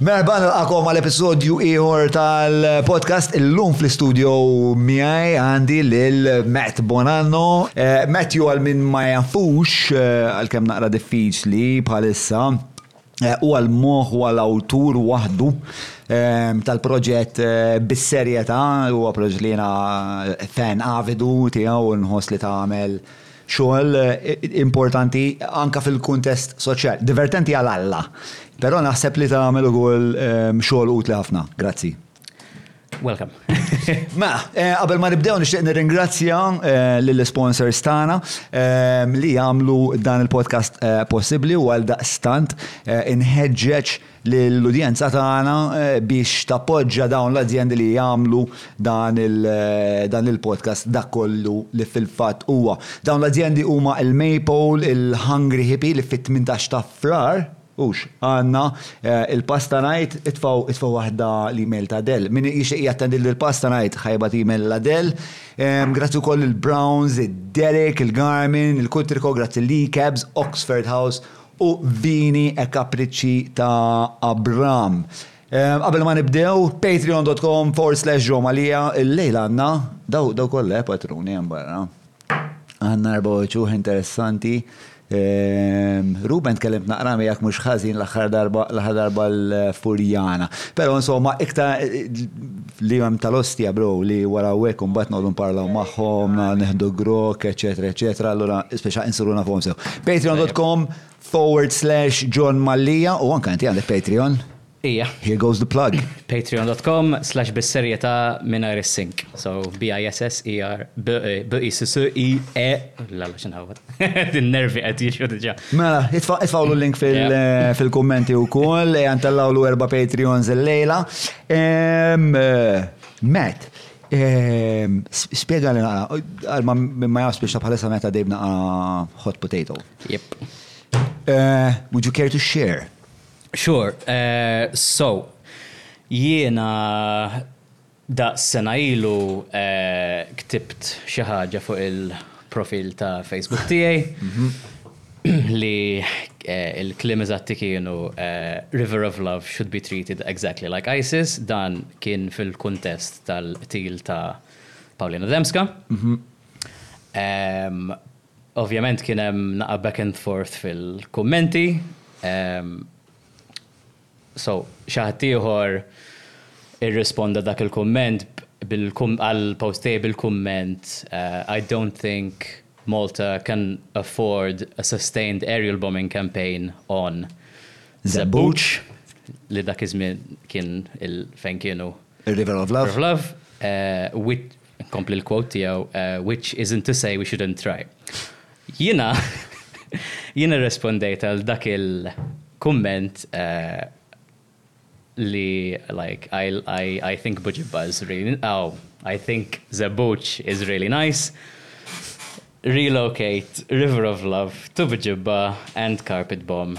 Merħba nilqakom għal episodju ieħor tal-podcast illum fl-istudio miegħi għandi lil Matt Bonanno. Eh, Matt ju għal minn ma jafux eh, għalkemm naqra diffiċli bħalissa eh, u għal moħ u għal awtur waħdu tal-proġett bis-serjetà huwa proġett li jiena fan avidu tiegħu nħoss li tagħmel xogħol importanti anke fil-kuntest soċjali. Divertenti għal Alla, però naħseb li tagħmel ukoll ehm, xogħol utli ħafna. Grazzi. Welcome. Ma, eh, qabel ma nibdew nixtieq nirringrazzja eh, lill-sponsors tagħna ehm, li jagħmlu dan il-podcast eh, possibbli u għal daqstant inħeġġeġ lill-udjenza tagħna biex tappoġġja dawn l-azjendi li jagħmlu dan il-podcast dak kollu li fil-fatt huwa. Dawn l-azjendi huma il-Maypole, il-Hungry Hippie li fit-tmintax ta' Frar, hux, għandna il-Pasta Night, itfgħu waħda l-email ta' Adele. Min jixtieq jattendi lill-Pasta Night ħa jibgħat email lil Adele. Grazzi wkoll lill-Browns, id-Derek, il-Garmin, il-Kutriko, grazzi l-Cabs, Oxford House u vini e kapriċċi ta' Abram. Qabel ma nibdew, patreon.com forward slash Joe Malija, il-lejl għandna, daw, daw kollha patruni hemm barra. Għandna erba' uċuħ interessanti. Ehm, Ruben tkellem naqra miegħek mhux ħażin l-aħħar darba l-aħħar darba l-Furjana. Però insomma iktar Fl-jiem tal-Ostja bro, li wara u hekk u mbagħad noqogħdu nparlaw magħhom, na neħdu grokk, eċċetera, eċċetera, allura speċa insuru nafhom sew. Patreon.com/John Mallia u anke inti għandek Patreon. Ija. Here goes the plug. Patreon.com/bis-serjetà mingħajr is-sink. So B-I-S-S-E-R B-I-S-S-E-E la la x'inħawwad. Din-nervi qed jiġu diġà. Mela, itfgħu l-link fil-kummenti wkoll, ejja ntellgħu l-erba' Patreons illejla. Matt, spiega li naqra, għal ma jafx biex ta' bħalissa meta dejb naqa hot potato. Yep. Uh, would you care to share? Sure. Uh, so, jiena da sena ilu uh, ktibt xi ħaġa fuq il- profil ta' Facebook tiegħi li eh, il-klim eżatti kienu eh, River of Love should be treated exactly like ISIS, dan kien fil-kuntest tal-qtil ta' Paulina Demska. Mhm. Em, Ovvjament kien hemm naqa' back and forth fil-kummenti. em, So, xi ħadd ieħor irrisponda dak il-kumment għall-post tiegħi bil-kumment I don't think Malta can afford a sustained aerial bombing campaign on Żebbuġ, li dak iż-żmien kien il-fejn kienu. Ir-River of Love. River of Love, which. Inkompli l-quote tiegħu, which isn't to say we shouldn't try. Jiena jiena rrispondejt għal dak il-kumment li like I, I, I think Buġibba is really, oh, I think Żebbuġ is really nice. Relocate River of Love to Buġibba and Carpet Bomb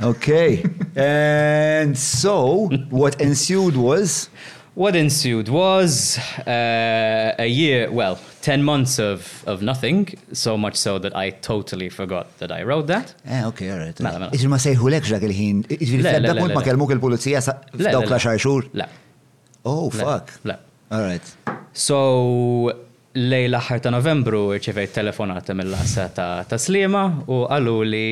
Okay. And so, what ensued was? What ensued was uh, a year, well, 10 months of, of nothing, so much so that I totally forgot that I wrote that. Eh, okay, all right. Mela, mela. Iġi ma sejħu lek dak il-ħin, iġi fl-ebda punt ma kelmuk il-pulizija dawk la xarxur? Le. Oh, fuck. Le. All right. So, Lejn l-aħħar ta' Novembru rċevejt telefonata mill-Għassa ta' Tas-Sliema u qaluli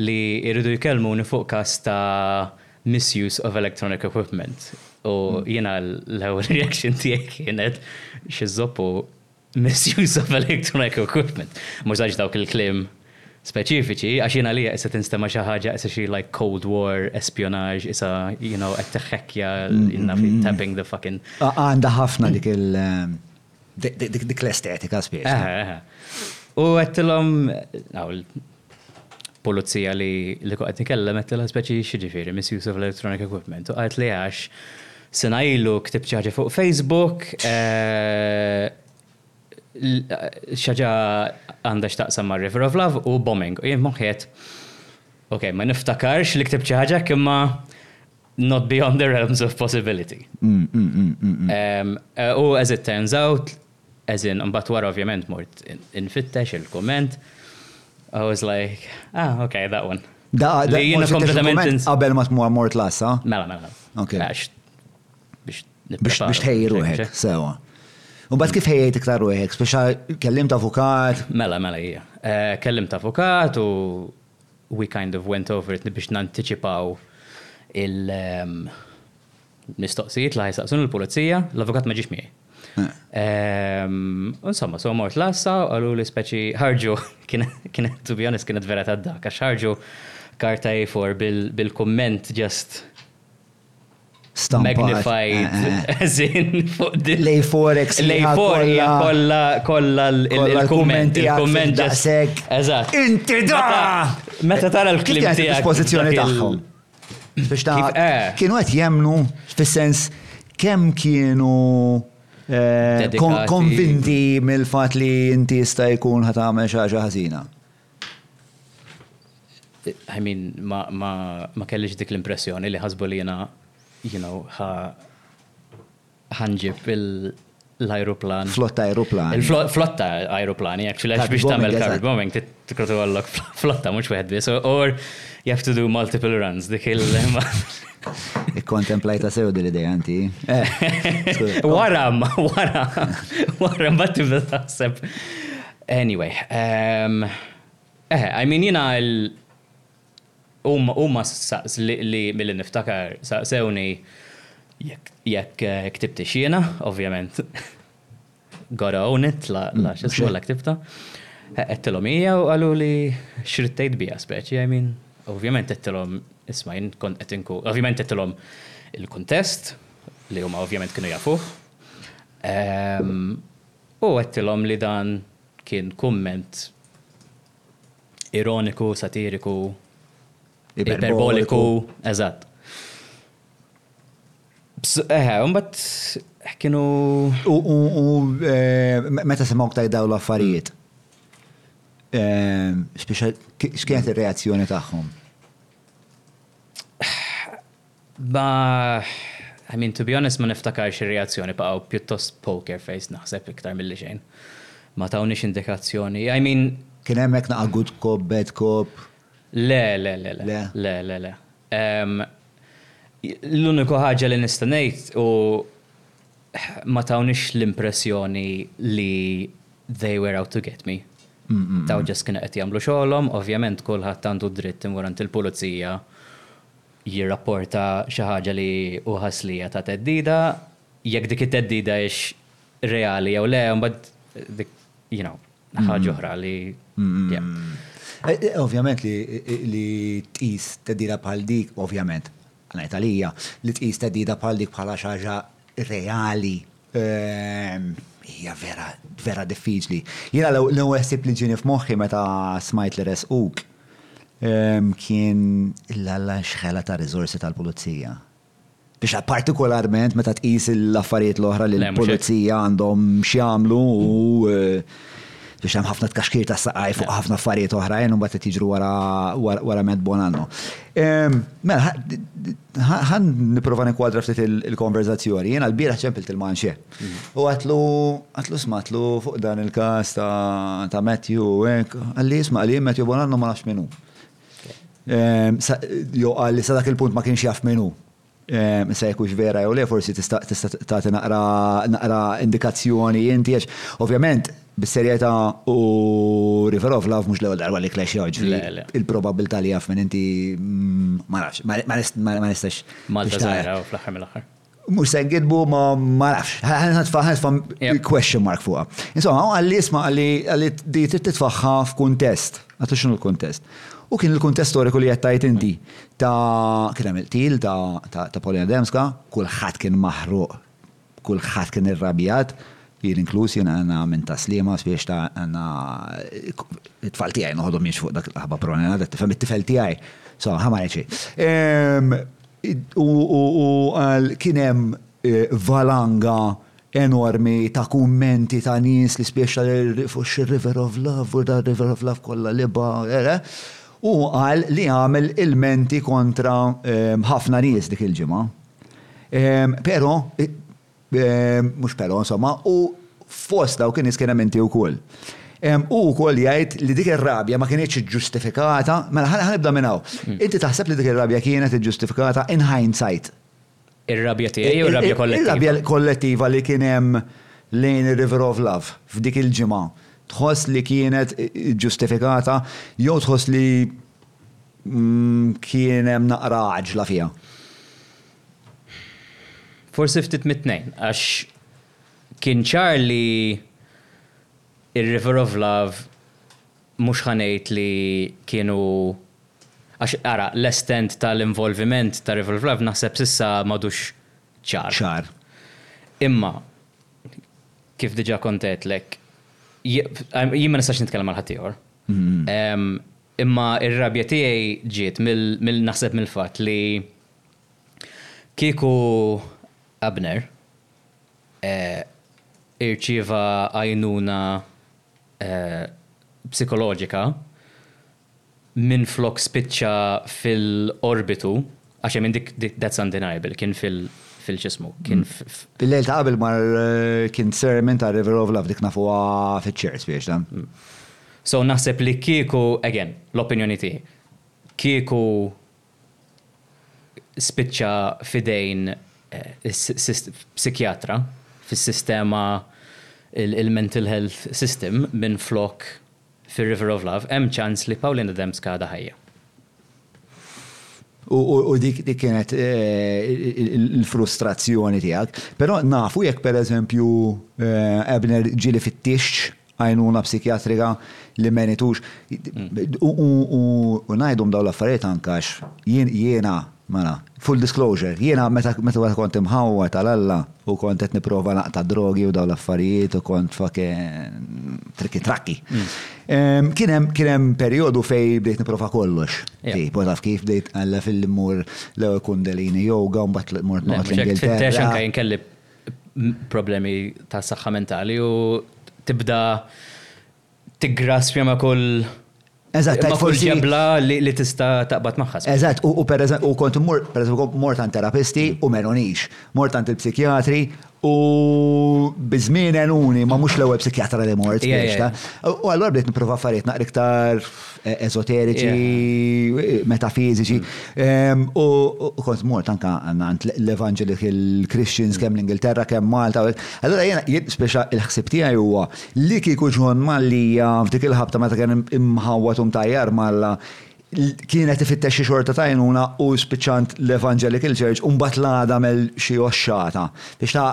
li jridu jkellmuni fuq każ ta' misuse of electronic equipment u jiena l-ewwel reaction tiegħi kienet xi żopp hu misuse of electronic equipment? M'użajtx dawk il-kliem Speċifiċi, għax jien għalija issa tinstema' xi ħaġa issa xi like cold war espionage issa you know qed tiħħekkja jien naf li tapping the fucking. Għandha ħafna dik il dik l-estetika spiss. Eħe, eħe. U għedtilhom pulizija li li qed nikellem għedtilha speċi x'ġifieri misuse of electronic equipment u qalt li għax sena ilu ktibt xi ħaġa fuq Facebook eh, xi ħaġa għandha x'taqsam ma' River of Love u Bombing. U jien f'moħħi għedt, ok, ma niftakarx li ktibt xi ħaġa hekk imma not beyond the realms of possibility. U as it turns out, as in imbagħad wara ovvjament mort infittex il-kumment, I was like, ah, ok, that one. Li jiena kompletament. Qabel ma tmur mort l-għassa? Mela, mela. Ok. Biex Biex tħejji ruħek, sewa. U bat kif ħejjejt iktar ruħek, speċa kellimt avukat? Mela, mela, hija. Eh, kellimt avukat u we kind of went over it biex nanticipaw il- ehm, mistoqsijiet li ħajsaqsun il-pulizija, l-avukat ma ġiex miegħi. Eh. Ehm, insomma, so mort lassa, għallu li speċi ħarġu, kienet, to be honest, kienet vera ta' dak, għax ħarġu karta A4 bil-komment just magnified zin fuq din. Lej forex. Lej forex kolla kolla l-kumment. Il-kumment ġasek. Eżat. Inti da! Meta tara l-klim tijak. Pozizjoni taħħom. Biex ta' eh. kienu għet jemnu fil-sens kem kienu eh, konvinti mill-fat li inti jista' jkun ħatamel xaġa ħazina. I mean, ma, ma, ma kellix dik l-impressjoni li ħasbu li jena, you know, ħa ħanġib l-aeroplan. Flotta aeroplan. Flotta aeroplani, actually, għax biex tamel carpet bombing, t-krotu għallok flotta, mux wieħed bis, or you have to do multiple runs, dik il- Ikkontemplajta sew din l-idea anti. Eh. Wara, wara, wara, ma tibda taħseb. Anyway, ehm, eħe, I mean jiena l, huma, huma saqs, li, li milli niftakar saqsewni jekk, jekk eh, ktibtix jiena, ovvjament. Gotta own it, la, la mm, xismu la ktibta. Għettilom eh, hija u għalu li xrittejt bija speċi, I mean, ovvjament għettilom, isma jien kon għettinku, ovvjament għettilom il-kontest, li huma ovvjament kienu jafuħ. Um, ehm, U għedtilhom li dan kien kumment ironiku, satiriku, iperboliku, eżatt. Eħe, u mbagħad kienu. U meta semgħuk tgħid dawn l-affarijiet, x'kienet ir-reazzjoni tagħhom? Ma I mean to be honest ma niftakarx ir-reazzjoni baqgħu pjuttost poker faced naħseb iktar milli xejn. Ma tawniex indikazzjoni I mean. Kien hemm hekk naqa' good cop, bad cop? Le le le le. Le? Le le le. L-uniku ħaġa li nista' ngħid hu ma tawniex l-impressjoni li they were out to get me. Dawn just kienu qed jagħmlu xogħolhom, ovvjament kulħadd għandu d-dritt imur għand il-pulizija u jirrapporta xi ħaġa li hu ħass li hija ta' theddida, jekk dik it-theddida hix reali jew le, imbagħad dik, you know, ħaġa oħra li, yeah. Ovvjament li tqis theddida bħal dik, ovvjament, ngħid għalija, li tqis theddida bħal dik bħala xi ħaġa reali ehm, hija vera vera diffiċli. Jiena l-ewwel ħsieb li ġieni f'moħħi meta smajt li resquk kien l-alla xħela ta' riżorsi tal-pulizija. Biex partikolarment meta tqis l-affarijiet l-oħra li l-pulizija għandhom x'jagħmlu u biex hemm ħafna tkaxkir ta' saqaj fuq ħafna affarijiet oħrajn u mbagħad tiġru wara wara Matt Bonanno. Mela, ħan nipprova nikwadra ftit il-konverzazzjoni. Jiena l-bieraħ ċempilt il-manxie. U għatlu, għatlu smatlu fuq dan il-kas ta' Matthew u għek, għalli jisma għalli Matthew Bonanno ma nafx minu. Ehm, jo għalli sa dak il-punt ma kienx jaf minu. Ehm, sa jekux vera jew le, forsi tista' ta' naqra naqra indikazzjoni inti għax, ovvjament, bis-serjeta u Riverov laf mux l-ewel darba li klex joġ. Il-probabilta li jaf minn inti mm, ma nafx, ma nistax. Malta zaħra, fl-axar mill-axar. Mux se ngidbu ma ma nafx. Ħanitfa ħanitfa question mark fuqa. Insomma, għalli isma għalli għalli di titfaħħa f'kuntest. Għatu xinu l-kuntest. U kien il-kuntest storiku li jettajt inti ta' kien hemm il-til ta' Paulina Demska, kulħadd kien maħruq, kulħadd kien irrabjat, jien inkluż jien għandna minn ta' slima spiex ta' għandna it-tfal tiegħi noħodhom jiex fuq dak l-aħba pronena, tifhem it-tifel tiegħi. So, ħa ma ngħid xejn. U qal kien hemm valanga enormi ta' kummenti ta' nies li spjeċta fuq xir-River of Love u dar River of Love kollha li ba. U qal li għamel ilmenti kontra ħafna nies dik il-ġimgħa. Però Mhux però, insomma, u fost dawk in-nies kien hemm inti wkoll. Hu wkoll jgħid li dik ir-rabja ma kinitx iġġustifikata, mela ħa nibda minn hawn. Inti taħseb li dik ir-rabja kienet iġġustifikata in hindsight? Ir-rabja tiegħi jew ir-rabja kollettiva? Ir-rabja kollettiva li kien hemm lejn ir-River of Love f'dik il-ġimgħa, tħoss li kienet iġġustifikata jew tħoss li kien hemm naqra għaġla fiha? Forsi ftit mit-tnejn, għax kien ċar li r-River of Love mhux ħa ngħid li kienu, għax ara, l-estent tal-involviment ta' River of Love naħseb s'issa m'għadux ċar. Ċar. Imma, kif diġà kont għedtlek, jien ma nistax nitkellem għal ħaddieħor, imma r-rabja tiegħi ġiet mill-, naħseb mill-fatt li, Kieku Abner irċieva għajnuna psikoloġika minflok spiċċa fil-qorbitu, għax I mean dik that's undeniable, kien fil fil x'ismu, kien f f. Fil-lejl ta' qabel mar kien sermon ta' River of Love dik nafuha fiċ-ċerz fiex dan. So naħseb li kieku, again, l-opinjoni tiegħi, kieku spiċċa f'idejn psikjatra fis-sistema il-mental health system minflok fir-River of Love, hemm ċans li Pauline Adamska għadha ħajja. U dik kienet il-frustrazzjoni tiegħek. Però nafu jekk pereżempju Abner ġieli fit-tixx għajnuna psikjatrika li meritux. U ngħidhom dawn l-affarijiet anke għax jiena, mela, full disclosure, jiena meta kont imħawwad għal Alla u kont qed nipprova naqta' drogi u dawn l-affarijiet u kont fucking trikki trakki. Kien hemm perjodu fejn bdejt nipprova kollox. Tipo taf kif bdejt għalla fil-li mmur l-ewwel Kundalini Yoga u mbagħad mort noqgħod l-Ingilterra. Tfittex anke jien kelli problemi ta' saħħa mentali u tibda tiggraspja ma' kull Eżatt, tajt forsi. ġebla li tista' taqbad magħha. Eżatt, u per u kont immur, per eżempju, mort għand terapisti mm. u menonix, mort għand il-psikjatri u biżmien enuni ma mhux l-ewwel psikjatra li mort. U allura bdejt nipprova affarijiet naqra iktar esoteriċi, metafiziċi. U kont mort anka għand l-Evangelic il-Christians kemm l-Ingilterra, kemm Malta. Allora jena, speċa il-ħsib tiegħi huwa li kieku ġon Mallija f'dik il-ħabta meta kien imħawwat um tajjar Malla kienet ifittex xi xorta tajnuna u spiċċant l-Evangelical Church u mbagħad l-għada mel xi oxxata. Biex ta'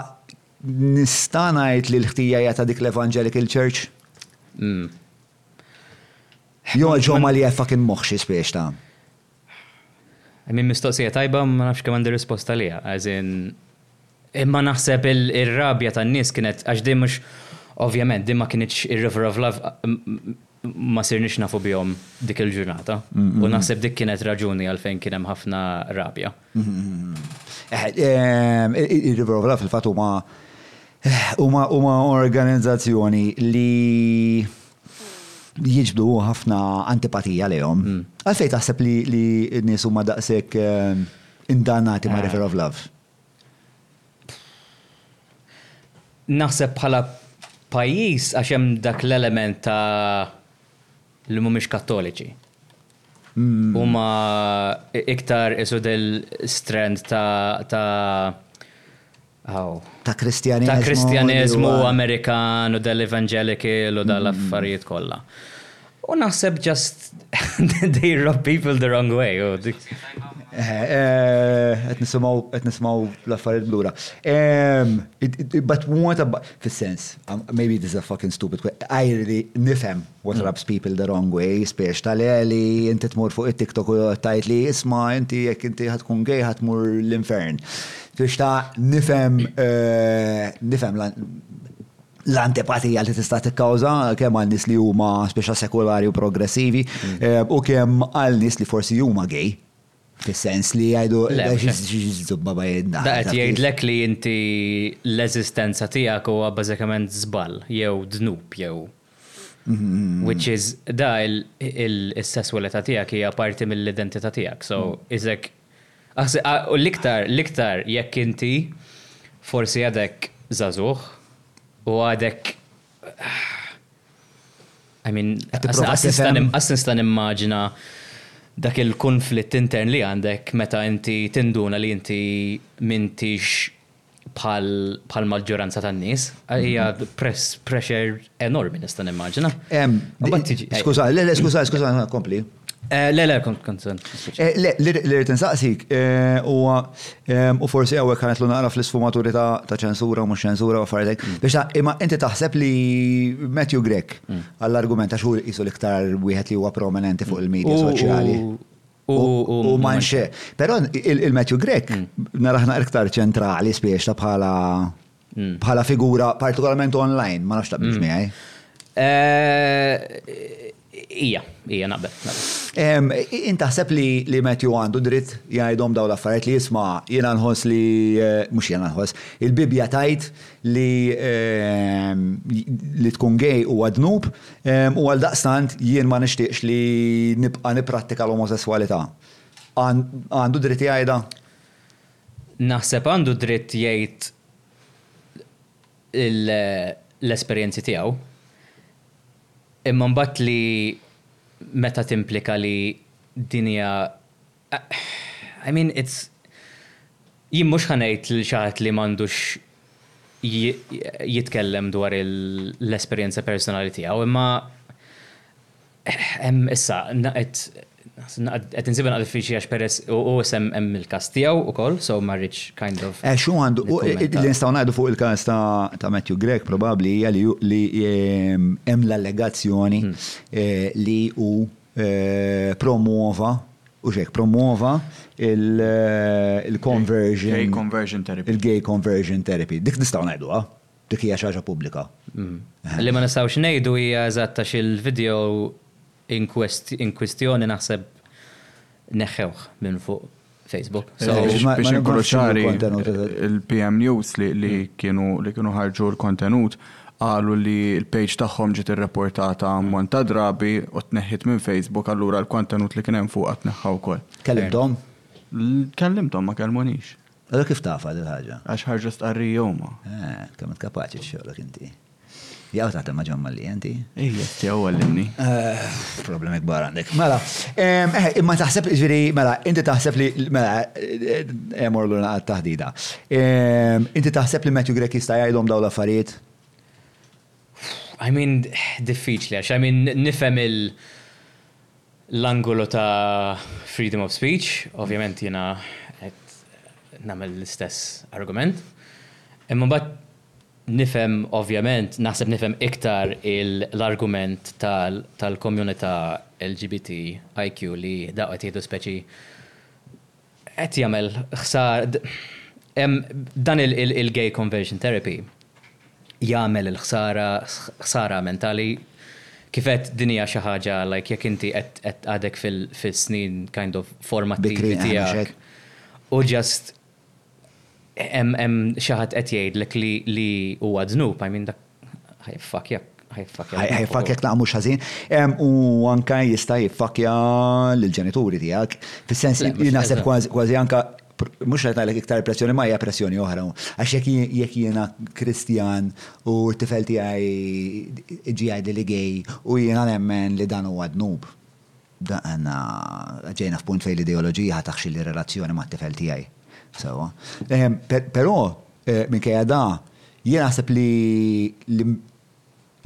nista' ngħid li l-ħtija hija ta' dik l-Evangelical Church? Mm. Joe Joe Mali I fucking moħħ xi spiex ta'. I mean mistoqsija tajba ma nafx kemm għandi risposta għaliha as in imma naħseb ir-rabja tan-nies kienet għax din mhux ovvjament din ma kinitx ir-River of Love ma sirniex nafu bihom dik il-ġurnata u naħseb dik kienet raġuni għalfejn kien hemm ħafna rabja. Ir-River of Love fil-fatt huma huma huma organizzazzjoni li jiġbdu ħafna antipatija lejhom. Hmm. Għalfejn taħseb li li n-nies huma daqshekk eh, indanati ma' eh. River of Love? Naħseb bħala pajjiż għax hemm dak l-element ta' li mhumiex kattoliċi. huma iktar isu del strand ta' ta' ta' Kristjaneżmu. Ta' Kristjaneżmu Amerikan u dell-Evangelical u dal-affarijiet kollha. U naħseb just they rub people the wrong way. Qed nisimgħu l-affarijiet blura. But what about, fis-sens, maybe this is a fucking stupid question, għajri nifhem What rubs people the wrong way, spiex tal-għeli, inti tmur fuq it-TikTok u tajt li isma, inti jekk inti ħatkun gej ħatmur l-infern. Spiex ta' nifem, eh, nifem l-antipatija li tista' tikkawża kemm għal nies li huma spiex sekulari u progressivi mm. eh, u kemm għal nies li forsi huma gej. Fis-sens li jgħidu ġiżdubba bajedna. Da qed jgħidlek li inti l-eżistenza tiegħek huwa bażikament żball jew dnub jew Which is, da il-sesswalità tiegħek hija parti mill-identità tiegħek. So, iżek, u l-iktar, l-iktar jekk inti forsi għadek zazuħ u għadek I mean, għasnista nimmaġina dak il-konflitt intern li għandek meta inti tinduna li inti mintix bħal maġġoranza tan-nies, hija pressure enormi nista' nimmaġina. Skuża, le, le, skuża, skuża, kompli. Eh, le, le, kont kont. Eh, le, li rrid insaqsik, eh, huwa u forsi hawnhekk ħanet lu naqra fl-isfumaturi ta' ċensura u mhux ċensura u affarijiet. Mm. Biex imma inti taħseb li Matthew Grek mm. għall-argument għax hu qisu l-iktar wieħed li huwa prominenti fuq il-medja soċjali. u manxe. Pero il-Matthew Grek, mm. naraħna iktar ċentrali spiex ta' bħala mm. bħala figura partikolarment online, ma nafx ta' biex mm. miħaj. Eh, ija, ija naqbel. Intaħseb li li Matthew għandu dritt jgħidhom daw l-affarijiet li jisma' jiena nħoss li eh, mhux jiena nħoss, il-Bibja tajt li li tkun gej u għadnub, U għaldaqstant jien ma nixtieqx li nibqa' nipprattika l-omosesswalità. Għandu dritt jgħidha? Naħseb għandu dritt jgħid l-esperjenzi tiegħu. Imma mbagħad li meta timplika li din hija I mean, it's, jien mhux ħa ngħid lil xi ħadd li m'għandux jitkellem dwar l-esperjenza personali tiegħu, imma hemm issa qed qed insibha naqra diffiċli għax peress u issa hemm il-każ tiegħu wkoll, so ma rridx kind of. Għax hu għandu li nistgħu ngħidu fuq il-każ ta' Matthew Grech probabbli hija li hemm l-allegazzjoni li hu Promuova, hux hekk, promuova il-conversion. Gay conversion therapy. Il-gay conversion therapy. Dik nistgħu ngħiduha. Dik hija xi ħaġa pubblika. Li ma nistgħux ngħidu hija eżatt għax il-video in kwistjoni naħseb neħħewh minn fuq Facebook. Biex inkunu ċari, il-PM News li kienu ħarġu l-kontenut qalu li l-page tagħhom ġiet irreportata ammont ta' drabi u tneħħit minn Facebook allura l-kontenut li kien hemm fuqha tneħħa wkoll. Kellimthom? Kellimthom ma kellmunix. Allura kif tafha din il-ħaġa? Għax ħarġu stqarrija huma. Kemm int kapaċi x'xogħlok inti. Jaw ta' ma ġomma li jenti? Ejja, jaw għallimni. Eh, problemi kbar għandek. Mela, eh, imma taħseb ġiri, mela, inti taħseb li, mela, emor l-una taħdida. Inti taħseb li Matthew Grek jista' jgħidhom daw l-affarijiet? I mean, diffiċli, għax I mean, nifem il- l-angolo ta' freedom of speech, ovvjament jina namel l-istess argument. Imma bat Nifhem ovvjament, naħseb nifhem iktar l-argument tal-communità LGBTIQ li dawk qed jieħdu speċi qed jagħmel ħsara, hemm dan il-gay conversion therapy jagħmel il-ħsara, ħsara mentali, kif għedt din hija xi ħaġa like jekk inti qed għadek fil-snin kind of formattivi tiegħek u just Hemm xi ħadd qed jgħidlek li huwa dnub, I mean dak ħajfakjak, ħajfakjak. Ħajfakjak naqra mhux ħażin. U anke jista' jiffakja lill-ġenituri tiegħek. Fis-sens li naħseb kważi anke mhux qed ngħidlek iktar pressjoni ma hija pressjoni oħra. Għax jekk jiena Kristjan u t-tifel tiegħi ġie jgħidli li gay u jiena nemmen li dan huwa dnub. Aħna ġejna f'punt fejn l-ideoloġija ħa taħxilli r-relazzjoni mat-tifel tiegħi. Sewwa. Però, minkejja da, jien naħseb li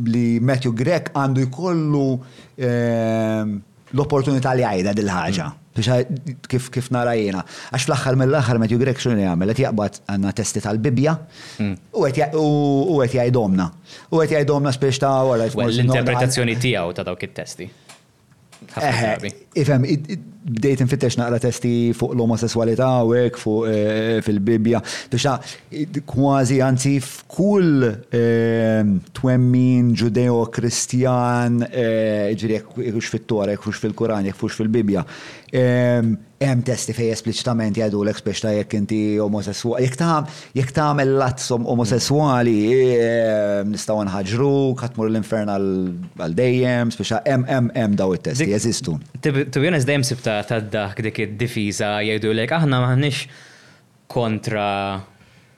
li Matthew Grech għandu jkollu l-opportunità li jgħidha din il-ħaġa. Kif kif nara jiena. Għax fl-aħħar mill-aħħar Matthew Grech x'inhu qed jagħmel? Qed jaqbad għandna testi tal-Bibbja u qed u qed jgħidhomlna. U qed jgħidhomlna spiex ta' wara. L-interpretazzjoni tiegħu ta' dawk it-testi. Ifem, bdejt nfittex naqra testi fuq l-omosessualità u hekk fuq eh, fil-Bibbja. Bixa kważi anzi f'kull eh, twemmin ġudeo-kristjan, eh, ġifieri jekk fux fit-Tora, jekk fux fil-Kuran, jekk fux fil-Bibbja. Ehm, Hemm testi fejn espliċitament jgħidulek spiex ta' jekk inti omosesswali, jekk ta' jekk tagħmel l-att omosesswali eh, nistgħu nħaġru, ħadd tmur l-infern għal dejjem, spiex hemm hemm hemm daw it-testi jeżistu. To be honest dejjem sibtha tad-daħk dik id-difiża jgħidulek aħna m'aħniex kontra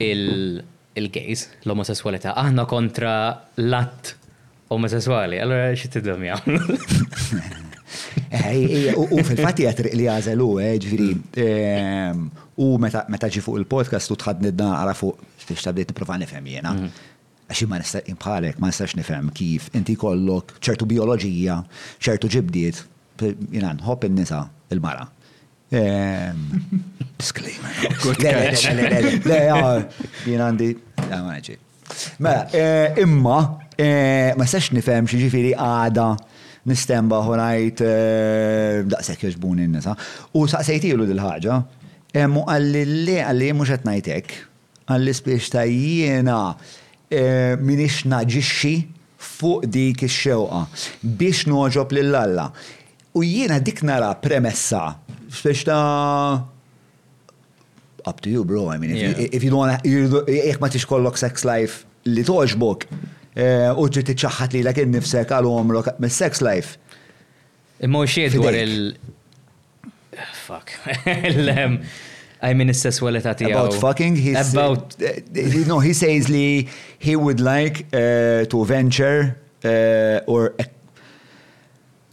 il-gays, l-omosesswalità, aħna kontra l-att Omosessuali, allora xi tidhom jagħmlu? U fil-fatt hija triq li għażel hu, eh, ġifieri. Ehm, u meta ġi fuq il-podcast u tħadni naqra fuq biex tabdiet nipprova nifhem jiena. Mhm. Għax ma nista' imħalek, ma nistax nifhem kif inti kollok ċertu bioloġija, ċertu ġibdiet, jiena nħobb in-nisa il-mara. Disclaimer. Jien għandi. Mela, eh, imma, eh, ma sex nifhem xi ġifieri għada nistemba ħorajt eh, daqshekk jogħġbuni n-nisa. U saqsejtilu dil-ħaġa, mu għalli li għalli mhux qed ngħidlek, għalli spiex ta' jiena minix naġixxi fuq dik ix-xewqa biex noġob lil Alla. U jiena dik nara premessa f'speċi ta' up to you bro, I mean, if you don't wanna, jekk ma tix kollok sex life li toġbok, eh, u trid tiċċaħħat li l-ek nifsek għal omrok mis-sex life. Imma u xied dwar il- Fuck. I mean, is-sessualità tiegħu. About fucking, he's... About... Eh, eh, no, he says li he would like uh, to venture uh, or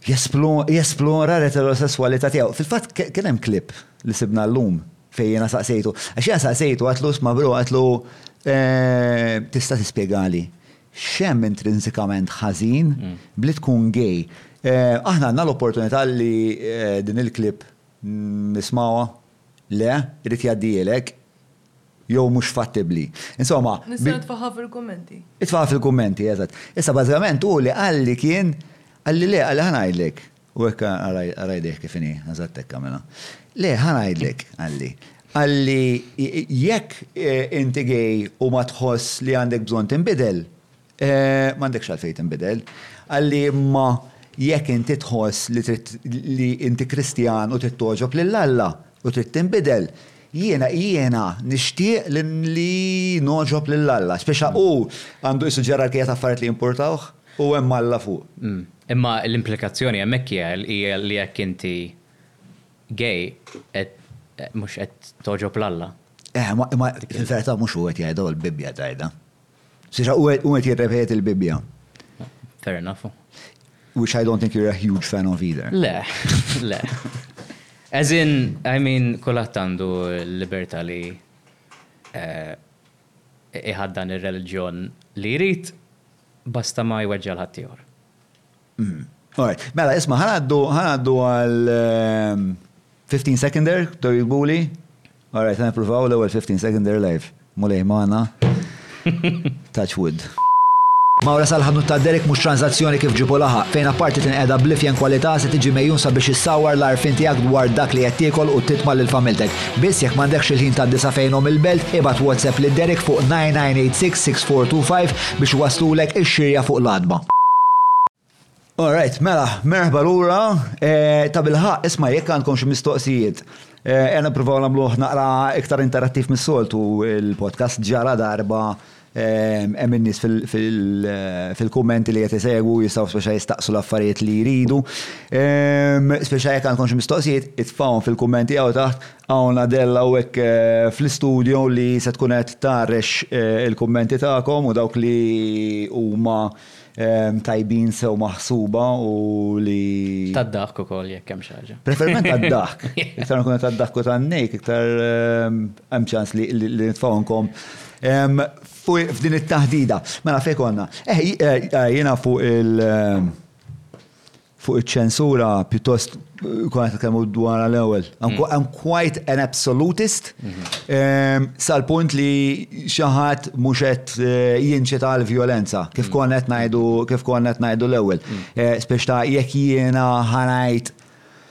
jesplora l-eterosesswalità tiegħu. Fil-fatt kien hemm clip li sibna llum fejn jiena saqsejtu. Għax jiena saqsejtu għatlu isma' bro għatlu tista' tispjegali x'hemm intrinsikament ħażin b'li tkun gay. Aħna għandna l-opportunità li din il-clip nismgħuha? Le? Irid jgħaddihielek? jew mhux fattibbli. Insomma. Nista' nitfagħha fil-kummenti. Itfagħha fil-kummenti, eżatt. Issa bażikament hu li qalli kien, qalli le, qalli ħa ngħidlek. U hekk ara jdejh kif inhi, eżatt hekk għamilha. Le, ħa ngħidlek, qalli. Qalli jekk inti gay u ma tħoss li għandek bżonn tinbidel, M'għandekx għalfejn tinbidel. Għal liema jekk inti tħoss li trid li inti Kristjan u trid togħġob lil Alla u trid tinbidel, jiena jiena nixtieq li nogħġob lil Alla. Spiċċa hu għandu qisu ġerarkija ta' affarijiet li jimpurtawh u hemm Alla fuq. Imma l-implikazzjoni hemmhekk hija li jekk inti gay qed mhux qed togħġob 'l Alla. Imma fil-verità mhux hu qed jgħidha hu l-Bibbja tgħidha. Sisa, u għet jirrepet il-Bibja. Fair enough. Which I don't think you're a huge fan of either. Le, le. As in, I mean, kulat għandu l-liberta li eh, iħaddan il-reġjon li jrid basta ma jweġġa l-ħattijor. Mhm. All right. Mela, isma, ħa ngħaddu, ħa ngħaddu għal ehm, 15 seconder, taw jibuli. All right, ħa nippruvaw l-ewwel 15 seconder live. Mulej magħna. Touch wood. Mawra sal-ħanut ta' Derek mhux tranzazzjoni kif ġibu laħa, fejn apparti tinqeda blifjen kwalità se tiġi mejjun sabiex issawar l-arfin tiegħek dwar dak li qed tiekol u titma' lil familtek. Biss jekk m'għandekx il-ħin tgħaddi sa fejnhom il-belt, ibgħat WhatsApp lil Derek fuq 99866425 biex iwasslulek ix-xirja fuq l-għatba. Alright, mela, merħba lura. Tabilħaqq, isma' jekk għandkom xi mistoqsijiet, ejja nippruvaw nagħmluh naqra iktar interattiv mis-soltu l-podcast ġara darba Hemm in-nies fil-kummenti li qed isegwu jistgħu speċa jistaqsu l-affarijiet li jridu. Speċa jekk għandkom xi mistoqsijiet, itfgħuhom fil-kummenti hawn taħt. Hawn Adella u hekk fl-istudju li se tkun qed tgħarrex il-kummenti tagħkom u dawk li huma tajbin sew maħsuba u li. Tad-daħk ukoll jekk hemm xi ħaġa. Preferiment tad-daħk. Iktar nkun qed tad-daħk u tan-nejk, iktar hemm ċans li nitfgħunkom f'din it-taħdida. Mela fejn konna. Eh, eh, eh, jiena fuq il- Fuq iċ-ċensura pjuttost konna qed nitkellmu dwarha l-ewwel. I'm quite an absolutist sal-punt li xi ħadd mhux qed jinċita għal vjolenza kif konna qed ngħidu kif konna qed ngħidu l-ewwel. Spiċċa jekk jiena ħa ngħid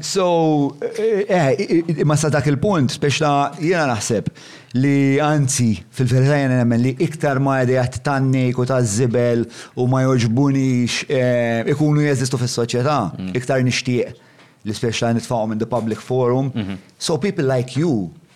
So, eh, imma sa dak il-punt, biex ta' jena naħseb li anzi fil-verita jena nemmen li iktar ma' idejat ta' nejk u ta' zibel u ma' joġbunix eh, ikunu jeżistu fil-soċieta, mm. iktar nishtiq li spiex ta' nitfawom in the public forum. Mhm. So people like you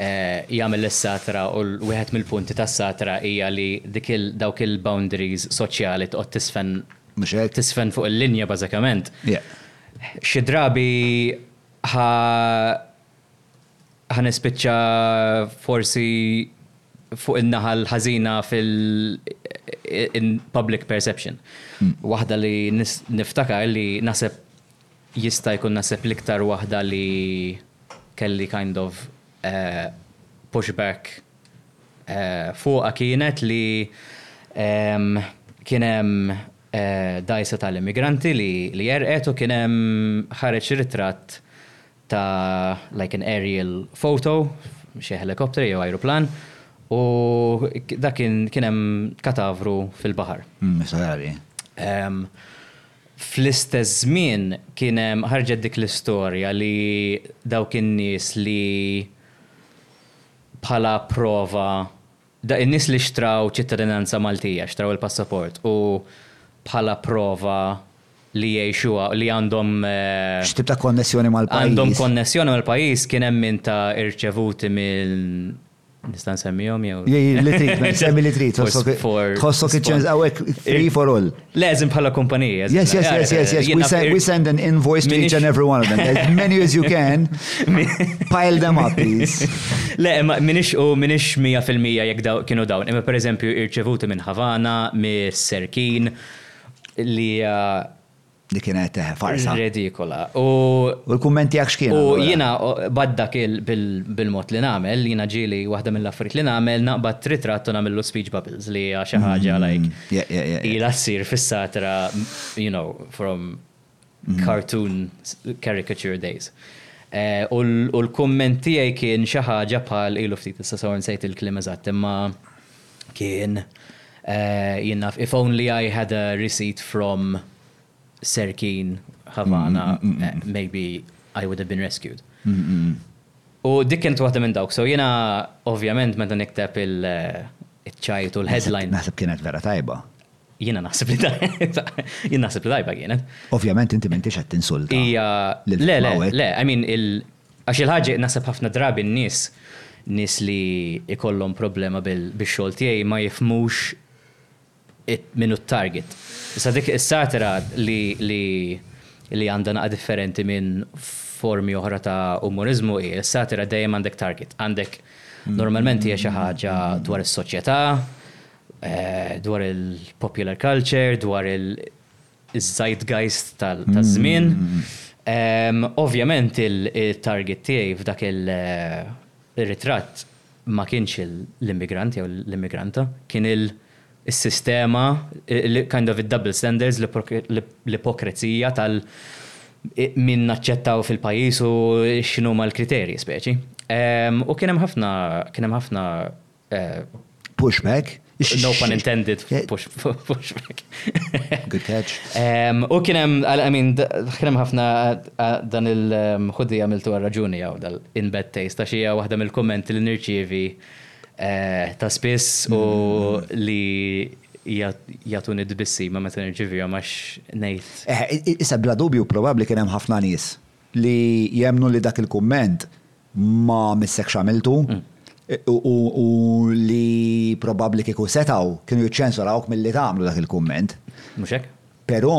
jagħmel is-satra u wieħed mill-punti tas-satra hija li dik il dawk il-boundaries soċjali tqgħod tiżfen Mhux hekk? tiżfen fuq il-linja bażikament. Yeah. Xi drabi ħa ħa nispiċċa forsi fuq in-naħa l-ħażina fil in public perception. Waħda li niftakar li naħseb Jista jkun naħseb l-iktar waħda li kelli kind of push back fuqha kienet li kien hemm dgħajsa tal-immigranti li għerqet u kien hemm ħareġ ritratt ta' like an aerial photo, xi helicopter jew ajruplan, u dak kien hemm katavru fil-baħar. Miserabli. Fl-istess żmien kien hemm, ħarġet dik l-istorja li dawk in-nies li bħala prova, da in-nies li xtraw ċittadinanza Maltija, xtraw il-passaport u bħala prova li jgħixu hawn, li għandhom, Xi tip ta' konnessjoni mal-pajjiż. għandhom konnessjoni mal-pajjiż, kien hemm min ta irċevuti minn, Nista' nsemmihom jew. Li trid, mela, semmi li trid. Tħossok iċ-ċens hawnhekk free for all. Leżim bħala kumpanija. Yes, yes, yes, yes, yes. We send an invoice to each and every one of them. As many as you can, pile them up, please. Le, minix u minix 100% jekk kienu dawn. Imma per eżempju, irċevuti minn Havana, mis Serkin, li li kienet eh, farsa. Redikola. U l-kumment tiegħek x'kien? U jiena baddak bil-mod li nagħmel, jiena ġieli waħda mill-affarijiet li nagħmel naqbad ritratt u nagħmillu speech bubbles li hija xi ħaġa mm, like ilha ssir fis-satra, you know, from mm. cartoon caricature days. Eh, u l-kumment tiegħi kien xi ħaġa bħal ilu ftit issa sawr nsejt il-klim eżatt imma kien jien naf if only I had a receipt from Sir Keane Havana maybe I would have been rescued. U dik kienet waħda minn dawk. So jiena ovvjament meta nikteb il-ċajt u l-headline. Naħseb kienet vera tajba. Jiena naħseb li tajba. Jien naħseb li tajba kienet. Ovvjament inti m'intix qed tinsulta. Hija le le le, I mean għax il-ħaġa naħseb ħafna drabi n-nies nies li ikollhom problema bix-xogħol tiegħi ma jifmux minu t-target. Issa dik is-satira li li li għandha naqa' differenti minn formi oħra ta' umoriżmu hi s-satira dejjem għandek target. Għandek normalment hija xi ħaġa dwar is-soċjetà, dwar il-popular culture, dwar il-zeitgeist taż-żmien. Ovvjament it-target tiegħi f'dak ir-ritratt ma kienx l-immigrant jew l-immigranta, kien is-sistema, kind of id-double standards, l-ipokrezija tal min naċċettaw fil-pajjiż u x'inhuma l-kriterji speċi. U kien hemm ħafna, kien hemm ħafna Pushback. No pun intended, pushback. Good catch. U kienem, I mean, kienem ħafna dan il-ħuddi għamiltu għal-raġuni għaw dal-in bad taste, ta' xie waħda mill-kommenti li nirċivi eh, ta' spiss u mm. li jatuni d-bissi ma meta nirċivi għamax nejt. Eh, issa bla dubju probabli kienem ħafna nis li jemnu li dak il-komment ma missekx għamiltu u li probabbli kieku setgħu kienu jiċċensurawk milli tagħmlu dak il-kumment. Mhux hekk? Però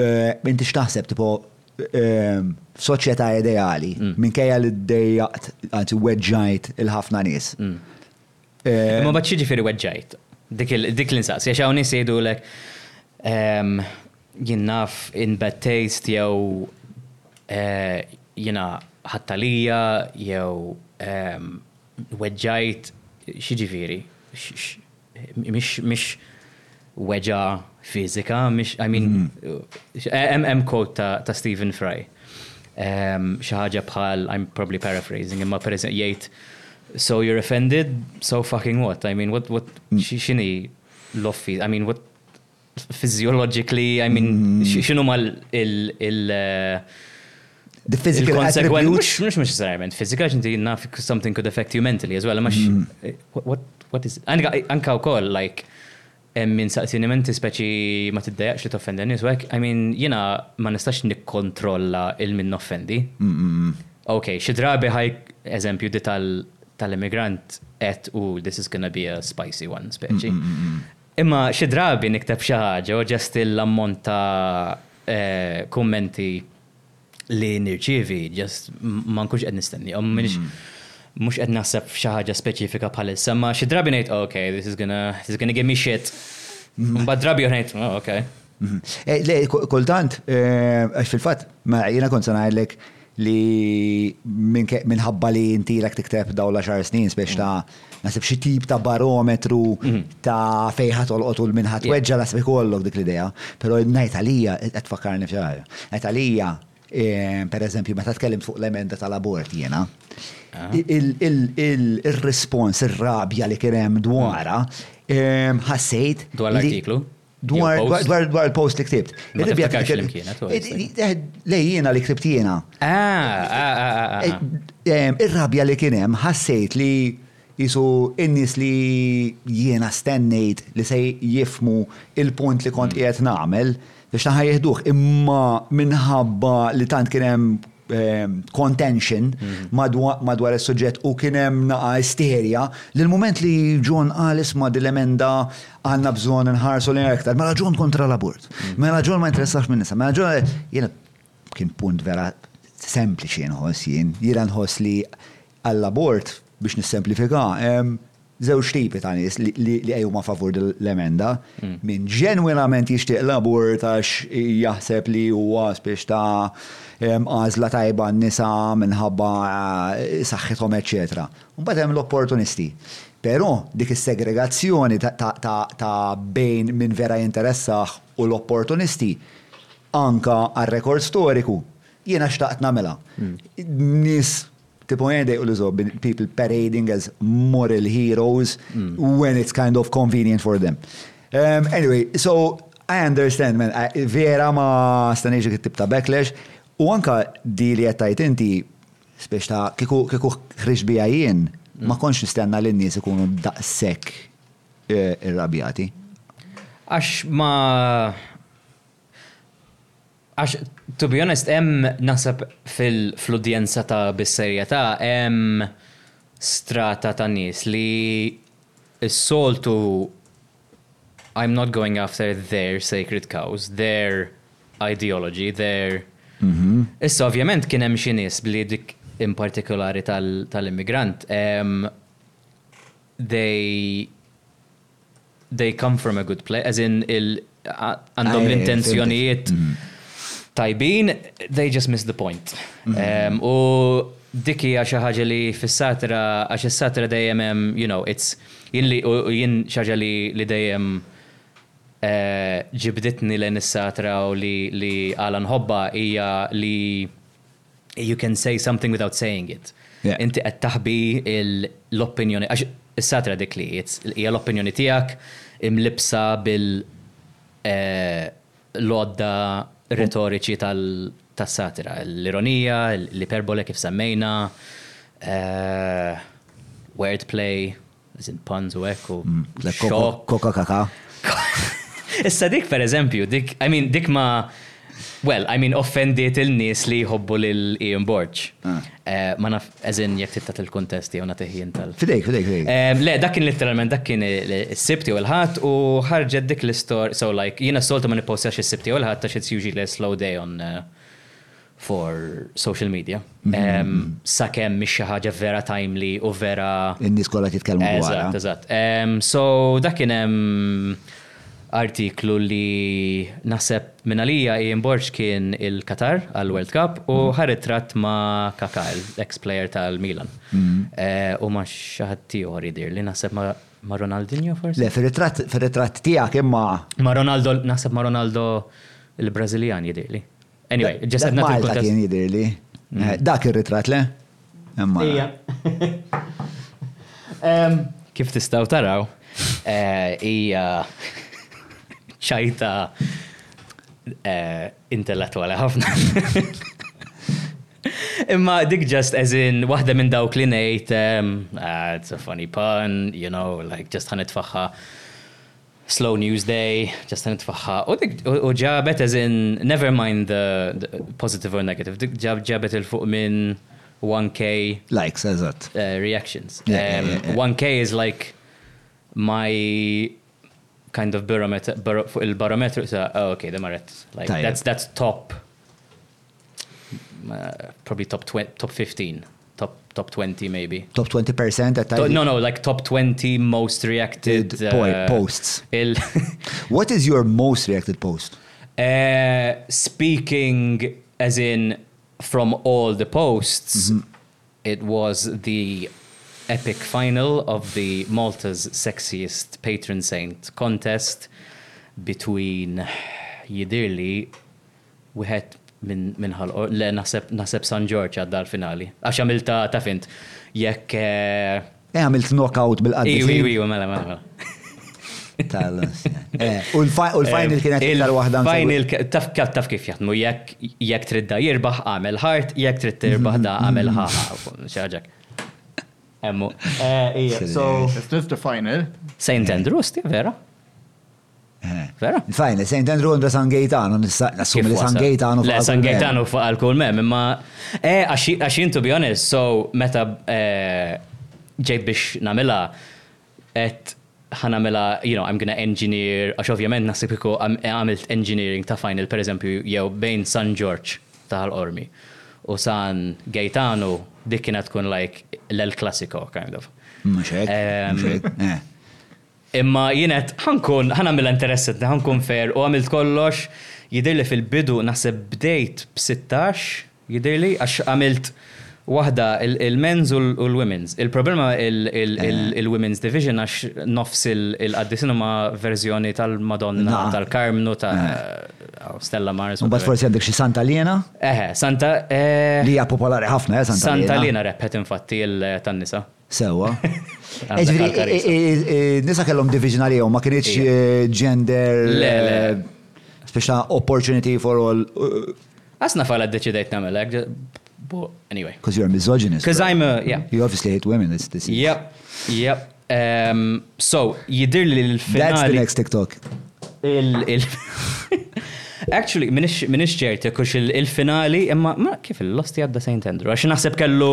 eh, inti x'taħseb tipo eh, f'soċjetà ideali mm. minkejja li ddejjaqt anzi weġġajt il-ħafna nies. Mm. Eh, Imma bad xiġifieri weġġajt dik l-insaqs, jaxaw nies jgħidulek ehm, Jien naf in bad taste jew jiena ħadt għalija jew weġġajt, x'jiġifieri? Mhix weġgħa fiżika, mhix, I mean, hemm quote ta' Stephen Fry, xi ħaġa bħal, I am probably paraphrasing, imma pereżempju jgħid, So you're offended, so fucking what? I mean, what, what, x'inhi l-offi, I mean, what, physiologically, I mean, mm. xinu ma il- uh, The physical attributes. Mux mux sarajment, physical, xinti naf something could affect you mentally as well, mux, mm. eh, what, what is, anka u koll, like, minn saqsini menti speċi ma tiddejaqx li toffendi n-nis, I mean, jina ma nistax nikkontrolla il-min offendi. Ok, xi drabi ħaj, eżempju, di tal-immigrant et u this is gonna be a spicy one speċi. Imma xi drabi nikteb xi ħaġa u ġast l-ammont ta' kummenti li nirċievi ġast ma nkunx qed nistennihom. M'iniex mhux qed naħseb f'xi ħaġa speċifika bħalissa, imma xi drabi ngħid, 'Okay, this is gonna give me shit'. Imbagħad drabi oħra ngħid, 'Oh, okay. Le, kultant, għax fil-fatt, ma jiena kont se ngħidlek li minħabba li inti l tikteb dawn l-10 snin spiex ta' nasib xi tip ta' barometru mhm. ta' fejħa tolqot u l-minħat weġġa nasib ikollok dik l-idea, però ngħid għalija qed fakkarni f'xaħġa. Qed għalija eh, per eżempju, meta tkellimt fuq l-emenda tal-abort jiena, ah. il-respons, ir-rabja li kien hemm dwarha, eh, ħassejt. Dwar l-artiklu? Dwar il-post li ktibt. Lejjina li ktibt jiena. Ir-rabja li kien hemm ħassejt li jisu in-nies li jiena stennejt li se jifmu il-punt li kont qiegħed nagħmel biex naħa jieħduh imma minħabba li tant kien hemm Ehm, contention mhm. madwar il-sujġet u kienem naqa isterja li l-moment li John għal isma dil-emenda għanna bżon nħarsu li aktar. Mela John kontra l-abort. Mhm. Mela John ma interessax minn nisa. Mela John jena kien punt vera sempliċi nħoss jien. Jena nħoss li Għall-abort, biex nissemplifika, hemm żewġ tipi ta' nies li huma favur din l-emenda. Min ġenwinament jixtieq l-abort għax jaħseb li huwa spiex ta' għażla tajba għan-nisa minħabba saħħithom eċċetera. Imbagħad hemm l-opportunisti. Però dik is-segregazzjoni ta' bejn min vera jinteressah u l-opportunisti, anke għar-rekord storiku, Jiena xtaqt nagħmilha. Nies tipo jgħin dejqu li żob, people parading as moral heroes when it's kind of convenient for them. Um, anyway, so I understand, man, vera ma stanejġi kittib ta' backlash, u anka di li jettajt inti, spiex ta' kiku kiku ħriġbija jien, ma konx nistenna li n-nies ikunu daqsek eh, irrabjati. Għax ma Għax to be honest hemm naħseb fil-udjenza ta' bis-serjetà hemm strata ta' nies li s-soltu I'm not going after their sacred cows, their ideology, their Issa ovvjament kien hemm xi nies li dik in partikulari tal-immigrant they they come from a good place, as in għandhom l-intenzjonijiet tajbin, they just miss the point. U dik hija xi ħaġa li fis-satra, għax is-satra dejjem hemm, you know, it's jien li jien xi ħaġa li dejjem eh, ġibditni lejn is-satra u li għala nħobba hija li you can say something without saying it. Inti qed taħbi l-opinjoni, għax is-satra dik li hija l-opinjoni tiegħek imlibsa bil l-għodda retoriċi tas-satra, l-ironija, l-iperbole kif semmejna, word play. Zin panz u ekku. Koka kaka. Issa dik per eżempju, dik, I mean, dik ma. Well, I mean, offendiet il-nis li jħobbu l-Ian Borg. Ah. Eh, ma naf, eżin, jek tittat il-kontesti u natiħin tal. Fidejk, fidejk, fidejk. Eh, le, dak kien literalment, dak kien il-sibti u l-ħat u ħarġet dik l-istor, so like, jina s-soltu ma nipostax il-sibti u l-ħat ta' xitz usually a slow day on eh, for social media. Sakemm mhix xi ħaġa vera timely u vera. In-nies kollha titkellmu dwarha. Eżatt, eżatt. So dak kien hemm artiklu li naħseb minn għalija Ian Borg kien il-Qatar għall-World Cup u ħa ritratt ma' Kaka, l-ex-player tal-Milan. U ma' xi ħadd ieħor jidhir li naħseb ma' Ronaldinho forsi. Le, fir-ritratt tiegħek imma. Ma' Ronaldo, naħseb ma' Ronaldo il-Brażiljan jidhirli. Anyway, ġest qed nagħti l-kuntest. Kien jidhirli. Dak ir-ritratt le? Imma. Kif tistgħu taraw, hija ċajta intellettwali ħafna. Imma dik ġest eżin waħda minn dawk li ngħid, it's a funny pun, you know, like ġest ħanitfaħħa. Slow news day, ġasta nitfaħħa. U dik u ġabet as in never mind the positive or negative, dik ġabet il fuq minn 1k likes, eżatt. Uh, reactions. Yeah, um, yeah, yeah. 1k is like my kind of barometer, bar fuq il-barometru, so, oh, okay, the maret. Like, that's, that's top uh, probably top top 15 top top 20 maybe top 20 percent at no no like top 20 most reacted uh, posts what is your most reacted post uh, speaking as in from all the posts mm -hmm. it was the epic final of the Malta's sexiest patron saint contest between jidirli Wieħed minn min ħalqu. Le naħseb naħseb San Ġorġ għadda għall-finali. Għax għamiltha taf int jekk Eh għamilt knockout bil-qaddis. Iwi iwi iwi mela mela mela. Tal-lus. Eh, u l-final kienet iktar waħda. Final taf taf kif jaħdmu jekk jekk trid da jirbaħ għamel ħart, jekk trid tirbaħ da għamel ħaħa. Xi ħaġa. Emmu. Eh, ija, so. Is the final? St. Andrews, vera? Vera? Fajn, St. Andrew għandra San Gaetano, nassumi li San Gaetano fuq. San Gaetano fuq għal-kull mem, imma eh, għax jintu be honest, so meta eh, ġejt biex namela, et ħanamela, you know, I'm gonna engineer, għax ovvjament nasib iku għamilt engineering ta' final, per eżempju, jew bejn San George ta' l-ormi u San Gaetano dik kienet tkun like l-El Clasico, kind of. Mxek, mxek, eh. Imma jien għedt, ħa nkun, ħa nagħmilha interessetni, ħa nkun fair u għamilt kollox, jidhirli fil-bidu naħseb bdejt b'sittax, jidhirli, għax għamilt waħda il-men's u l-women's. Il-problema il-women's division għax nofs il-qaddisin huma verżjoni tal-Madonna, tal-Karmnu, ta' Stella Maris. Mbagħad forsi għandek xi Santa Liena? Eħe, Santa. Li hija popolari ħafna, eh, Santa Liena. Santa Liena rebħet infatti il-tan-nisa. Sewa. Nisa kellhom division għalihom, ma kienx eh, gender. Le, le. Eh, speċa opportunity for all. Eh, Asna fala deċidejt namel, anyway. Because you're a misogynist. Because I'm a, yeah. You obviously hate women, it's this. Yep, yep. Um, so, jidir li l-finali. That's the next TikTok. Il, il. Actually, minix ċerti, kux il-finali, imma, ma kif il-losti għadda St. Andrew, għax naħseb kellu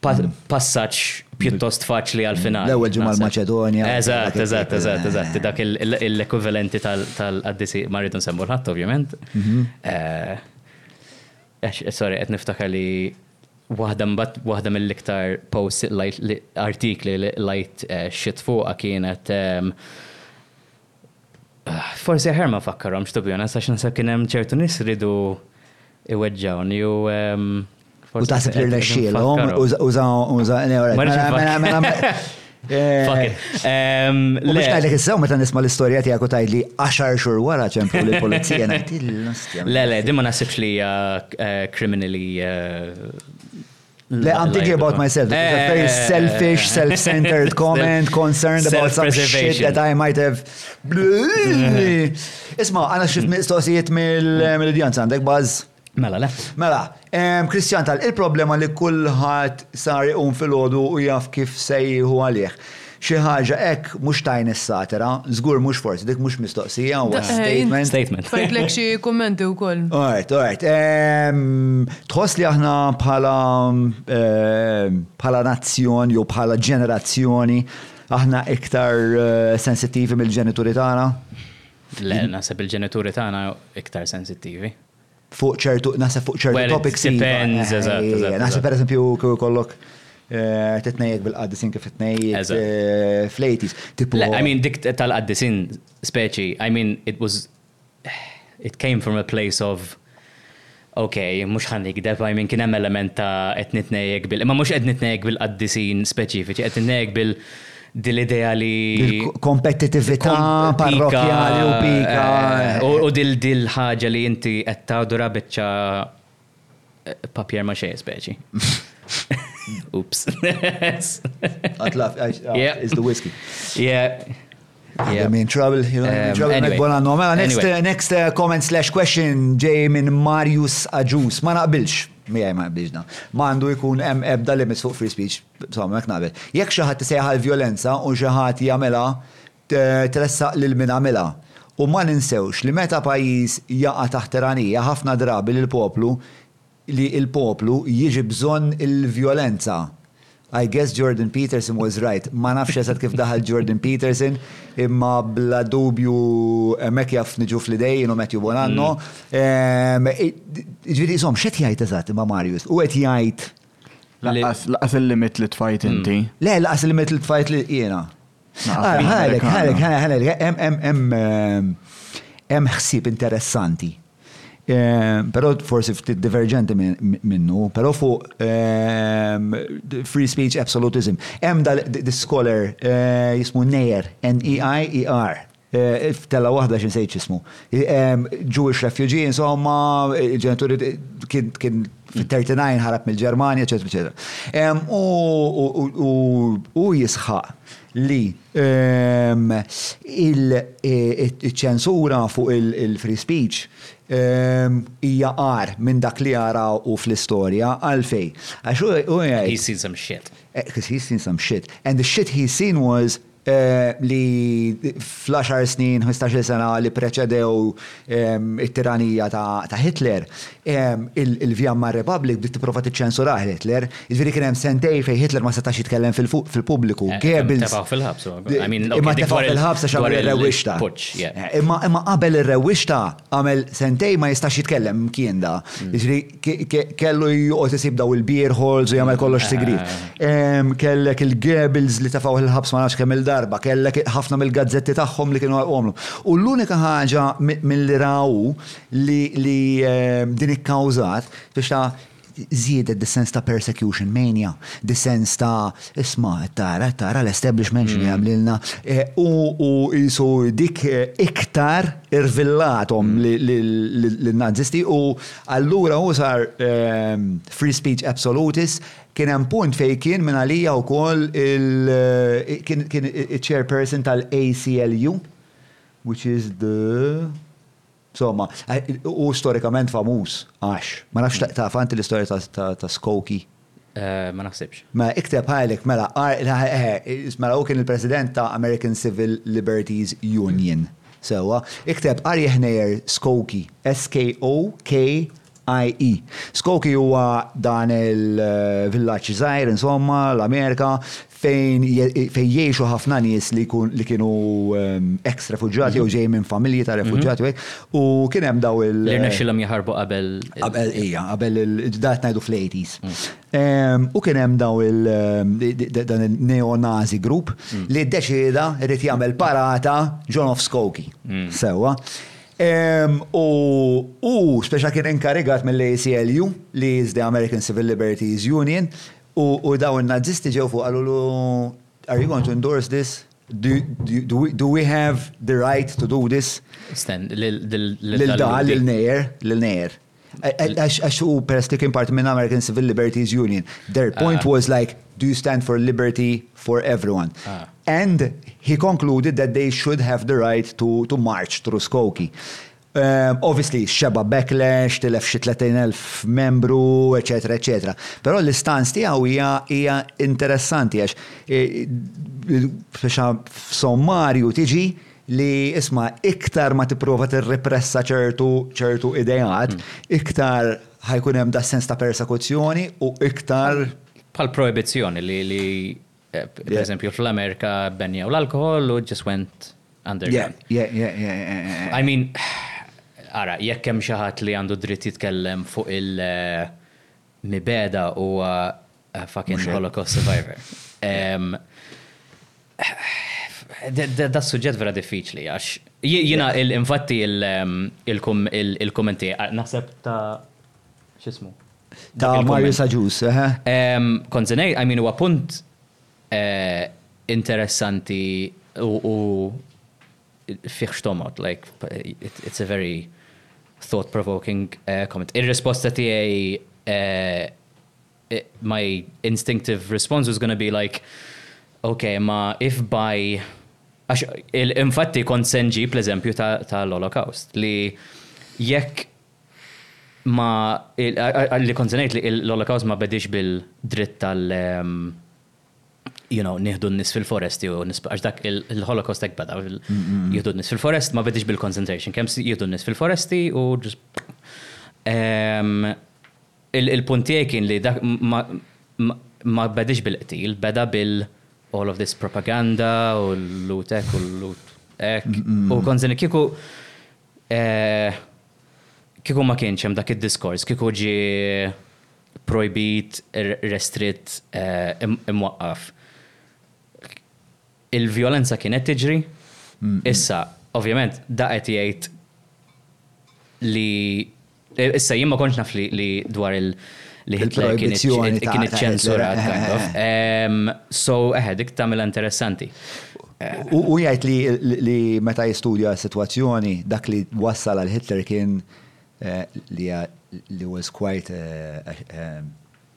Passaġġ pjuttost faċli għall-finali. L-ewwel ġimgħa l-Maċedonja. Eżatt, eżatt, eżatt, eżatt. Dak l-ekwivalenti tal-qaddisi ma rridu nsemmu l-ħadd ovvjament. Sorry, qed niftakar li waħda mbagħad waħda mill-iktar posts artikli li lajt xit fuqha kienet Forsi aħjar ma nfakkarhomx to be honest għax naħseb kien hemm ċertu nies ridu iweġġgħuni u U taħseb li rnexxielhom uża Mhux ngħidlek issew meta nisma' l-istorja tiegħek u tgħidli għaxar xhur wara ċemplu lill-pulizija ngħid Le le, din ma naħsibx li hija kriminali Le, I'm thinking about myself. It's a very eh. selfish, self-centered comment, concerned about some shit that I might have. Eh. Isma, għana xif mm. mistoqsijiet mill-udjanza mm. għandek baz. Mela, le. Mela, Kristjan tal, il-problema li kullħat sar un fil-ħodu u jaf kif sejħu għalih. Xi ħaġa hekk mhux ta' inissatira, żgur mhux forsi dik mhux mistoqsija huwa statement. Statement. Fajtlek xi kummenti wkoll. Għajt, għajt. Tħoss li aħna bħala bħala nazzjon jew bħala ġenerazzjoni aħna iktar sensittivi mill-ġenituri tagħna? Le, naħseb il-ġenituri tagħna iktar sensittivi. Fuq ċertu, naħseb fuq ċertu topics. Iva, depends, eżatt, eżatt. Naħseb per eżempju kieku kollok eh, titnejjek bil-qaddisin kif titnejjek eh, fl-80s. Tipo. I mean, dik tal-qaddisin speċi, I mean, it was, it came from a place of Ok, mux ħan nikdeb, I mean, kien hemm element ta' qed nitnejjek bil, imma mhux qed nitnejjek bil-qaddisin speċifiċi, qed nitnejjek bil- Di l-idea li. Kompetitività parrokjali u pika. Eh, u dil dil ħaġa li inti qed tadura biċċa eh, papjer ma xejn speċi. Oops. Atlaf, yeah. is the whiskey. Yeah. Yeah. I'm in trouble, you know, um, trouble anyway. Bona, no. Mela, next, anyway. uh, next uh, comment slash question ġej minn Marius Aġus. Ma naqbilx, miegħi ma naqbilx dan. Ma għandu jkun hemm ebda limits fuq free speech. Insomma, hekk naqbel. Jekk xi ħadd isejjaħ għall-vjolenza u xi ħati jagħmilha, tressaq lil min għamilha. U ma ninsewx li meta pajjiż jaqa' taħt tiranija, ħafna drabi li l-poplu, li l-poplu jiġi bżonn il-vjolenza. I guess Jordan Peterson was right. Ma nafx eżatt kif daħal Jordan Peterson, imma bla dubju hemmhekk jaf niġu fl-idej jien u Matthew Bonanno. Jiġifieri, insomma, x'qed jgħid eżatt imma Marius? Hu qed jgħid. Laqas il-limit li tfajt hmm. inti. Le, laqas il-limit li tfajt li jiena. Ħalek, ħalek, ħalek, hemm ħsieb interessanti. Ehm, però forsi ftit divergenti minnu, però fuq ehm, free speech absolutism. Hemm dal-scholar eh, jismu Neyer, N-E-I-E-R, Tella' waħda xi nsejt x'ismu. Jewish refugee, insomma, il-ġenituri kien fit-39 ħarab mill-Ġermanja, eċetera, eċetera. U jisħaq li iċ-ċensura fuq il-free speech hija agħar minn dak li ara hu fl-istorja. Għalfejn? Għax hu jgħid. He's seen some shit. He's seen some shit. And the shit he's seen was li fl-għaxar snin, ħmistax-il sena li ppreċedew it-tiranija ta' Hitler, il-Weimar Republic bdiet tipprova tiċċensurah lil Hitler. Jiġifieri kien hemm sentejn fejn Hitler ma setax jitkellem fil-pubbliku. Goebbels. Intefgħu fil-ħabs. I mean, imma ntefgħu fil-ħabs għax għamel ir-rewwixta. Imma qabel ir-rewwixta għamel sentejn ma jistax jitkellem, imkien da. Jiġifieri kellu joqgħod isib daw il-beer halls u jagħmel kollox sigrit. Ah. Kellek il-Goebbels li tafgħu il-ħabs ma nafx kemm il-darba, kellek ħafna mill-gazzetti tagħhom li kienu għalqomlu. U l-unika ħaġa mill-li raw li din ikkawżat biex ta' ziedet dis-sens ta' persecution mania, dis-sens ta' isma, tara, tara l-establishment xini mm. għamlilna. Eh, u jisu dik eh, iktar irvillatom mm. l-nazisti u Allura hu sar free speech absolutis, kien hemm punt fejn kien minn għalija wkoll kien iċ-chairperson tal-ACLU, which is the Insomma, hu storikament famuż għax, ma nafx taf inti l-istorja ta' Skokie. Ma naħsibx. Mela ikteb Hayek mela qar mela hu kien il-President ta' American Civil Liberties Union. Sewwa. Ikteb Arie Hneyer Skokie, S-K-O-K-I-E. Skokie huwa dan il-villaġġ żgħir insomma l-Amerika fejn jgħixu ħafna nies li kienu ehm, ex refuġjati jew mhm. ġej minn familji ta' refuġjati mhm. u hekk, u kien hemm daw il- Li rnexxilhom jaħarbu qabel. Qabel hija, qabel il-dat ngħidu fl-80s. Mm. Ehm, u kien hemm daw il- ehm, dan il-neonazi group mm. li ddeċida rrid jagħmel parata John of Skokie. Mm. Sewwa. U speċa kien inkarigat mill-ACLU, li is the American Civil Liberties Union, u daw il-nazisti ġew fuq għallu are you going to endorse this? Do, we, have the right to do this? Sten, l dal l nejer l nejer Għax u peress li kien part minn American Civil Liberties Union. Their point ah. was like, do you stand for liberty for everyone? Ah. And he concluded that they should have the right to, to march through Skokie. Obviously, xeba' backlash, tilef xi 30,000 membru, eċetera, eċetera. Però l-istanz tiegħu hija hija interessanti għax speċa f'sommarju tiġi li isma' iktar ma tipprova tirripressa ċertu ċertu ideat, iktar ħa jkun hemm da' sens ta' persekuzzjoni u iktar. Bħal projbizzjoni li li Per eżempju, fl-Amerika benjaw l-alkohol u just went underground. Yeah, yeah, yeah. I mean, ara, jekk hemm xi ħadd li għandu dritt jitkellem fuq il-mibeda eh, huwa eh, fucking Holocaust survivor. Da suġġett vera diffiċli, għax jina infatti il-kommenti, naħseb ta' x'ismu. Ta' Marius Agius, eħe. Kont se ngħid, I mean huwa punt interessanti u fih x'tomgħod, like it's a very thought provoking comment. Ir-risposta tiegħi my instinctive response was gonna be like okay ma if by għax infatti kont se nġib l-eżempju tal-Holocaust li jekk Ma, li kont se ngħid li l-Olokawst ma bediex bil-dritt tal, you know, nieħdu n-nies fil-foresti u nisp-, għax dak il-Holocaust hekk beda, jieħdu n-nies fil-forest, ma bediex bil-concentration camps, jieħdu n-nies fil-foresti u just. Il-punt tiegħi kien li dak ma bediex bil-qtil, beda bil- all of this propaganda u l-lut hekk u l-lut hekk. U kont se ngħid kieku Kieku ma kienx hemm dak id-diskors, kieku ġie pprojbit, restritt, imwaqqaf, il-vjolenza kienet tiġri? Issa, ovvjament, da qed jgħid li. Issa jien ma kontx naf li dwar il- li Hitler kien iċċensurat kind of. So eħe, dik tagħmilha interessanti. Hu jgħid li meta jistudja s-sitwazzjoni dak li wassal għal Hitler kien li was quite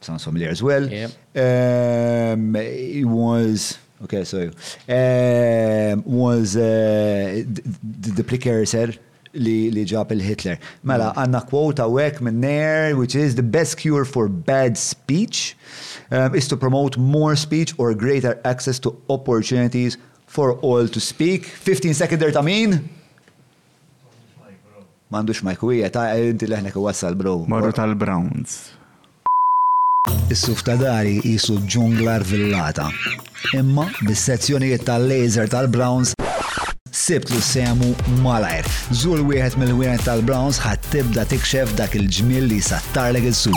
Sounds familiar as well. Um, it was. Okay, so um, was uh, the, the, the said li ġab il-Hitler. Mela, mm. għanna kwota wek minn Nair, which is the best cure for bad speech um, is to promote more speech or greater access to opportunities for all to speak. 15 seconder ta' tamin? M'għandux mike wiegħed, ah eh inti leħnek iwassal bro. Morru tal-Browns. Is-suf ta' dari qisu ġungla rvillata. Imma, bis-sezzjonijiet tal-laser tal-Browns, sibtlu sehmu malajr. Żur wieħed mill-ħwienet tal-Browns ħa tibda tikxef dak il-ġmiel li jsattarlek is-suf.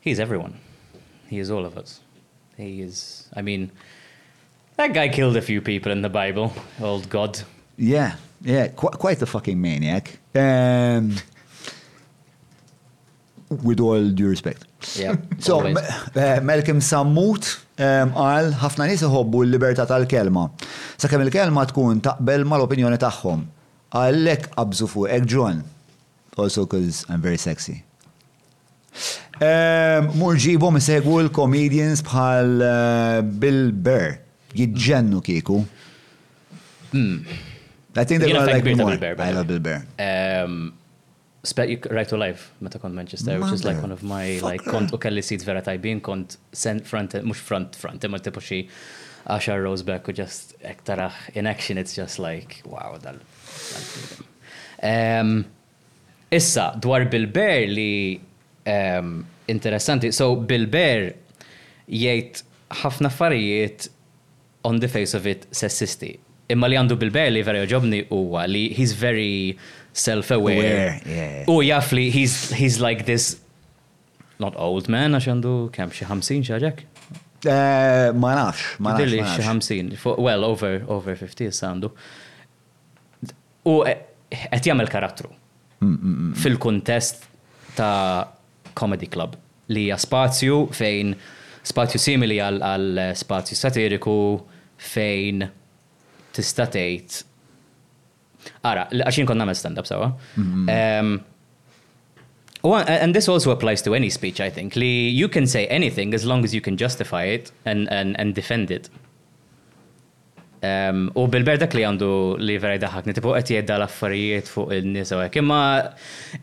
He is everyone. He is all of us. He is, I mean, that guy killed a few people in the Bible, old God. Yeah, yeah, quite a fucking maniac. Um, with all due respect. Yeah, so, eh, Malcolm Sammut ehm, għal ħafna nies iħobbu l-libertà tal-kelma. Sakemm il-kelma tkun taqbel mal-opinjoni tagħhom. Għalhekk qabżu fuq hekk John. Also cuz I'm very sexy. Mur ġibhom isegwu l-comedians bħal eh, Bill Burr. Jitġennu kieku. Hmm. I think they're gonna like me more. I love Bill Burr. Right to Life, meta kont Manchester, which is like one of my, like, kont u kelli seats vera tajbin, kont sent front, mux front front, imma tipu xie Asha Roseback u just ektaraħ in action, it's just like, wow, dal. Ehm, issa, dwar Bilber li, ehm, interessanti, so Bilber jgħid ħafna affarijiet on the face of it sessisti. Imma li għandu Bilber li vera jogħġobni huwa li he's very self-aware. U jaf li he's, he's like this not old man għax għandu kemm xi 50 xi ġek? Eh, ma nafx, ma nafx. Xi 50, well over over 50 issa għandu. Hu qed jagħmel karattru fil-kuntest ta' comedy club li hija spazju fejn, spazju simili għal spazju satiriku fejn tista' tgħid, ara, għax jien kont nagħmel stand-up sewwa. And this also applies to any speech I think li you can say anything as long as you can justify it and defend it. Hu bil-belt dak li għandu li vera jdaħħakni, tipo qed jgħid dal-affarijiet fuq in-nisa u hekk. Imma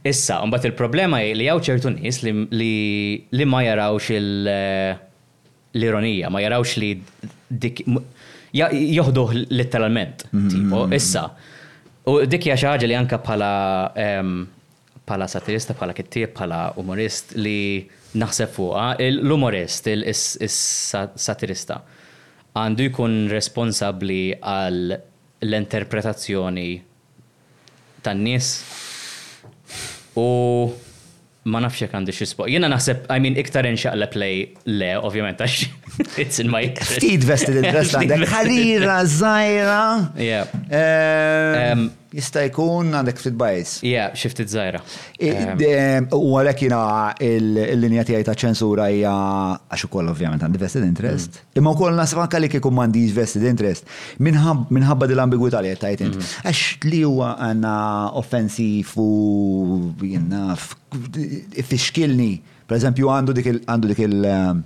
issa, imbagħad il-problema hi li hawn ċertu nies li ma jarawx l-ironija, ma jarawx li dik joħduh litteralment, tipo. Issa, u dik hija xi ħaġa li anke bħala bħala satirista, bħala kittieb, bħala umorist li naħseb fuqha, l-umorist, is-satirista għandu jkun responsabbli għal l-interpretazzjoni tan-nies u ma nafx jekk għandux jiena naħseb, I mean iktar inxaqleb lejn Le, ovvjament, għax it's in my interest. Ftit vested interest għandek ħarira zaħira. Yeah. Ehm, jista' jkun għandek ftit bajs. Yeah, xiftit zaħira. Ehm. U għalek jina il-linja tijaj ta' ċensura hija għax ukoll ovvjament għandi vested interest. Mm. Imma wkoll nasib anke li kieku m'għandix vested interest minħabba dil-ambigwità li qed int. Mm. Għax li huwa għandna offensiv u jinnaf ifixkilni. Per eżempju, għandu dik il- għandu dik il- ehm,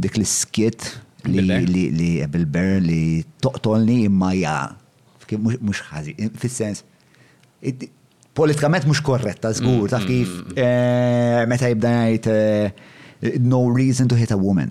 dik l-skit li Bilber. li li bilber li toqtolni imma ja kif mhux- mhux ħażi, fis-sens it- politikament mhux korretta żgur taf kif eh, meta jibda jgħid eh, no reason to hit a woman.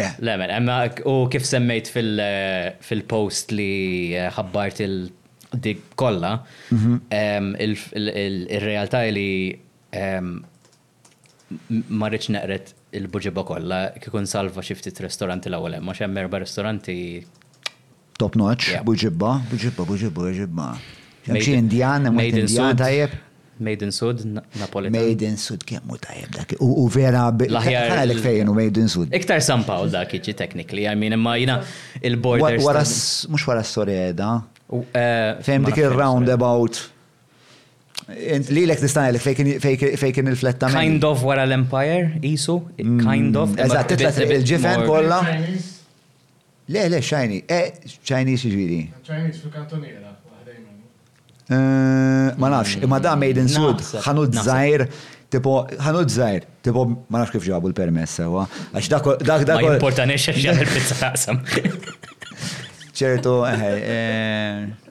L-għemel, imma u kif semmejt fil-post li ħabbart il-dik kollha, ir-realtà hi li ma rridx neqred il-buġibha kollha, kieku nsalva xi ftit ristoranti l-ewwel hemm, għax hemm erba' ristoranti Top notch, buġibba, buġibba, buġibba, buġibba. Hemm xi Indjan, hemm xi Indjan tajjeb. Made in Sud, Napolitan. Made in Sud, kemm hu tajjeb dak. U vera l-aħjar. Għalek fejn u Made in Sud. Iktar San Pawl dak jiġi technically, I mean imma jina il-border. Wara mhux wara Soreda. Eh, fejn dik ir-roundabout. Li l-ek tista' fejn kien il-fletta. Kind of wara l-Empire, isu, mm, kind of. Eżatt, titla' il-ġifen kollha. Le, le, Xajni, e, Chinese jiġifieri. Chinese fil-kantuniera, waħdejn minnu. Eh, ma nafx, imma da made in Sud, ħanut żgħir tipo, ħanut żgħir, tipo, ma nafx kif ġabu l-permess sewa, għax dak dak dak. Ma importa nexxex jagħmel pizza taqsam. ċertu, eħe, eh,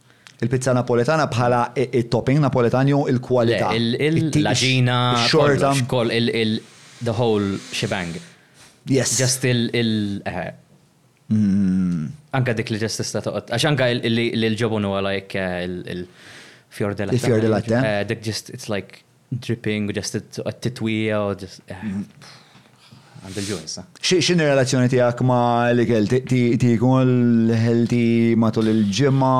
Il-pizza Napoletana bħala it-topping Napoletan jew il-kwalità? Le, l-għaġina, ix-xorta. The whole shebang. Yes. Just il, eħe. Anke dik li ġest tista' toqgħod. Għax anke li l-ġobon huwa like il-fjor della. Il-fjor della. Dik ġest, it's like Dripping u ġest titwija u ġest. Għand il-ġun issa. X'inhi relazzjoni tiegħek ma' l-ikel? Tikol healthy matul il-ġimgħa?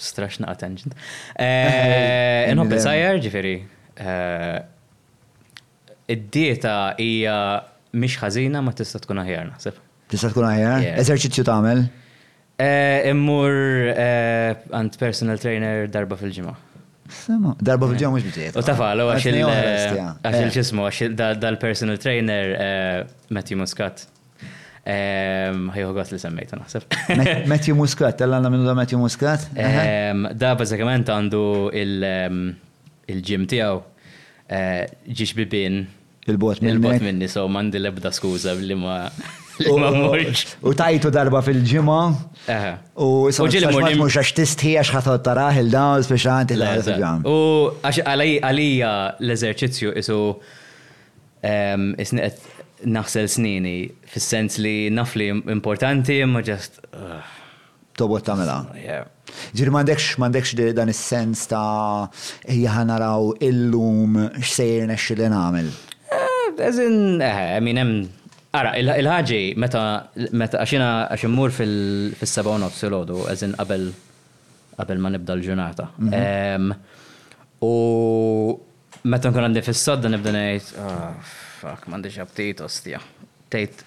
Strax naqa' tangent. Inħobb insajjar, ġifieri. Id-dieta hija mhix ħażina ma tista' tkun aħjar naħseb. Tista' tkun aħjar? Yeah. Eżerċizzju tagħmel? Eh, immur eh, għand personal trainer darba fil-ġimgħa. Sema, darba fil-ġimgħa mhux biżejjed. U tafal, u għax il- għax il-ġismu, għax il- da- dal-personal trainer eh, Matthew Muscat. Ehm, Ħajħu għas li semmejta naħseb. Met- Matthew Muscat, tella għandna minnu da Matthew Muscat? Ehm, Da bażikament għandu il- ehm, Il-gym tiegħu ġie xbibien 'il bogħod minni. 'il bogħod minni, so m'għandi l-ebda skuża li ma mmurx. U tajtu darba fil-ġimgħa. Eħe. U sa ġieli ma tmurx għax tistħi għax ħadd tarah il dawn speċjalment il dawn. U għax għalija l-eżerċizzju isu isni qed naħsel snini fis-sens li naf li importanti imma ġast. Tobgħod tagħmilha. Ġifieri m'għandekx m'għandekx dan is-sens ta' ejja ħa naraw illum x'se jirnexxili nagħmel. As in, eħe, I mean hemm Ara, il-ħaġi meta meta għax jiena għax immur fis-sebgħa u nofs filgħodu, as in qabel qabel ma nibda l-ġurnata. U meta nkun għandi fis-sodda nibda ngħid, oh, fuck, m'għandix aptit ostja. Tgħid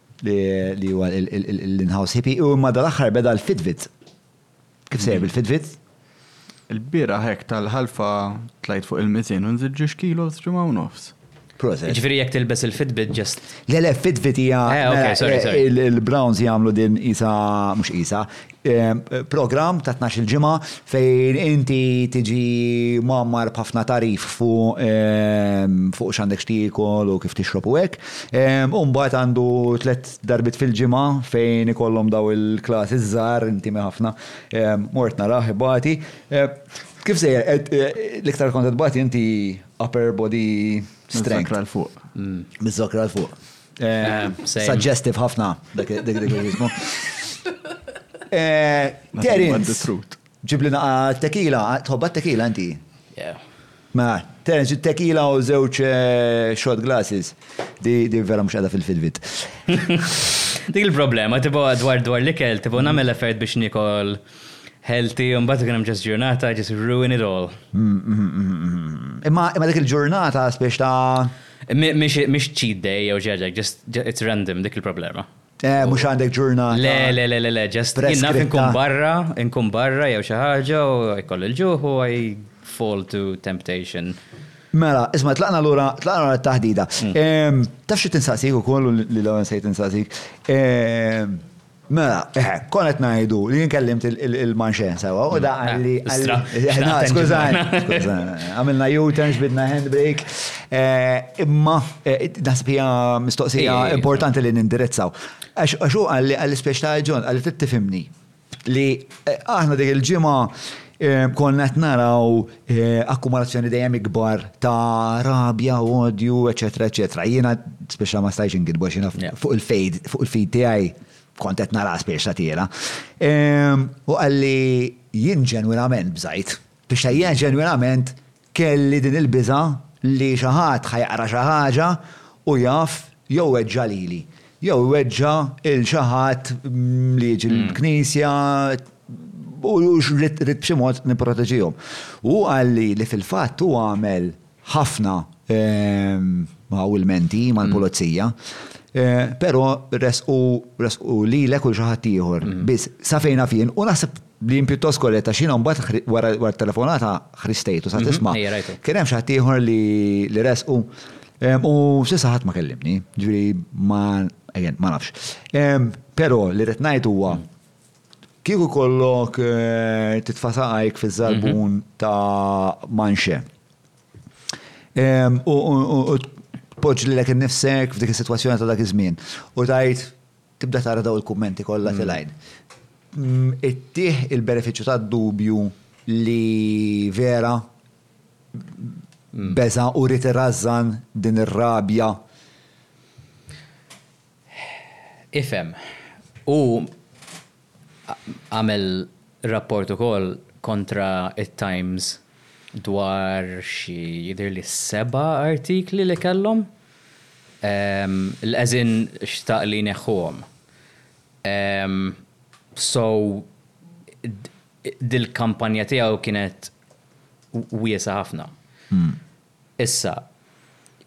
li huwa l-in-house hippie, u imma dal-aħħar beda l-Fitbit. Kif sejjer bil-Fitbit? Il-bieraħ hekk tal-ħalfa tlajt fuq il-miżien u nżidt ġiex kilos ġimgħa u nofs. Proset. Ġifieri jekk tilbes il-Fitbit ġest. Le le, Fitbit hija. Eh, ok, sorry, sorry. Il-Browns jagħmlu din isa, mhux isa, Programm ta' tnax-il ġimgħa fejn inti tiġi mgħammar b'ħafna tagħrif fuq fuq x'għandek x'tiekol u kif tixrob u hekk. U mbagħad għandu tliet darbiet fil-ġimgħa fejn ikollhom dawn il-classes żgħar, intimi ħafna. Mort narah ibati. Kif sejjer? L-iktar kont qed tbati inti upper body strength. Biż-żokra 'l fuq. Biż-żokra 'l fuq. Suggestive ħafna dik il-jismu. Terence. Ġibli naqa tekila, tħobba tekila inti. Ma, Terence, tekila u żewġ eh, shot glasses. Di vera mhux għada fil-filvit. Dik il-problema, tipo dwar dwar l-ikel, tipo nagħmel effert biex nikol healthy, un bat għem ġest ġurnata, just ruin it all. Mm, mm, mm, imma dik il-ġurnata, spiex ta' Mhix cheat day jew xi ħaġa, just it's random dik il-problema. Eh, mhux għandek ġurnata. Le, le, le, le, le, just naf inkun barra, inkun barra jew xi ħaġa u jkoll il-ġuħ u I fall to temptation. Mela, isma' tlaqna lura, tlaqna lura t-taħdida. Mm. Taf xi tinsaqsik ukoll li l-għan se tinsaqsik. Mela, eħe, kon qed ngħidu li jien kellimt il-manxen sewa u da għalli. Skużani, għamilna U-turn xbidna handbrake. Eh, imma eh, naħseb hija mistoqsija importanti li nindirizzaw. Għax hu għalli għalli spiex ta' ġon għalli tittifimni li Aħna dik il-ġimgħa konna qed naraw akkumulazzjoni dejjem ikbar ta' rabja, odju, eċetera, eċetera. Jiena speċa ma stajx ingidbu għax jiena fuq il-feed, fuq il-feed tiegħi kont qed nara speċa tiela. U qalli jien ġenwinament bżajt, biex ejja ġenwinament Kelli din il-biża' li xi ħadd ħa jaqra xi ħaġa u jaf jew iweġġa' lili, jew iweġġa' 'l xi ħadd li jiġi l-Knisja u ridt b'xi mod nipproteġihom. U hu qalli li fil-fatt hu għamel ħafna ilmenti mal-Pulizija, però ressqu lilek u 'l xi ħadd ieħor biss, sa fejn naf jien, u naħseb Din pjuttost korretta x'jiena mbagħad wara t-telefonata ħristejtu sa tisma'. Kien hemm xi ħadd ieħor li resqu u s'issa ħadd ma kellimni, ġifieri ma again ma nafx. Però li rrid ngħid huwa kieku jkollok titfa' saqajk fiż-żarbun ta' manxe u tpoġġ lilek innifsek f'dik is-sitwazzjoni ta' dak iż-żmien u tgħid Tibda tara daw il-kummenti kollha tilgħin. Ittih il-benefiċċju tad-dubju li vera beża' u ried irażżan din ir-rabja. Ifhem, hu għamel rapport ukoll kontra t-Times dwar xi jidhirli seba' artikli li kellhom li Qazin xtaq li jneħħuhom. So dil-kampanja tiegħu kienet wiesgħa ħafna. Issa,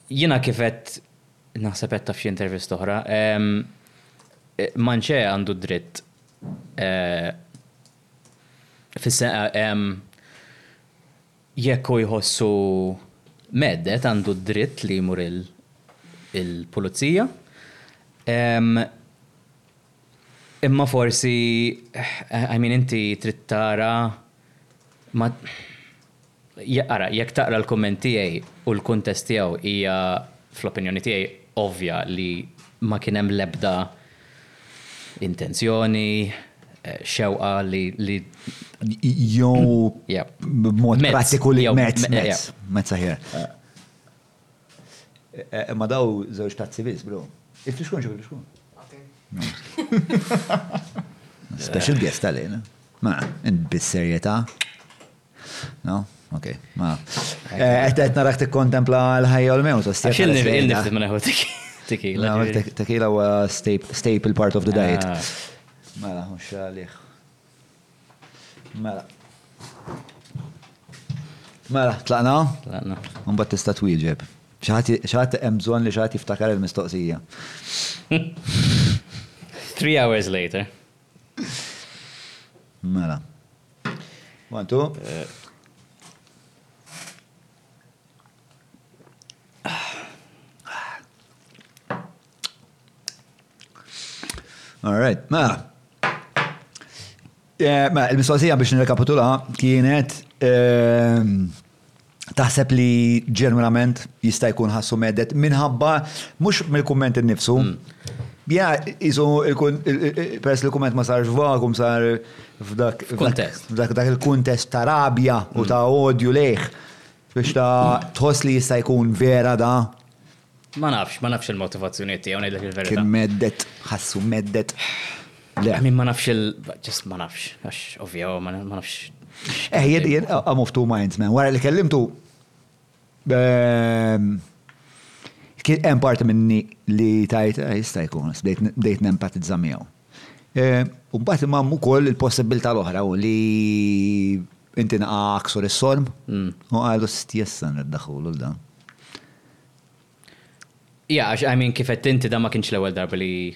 jiena kif għedt, naħseb għedtha f'xi intervista oħra, Manche għandu d-dritt jekk hu jħossu mhedded għandu d-dritt li jmur il-pulizija imma forsi, I mean inti trid tara ma Ara, jekk taqra l-kumment tiegħi u l-kuntest tiegħu hija fl-opinjoni tiegħi ovvja li ma kien hemm l-ebda intenzjoni, xewqa li, li. Jew b'mod prattiku li mezz, mezz, mezz aħjar. Imma daw żewġ tazzi biss, bro. Il-flixkun xi flixkun? Special guest għalina. Ma, bis-serjetà. No? Ok, ma. Qed eh, narak tikkontempla l-ħajja u l-mewt, ostja. X'in nifti minn ħu tekila. Tekila huwa staple part of the diet. Ah. Mela, mhux għalih. Mela. Mela, tlaqna? Tlaqna. Mbagħad tista' twieġeb. Xaħat hemm bżonn li xaħat jiftakar il-mistoqsija. Three hours later. Mela. One, two. All right, ma. Eh, ma, il-mistoqsija biex nirrekapitula kienet ehm, taħseb li ġenwinament jista' jkun ħassu medet minħabba mhux mill-kumment innifsu. Hmm. Ja, jisu peress li kumment ma sarx vakum sar f'dak dak il-kuntest ta' rabja u ta' hmm. odju lejh biex ta' tħoss li jista' jkun vera da' Ma nafx, ma nafx il-motivazzjonijiet tiegħu ngħidlek il-verità. Kien meddet, ħassu meddet. Le. Min ma nafx il just ma nafx, għax ovvja ma nafx. Eh, jien jien I'm of two minds, man. Wara li kellimtu ehm, kien hemm parti minni li tajt eh, jista' jkun, bdejt nempatizza miegħu. Eh, u mbagħad imam ukoll il-possibilità l-oħra u li inti naqa' aksur is-sorm mm. u għalu stjessan id-daħulu l-dan. Yeah, għax I mean kif qed inti dan ma kienx l-ewwel darba li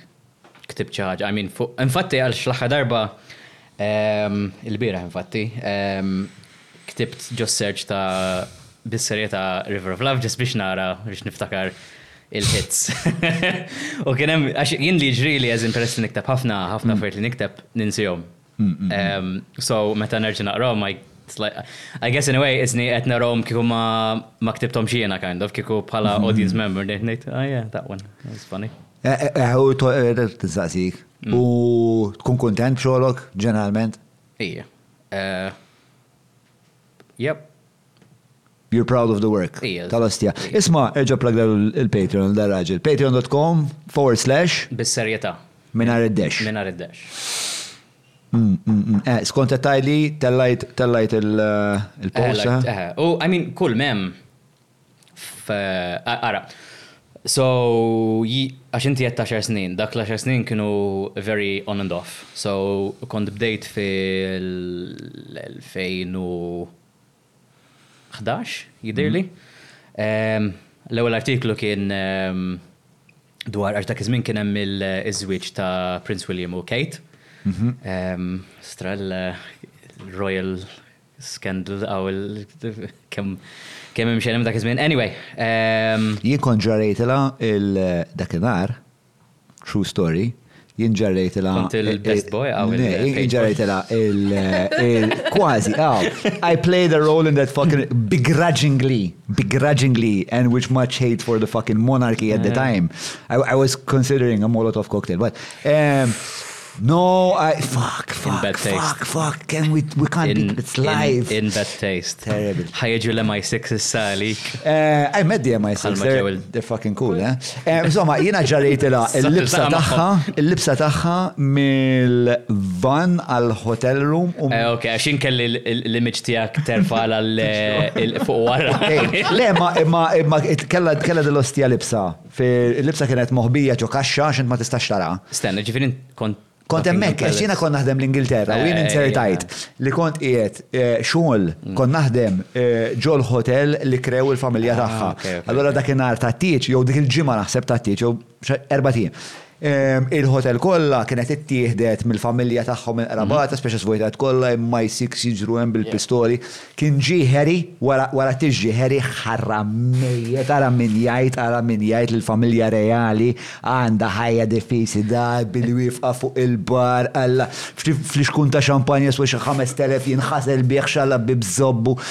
ktibt xi ħaġa, I mean fuq infatti għal l-aħħar darba ehm, il-bieraħ infatti, ehm, ktibt ġo search ta' bis-serje ta' River of Love ġest biex nara biex niftakar il-hits. U kien hemm għax jien li ġri li eżin peress li nikteb ħafna ħafna affarijiet li nikteb ninsihom. So, meta nerġa' naqrom, I guess in a way, isni qed narhom kieku ma ktibthom xiena kind of, kieku bħala audience member, dejt ngħid, ah yeah, that one, that was funny. U tistaqsik, u tkun kuntent b'xogħolok ġeneralment? Ija. Yep. You're proud of the work. Tal-ostja. Isma, erġa plagda l-Patreon, da raġel. Patreon.com forward slash. Bis-serjeta. Minar id-dex. Minar id-dex. Mm, mm, mm. Eh, skont tajli, tellajt, tellajt il-post. Eh, eh, u, I mean, kull mem. Ara. So, għax inti għed 10 snin, dak l-10 snin kienu very on and off. So, kont bdejt fil-2000 11, jidhirli. L-ewwel artiklu kien dwar għax dak iż-żmien kien hemm iż-żwieġ ta' Prince William u Kate. Stra l-royal scandal hawn kemm hemm xejn hemm dak iż-żmien. Anyway. Jien kont ġarejtilha dakinhar. True story. Jien ġarrejtilha. Kont il-best boy għaw il-. Le, jien ġarrejtilha il. Kważi, għaw. I played a role in that fucking. Begrudgingly. Begrudgingly. And with much hate for the fucking monarchy at the time. I was considering a Molotov cocktail, but. No, I fuck, fuck, bad taste. fuck, fuck, can we, we can't in, be, it's live. In, in bad taste. Terrible. Ħajġu l-MI6 issa għalik. Eh, I met the MI6, they're, they're fucking cool, eh? eh insomma, jina ġarejtila il-libsa taħħa, il-libsa taħħa mill-van għal-hotel room. Um- eh, ok, għaxin kelli l-image tijak terfa għal-fuq eh, warra. Le, ma, ma, ma, kella dell-ostija libsa. Il-libsa kienet moħbija ġo kaxxa għax int ma tistax taraha. Stenna, ġifieri int kont. Kont hemmhekk, għax jiena kont naħdem l-Ingilterra u jien inzertajt li kont qiegħed xogħol, kont naħdem ġol-ħotel li krew il-familja tagħha. Allura dak in-nhar tat-tieġ, jew dik il-ġimgħa naħseb tat-tieġ, jew erbgħat ijiem. Il-ħotel kollha kienet ittieħdet mill-familja tagħhom il-qrabata, speċi svojtajt kollha, MI-six jiġru hemm bil-pistoli. Kien ġie Harry, wara tix ġie Harry, ħarra mejjet, ara min jgħid, ara min jgħid li l-familja reali għandha ħajja diffiċli, dar bil-wifqa fuq il-bar, alla, flixkun ta' xampanja swa xi ħamest elef jinħasel bih, xalla bieb żobbu,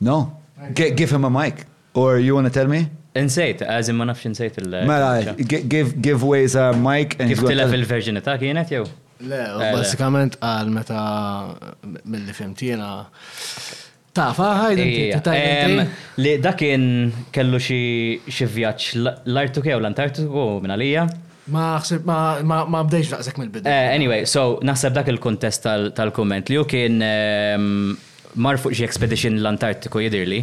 No? Give him a mic. Or you wanna tell me? Insejt, as in ma nafx insejt il- Mela, give Waze a mic and he's gonna tell us. Kif tilef il-verġinità kienet jew? Le, basikament qal meta milli fhimt jiena. Taf, ħajd inti, tajt. Li dak kien kellu xi vjaġġ l-Artiku jew l-Antartiku minn għalija. Ma ħsib, ma bdejx daqshekk mill-bidu. Anyway, so naħseb dak il-kuntest tal-kumment li hu kien Mar fuq xi expedition l-Antartiku jidhirli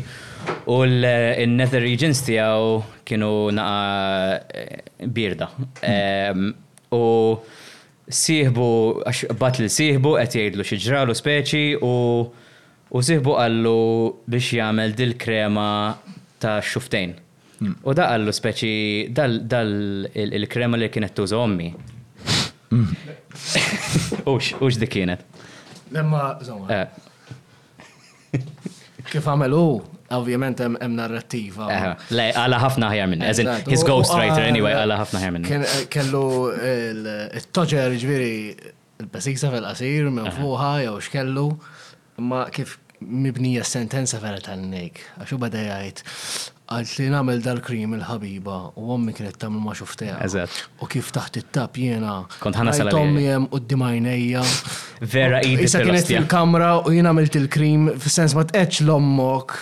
u n-nether regions tiegħu kienu naqa' bierda. U sieħbu, għax bagħat lil sieħbu qed jgħidlu xi ġralu speċi u u sieħbu qallu biex jagħmel dil-krema tax-xufftejn. U da qallu speċi dal dal il-krema li kienet tuża ommi. Ux, ux dik kienet. Imma, żomma. Eh. Kif għamel hu, ovvjament hemm narrattiva. Eh, le, għala ħafna ħjar minn, as in his ghostwriter anyway, għala ħafna ħjar minn. Kellu il-toġer ġviri Il-basisa fil-qasir minn fuqha jew x'kellu, imma kif mibnija s-sentenza vera tgħallimnek, għax hu beda jgħid, Għidtli nagħmel dal-cream il-ħabiba u ommi kienet tagħmlu ma' xufteha. U kif taħt it-tapp jiena rajt ommi hemm quddiem għajnejja. Vera hi. Issa kienet fil-kamra u jien għamilt il-cream fis-sens ma tqegħedx l ommok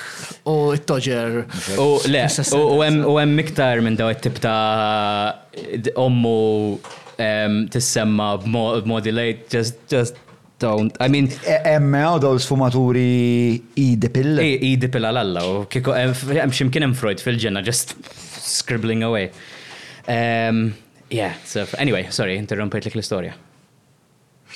u t-toġer. U le, u hemm iktar minn dawn it-tip ta' Ommu tissemma b'modi li just just don't I mean. Hemm hawn dawn l-sfumaturi Oedipil. Oedipil għal Alla u kieku hemm x'imkien hemm Freud fil-ġenna just scribbling away. Yeah, anyway, sorry, interrompejtlek l-istorja.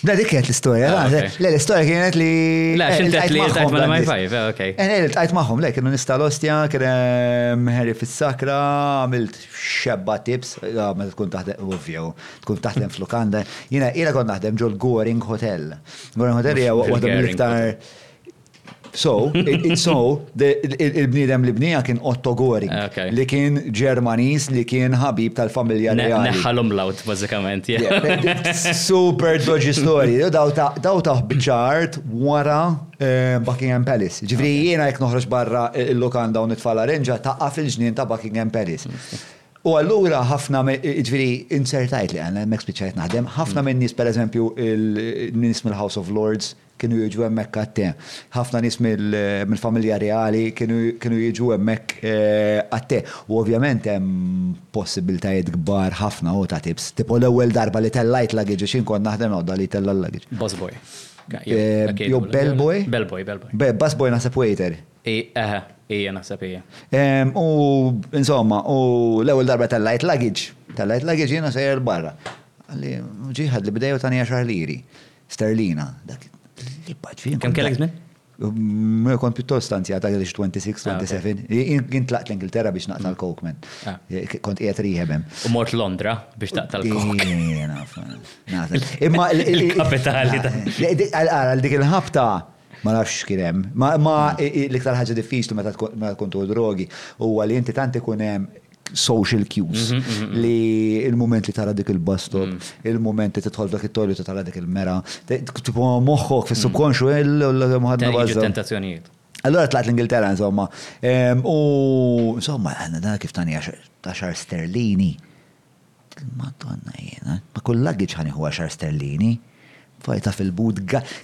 Da dik kienet l-istoria, ah, le l-istoria kienet li. La, xintet li tajt ma l-MI5, eh, ok. Ene eh, li tajt maħom, le, kienu nista l-ostja, kienem ħeri fis-sakra, għamilt xebba tips, ah, ma tkun taħdem, ovvio, tkun taħdem fl-lukanda. Jina, jina kon naħdem ġol Goring Hotel. Goring Hotel hija waħda mill-iktar So, so il-bniedem li bnija kien Otto Gori, li kien Ġermaniż li kien ħabib tal-familja reali. Neħħalhom lawt, bażikament. Super doġi story. Daw taħ biċart wara eh, Buckingham Palace. Ġifri jiena jekk noħroġ barra il-lokanda u nitfala renġa taqqa fil-ġnien ta' Buckingham Palace. U allura ħafna, ġviri, insertajt li għanna, mek spiċajt naħdem, ħafna minn nis, per eżempju, il-nis mill-House of Lords, Kienu jiġu hemmhekk għat-te. Ħafna nies mill-familja reali kienu jiġu hemmhekk għat-te. U ovvjament hemm possibbiltajiet kbar ħafna hu ta' tips. Tipo l-ewwel darba li tellajt luggage għax jien kont naħdem għodda li jtella' l-luggage. Busboy. Jew bellboy? Bellboy, bellboy. Busboy naħseb waiter. Eħe, ija naħseb ija. U insomma, u l-ewwel darba tellajt luggage, tellajt luggage jiena sejjer 'l barra. Qalli, ġie ħadli b'idejja u tani għaxar liri. Sterlina, dak li bad fil Kemm kellek żmien? Kont pjuttost stanzja ta' 26, 27. Jien tlaqt l-Ingilterra biex naqta' l-kok, man. Ah. Kont qiegħed riħebem. U mort Londra biex taqta' l-kok. Imma il-kapitali ta' għal dik il-ħabta ma nafx kien hemm. Ma l-iktar ħaġa diffiċli meta tkun tuħu drogi huwa li inti tant ikun hemm social cues mhm, mhm, mhm. li il-moment li tara dik il-bus stop, il-moment li titħol dak it-toilet tara dik il-mera, tipo moħħok fis-subkonxu il-ħadna baża. Tentazzjonijiet. Allora tlaqt l-Ingilterra, insomma. U, insomma, għanna da kif tani għaxar sterlini. Madonna jiena. Ma kull luggage ħa nieħu għaxar sterlini? Fajta fil-but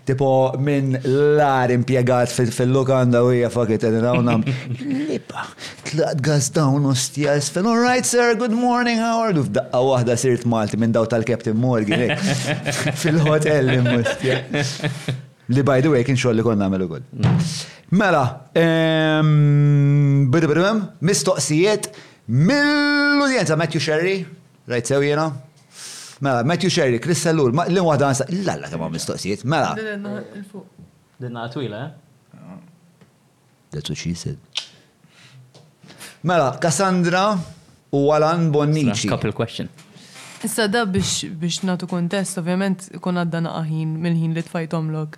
tipo minn l-agħar impjegat fil-lukanda u hija fuck it and hawn hawn. Lipa, tlaqt gas down ostja isfel. All right sir, good morning, how are you? F'daqqa waħda sirt Malti minn daw tal-Captain Morgan fil-hotel l-mustja. Li by the way kien xogħol li konna għamelu ukoll. Mela, mistoqsijiet Mill-udjenza, Matthew Xerri? Rajt sew jiena? Mela, Matthew Xerri, Chris Sellur, ma l-lin waħda nsa. Lalla kemm hawn mistoqsijiet, mela. Din naqa twila, eh? That's what she said. Mela, Cassandra u Alan Bonnici. Couple question. Issa da biex nagħtu kuntest, ovvjament kun għadda naqa ħin mill-ħin li tfajthomlok.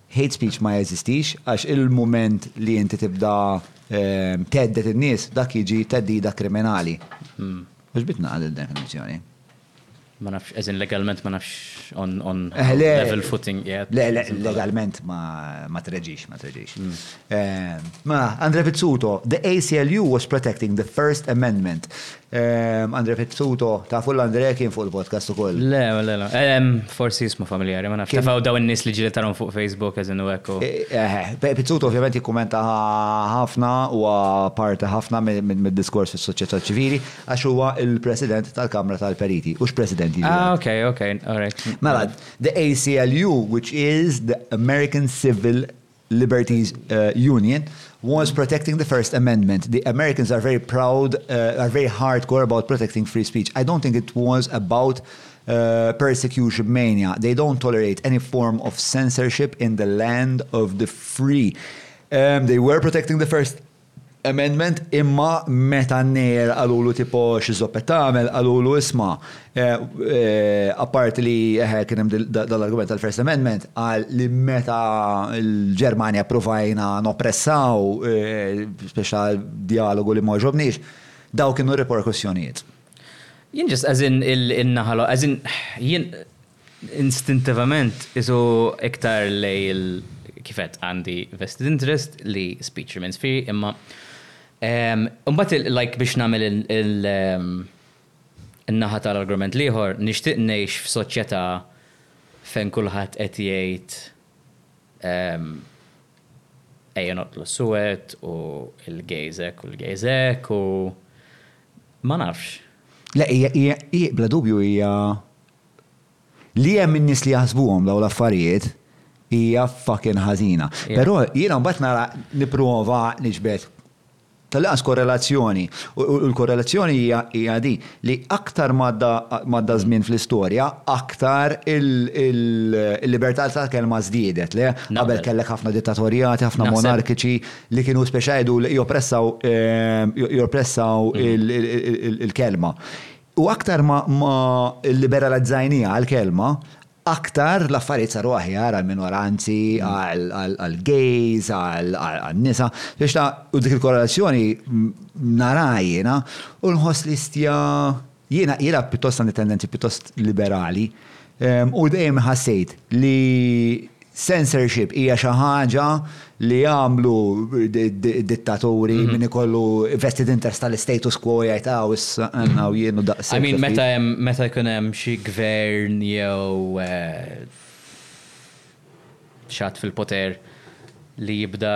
Hate speech ma jeżistix għax il-mument li inti tibda thedded in-nies dak jiġi theddida kriminali. Mhux biex naqgħad id-definizzjoni. Ma nafx, as in legalment ma nafx on on level footing qiegħed. Le, le, legalment ma treġix, ma treġix. Ma Andre Pizzuto, the ACLU was protecting the First Amendment. Andre Pizzuto, tafu l-Andre kien fuq il-podcast ukoll? Le, le, le. Forsi jismu familjari, ma nafx. Tafaw daw in-nies li ġili tarhom fuq Facebook eżin u hekk u. Pizzuto ovvjament jikkumenta ħafna u parti ħafna mid-diskors fis-soċjetà ċivili għax huwa l-President tal-Kamra tal-Periti, hux President jiġifieri. Ah, ok, ok, alright. Mela, the ACLU, which is the American Civil Liberties eh, Union, was protecting the First Amendment. The Americans are very proud, uh, are very hardcore about protecting free speech. I don't think it was about uh, persecution mania. They don't tolerate any form of censorship in the land of the free. Um, they were protecting the First Amendment imma meta n-nejer qalulu tipo xi żopp qed tagħmel qalulu isma' apparti li eħe kien hemm dan l-argument tal-First Amendment qal li meta l-Ġermanja ppruvajna noppressaw speċa djalogu li ma għoġobniex dawn kienu r-riperkussjonijiet. Jien just as in il-naħa l-oħra as in jien Instintivament qisu iktar lejn il kif għedt għandi vested interest li speech remains free imma imbagħad il like biex nagħmel il in-naħa tal-argument l-ieħor nixtieq ngħix f'soċjetà fejn kulħadd qed jgħid ejja noqtlu s-suwed u l-gays hekk u l-gays hekk u ma nafx. Le hi bla dubju hija Li hemm in-nies li jaħsbuhom dawn l-affarijiet hija fucking ħażina. Però jiena mbagħad nara nipprova niġbed tal-inqas korrelazzjoni u l-korrelazzjoni hija din li aktar ma għadda żmien fl-istorja aktar il-libertà tal-kelma żdiedet. Le? Qabel kellek ħafna dittatorjati, ħafna monarkiċi li kienu spiċċa jgħidu li joppressaw il-kelma. U aktar ma lliberalizzajniha għall-kelma, aktar l-affarijiet saru aħjar għall-minoranzi, għall-gays, għan-nisa. U dik il-korrelazzjoni naraha jiena u nħoss li stja, jiena pjuttost għandi tendenzi pjuttost liberali, U dejjem iħassejt li censorship hija xi ħaġa li jagħmlu dittaturi min ikollu vested interest tal-istatus quo jgħid hawn issa hawn jien u daqshekk. I mean meta hemm meta jkun hemm xi gvern jew xi ħadd fil-poter li jibda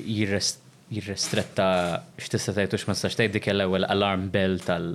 jirrestretta x'tista' tgħid u x'ma tistax tgħid dik hija l-ewwel alarm bell tal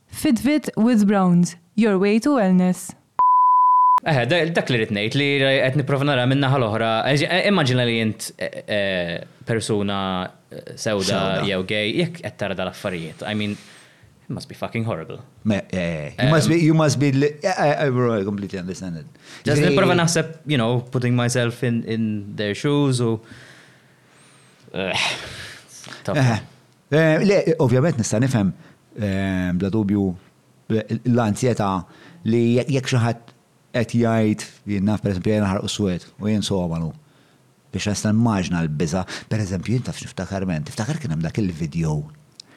Fitbit with Browns, your way to wellness. Eħe, dak li rrid ngħid, li qed nipprova nara min-naħa l-oħra, immaġina li int persuna sewda jew gay, jekk qed tara dal-affarijiet, I mean, it must be fucking horrible. You must be, I completely understand it. Just nipprova naħseb, you know, putting myself in their shoes u. Le, ovvjament nista' nifhem, bla dubju, l-anzjetà li jekk xi ħadd qed jgħid, jien naf pereżempju jien aħraq is-swed u jien somanu, biex nista' nimmaġina l-biża'. Pereżempju jien taf x'niftakar Menn, tiftakar kien hemm dak il-vidjo,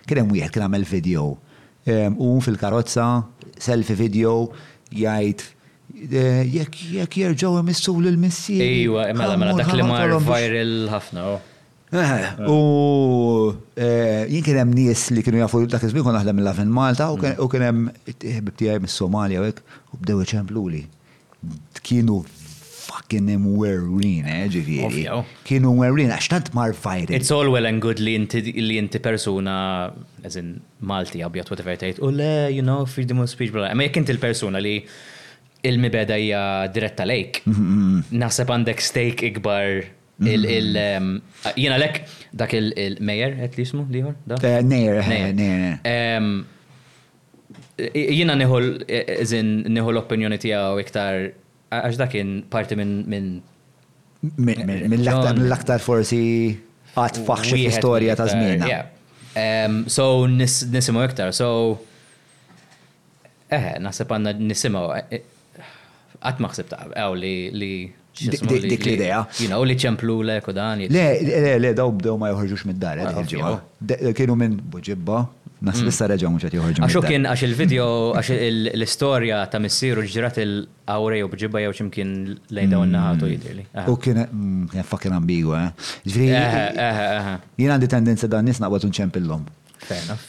kien hemm wieħed kien għamel vidjo, hu fil-karozza, selfie vidjo, jgħid, jekk jerġgħu imissuli l-missieri, ħa mmur ħa noqtolhom biex. Ejwa, mela mela dak li mar viral ħafna, oh. U jien kien hemm nies li kienu jafu dak iż-żmien kont naħdem mill minn Malta u kien hemm ħbib tiegħi mis-Somalja hekk u bdew iċempluli. Kienu fucking imwerwrin, eh, ġifieri. Kienu imwerwrin għax tant mar fajri. It's all well and good li inti persuna, as in Malti, abjad, whatever, tgħid, u le, you know, freedom of speech, bla. Ma jekk inti l-persuna li il-mibeda hija diretta lejk, naħseb għandek stake ikbar Jien għalhekk dak il-Mejer qed li jismu liħor? Eh, Nejer, eh, Nejer. Jiena nieħu żin nieħu l-opinjoni tiegħu iktar għax dak kien parti minn mill-aktar forsi għat faħxi fl-istorja ta' żmienna. So nisimgħu iktar, so Eħe, naħseb għandna nisimgħu, qatt ma ħsibtha hawn li li x'ismu li. Dik l-idea. You know, li ċemplulek u dan. Le, le, le, dawn bdew ma joħorġux mid-dar dik il-ġimgħa. Kienu minn Buġibba, naħseb issa reġgħu mhux qed joħorġu mid-dar. Għax hu kien għax il-video għax l-istorja ta' missieru li ġrat il-Għawrej u Buġibba jew x'imkien lejn dawn in-naħat hu jidhirli. Hu kien fucking ambigwu, eh. Ġifieri. Eħe, eħe, eħe. Jien għandi tendenza dan nies naqbad u nċempillhom. Fair enough.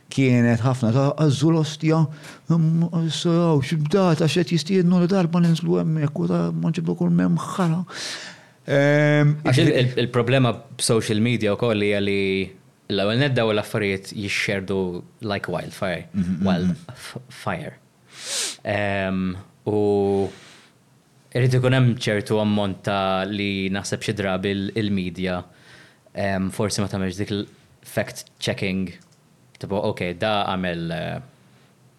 Kienet ħafna ta' għażżu l-ostja, issa hawn xi bdata x'qed jistiednu li darba ninżlu hemmhekk u ta' ma nġibdu kull m'hemm ħara. Għax il-problema b'social media wkoll hija li l-ewwel nett dawn l-affarijiet jixxerdu like wildfire, wildfire. U. Irid ikun hemm ċertu ammont ta' li naħseb xi drabi l-media forsi ma tagħmilx dik il-fact checking tipo ok da għamel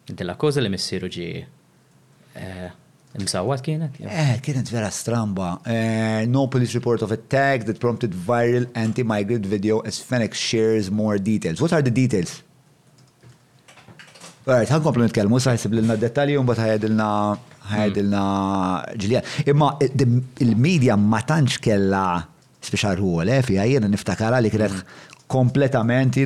din l-akkuża li missieru ġie msawwat kienet? Eh, kienet vera stramba. No police report of attack that prompted viral anti-migrant video as Fenech shares more details. What are the details? Alright, ħan komplu nitkellmu, sa ħsib l-na dettalji un bat ħajedilna ħajedilna ġilja. Imma il-medja ma tantx kella speċa rwol, eh, fija jena niftakara li kienet kompletament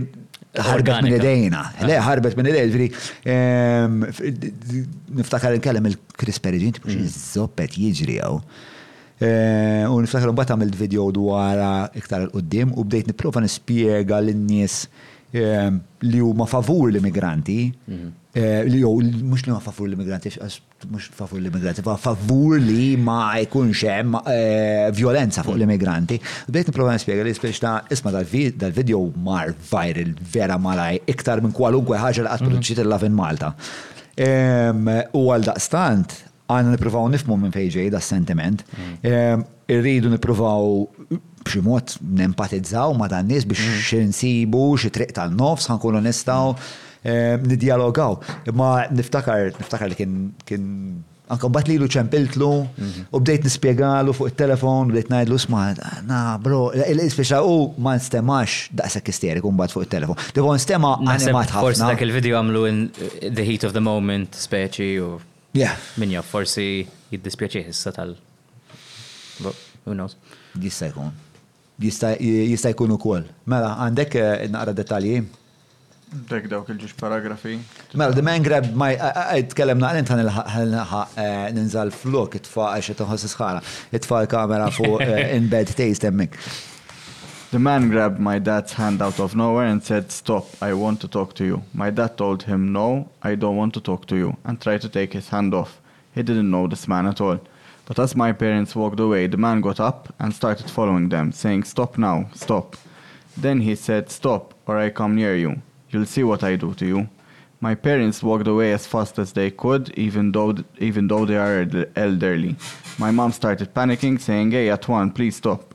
ħarbet minn idejna. Le, ħarbet minn idejna, ġviri, ehm, niftakar nkellem il-Chris Perigin, tibux mm. zoppet jiġri għaw. Eh, u niftakar mbagħad għamilt video dwar iktar l qoddim u bdejt nipprova nispjega lin-nies li huma favur l-immigranti, li jew mhux li huma favur l-immigranti, mhux favur l-immigranti, fa favur li ma jkunx hemm eh, violenza fuq l-immigranti. Bdejt nipprova nispjega li spiex ta' isma' dal-video mar viral vera malaj iktar minn kwalunkwe ħaġa li qatt produċiet il-Love in Malta. U għal daqstant, Għandna nippruvaw nifhmu minn fejn ġej das-sentiment. Irridu nippruvaw b'xi mod nempatizzaw ma' dan nies biex xi nsibu xi triq tan-nofs ħa nkunu nistgħu niddjalogaw. Imma niftakar niftakar li kien anke mbagħad lilu ċempiltlu u bdejt nispjegalu fuq it-telefon, bdejt ngħidlu isma' na bro, spiċċa hu ma nstemax daqshekk isteriku mbagħad fuq it-telefon. Devo nstema' animat ħafna. Forsi dak il-video għamlu in the heat of the moment speċi u. Yeah. Min jaf, forsi jiddispjaċih issa tal. Who knows. Jista' jkun. Jista' jkun ukoll. Mela, għandek eh, naqra dettalji? Dek dawk il-ġuġ paragrafi. Mela, the man grabbed my, tkellem naqlin ta' nilħaq eh, ninżal flok, it-tfa' għax it-tħos sħara, it-tfa' l-kamera fuq eh, in bad taste emmek. The man grabbed my dad's hand out of nowhere and said, Stop, I want to talk to you. My dad told him no I don't want to talk to you, and tried to take his hand off. He didn't know this man at all. But as my parents walked away, the man got up and started following them, saying, Stop now, stop. Then he said, Stop, or I come near you. You'll see what I do to you. My parents walked away as fast as they could, even though, even though they are elderly. My mom started panicking, saying, Hey, Atwan, please stop.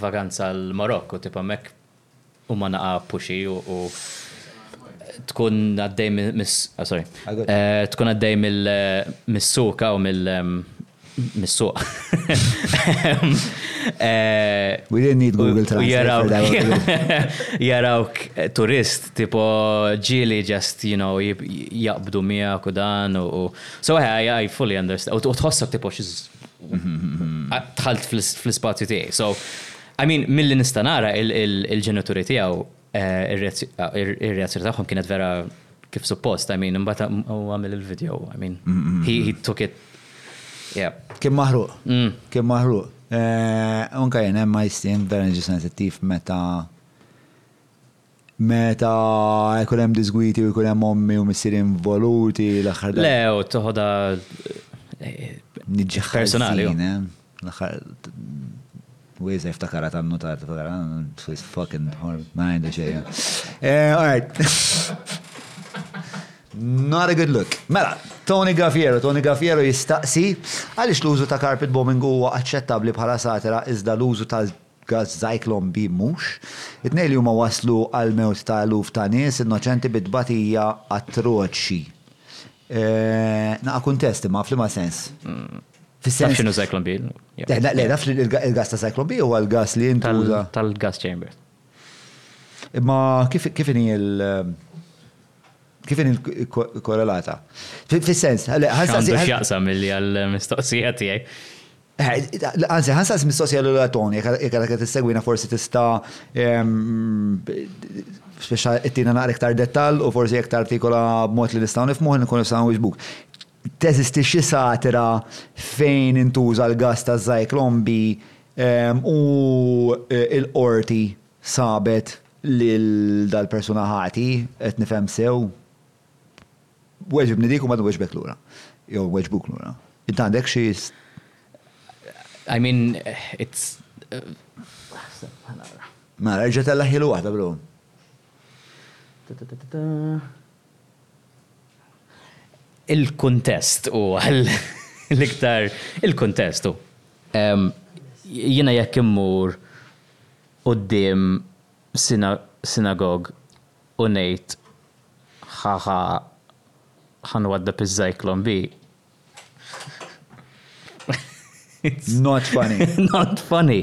Vaganza l-Marokk u tibqa' hemmhekk u ma naqa' puxi u tkun għaddej mis ah sorry. Tkun għaddej mill mis-suq u mill mis-suq. We didn't need Google Translate. Jarawk turist tipo ġieli just you know jaqbdu miegħek u dan u so I fully understand u tħossok tipo xi Tħalt fl-ispazju tiegħi. So, I mean, mill-li nistanara il-ġenituri tiegħu eh, ir-reazzjoni tagħhom kienet vera kif suppost, I mean, imbagħad u għamil il-video, I mean, he, he took it. Yeah. Kim maħruq, mm. kim maħruq. Eh, unka jen, ma jistin vera ġisensittiv meta Meta jkun hemm disgwiti u jkun hemm ommi u missieri involuti l-aħħar darba. Le, u toħodha Niġġi personali. ħażin, eh? L-aħħar. Wejza jiftakarha tan-nutar, tiftakarha, she's fucking horrible. Ma għandha xejn. Eh, all right. Not a good look. Mela, Tony Gaffiero, Tony Gaffiero jistaqsi għaliex l-użu ta' carpet bombing huwa aċċettabbli bħala satira iżda l-użu ta' Gas Zyklon B mhux. It-tnejn li huma wasslu għall-mewt ta' eluf ta' nies innoċenti bi tbatija atroċi. Naqa' kuntest imma, f'liema sens? Fis-sens. Taf x'inhu Zyklon B? Le, naf li l-gas ta' Zyklon B huwa l-gas li jintuża. Tal-gas chamber. Imma kif inhi l-. Kif inhi l-korrelata? Fis-sens, ħa nsaqsi. X'għandu x'jaqsam milli għall-mistoqsija tiegħi? Anzi, ħansaqs mistoqsija l Tony, jekk għadha qed tissegwina forsi tista' speċa ittina naqra iktar dettall u forsi jekk tartikola b'mod li nistgħu nifmuh nkun nistgħu nwiġbuk. Teżisti xi satira fejn intuża l-gass taż-Zyklon B u l-qorti sabet lil dal-persuna ħati, qed nifhem sew? Weġibni dik u ma nweġbek lura. Jew nweġbuk lura. Int għandek xi I mean, it's Mela, erġa' tella' ħielu waħda bro. Il-kuntest u għal l-iktar il-kuntest u. Jiena jekk immur quddiem sinagog. u ngħid ħa ħa ħa nwaddab iż-Zyklon B. Not funny. Not funny.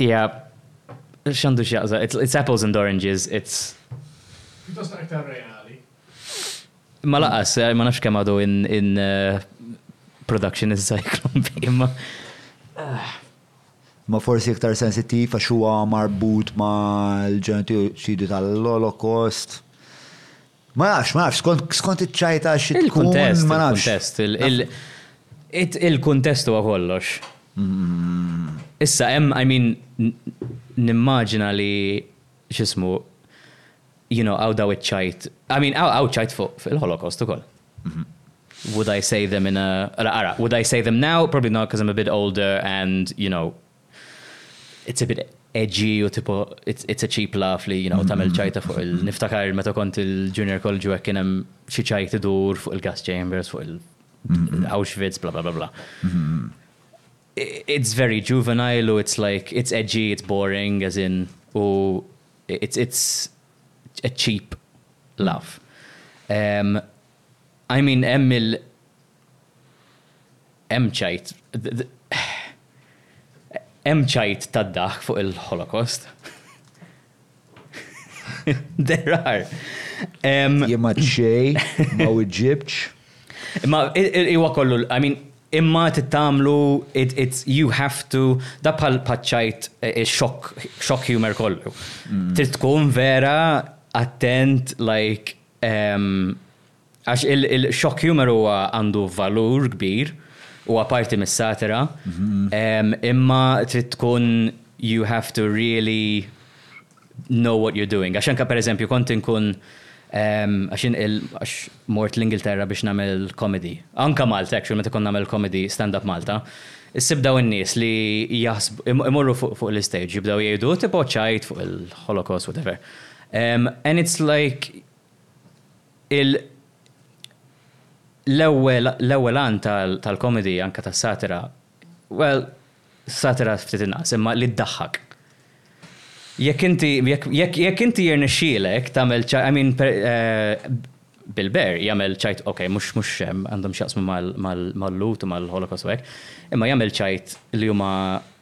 Hija x'għandu x'jaqsa, it's apples and oranges, it's Pjuttost aktar reali. Ma laqas, eh, ma nafx kemm għadu in eh, production iż-Zyklon B, imma. Ah. imma forsi iktar sensittiv għax huwa marbut ma' l-ġenoċidju tal-Holocaust. Ma nafx, ma nafx, skont iċ-ċajta xi tkun. Il-kuntest, ma nafx. Il-kuntest huwa kollox. Issa hemm, I mean, nimmaġina li x'ismu You know, hawn daw iċ-ċajt, I mean, hawn ċajt fuq il-Holocaust ukoll. Would I say them in a, ara, ara, would I say them now? Probably not because I'm a bit older and, you know, it's a bit edgy u tipo, it's, it's a cheap laugh li, you know, tagħmel ċajta fuq il-, niftakar meta kont il-junior college u hekk kien hemm xi ċajt idur fuq il-gas chambers, fuq il-, Auschwitz, bla bla bla bla. It's very juvenile u it's like it's edgy, it's boring as in u it's it's a cheap laugh. I mean hemm il hemm ċajt hemm ċajt tad-daħk fuq il-Holocaust. There are. Jema ċej, ma uġibċ. Ma iwa kollu, I mean, imma tittamlu, it's, you have to, da bħal paċċajt eh, shock, shock humor kollu. Mm. Trid tkun vera attent, like, um, Għax il-shock humour huwa għandu valur kbir, huwa parti mis-satira, imma trid tkun you have to really know what you're doing. Għax anke pereżempju kont inkun għax inqil għax mort l-Ingilterra biex nagħmel comedy. Anke Malta actually meta kont nagħmel comedy stand up Malta, issib dawn in-nies li jaħsbu imorru fuq l-istage jibdew jgħidu tipo ċajt fuq il-Holocaust whatever. And it's like Il l-ewwel l-ewwel għan tal tal-comedy anke tas-satira, well, satira ftit inqas, imma li ddaħħak. Jekk inti jekk jekk jekk inti jirnexxielek tagħmel ċa I mean per Bill Burr jagħmel ċajt ok mhux mhux għandhom x'jaqsmu mal mal mal-Lut u mal-Holocaust u hekk, imma jagħmel ċajt li huma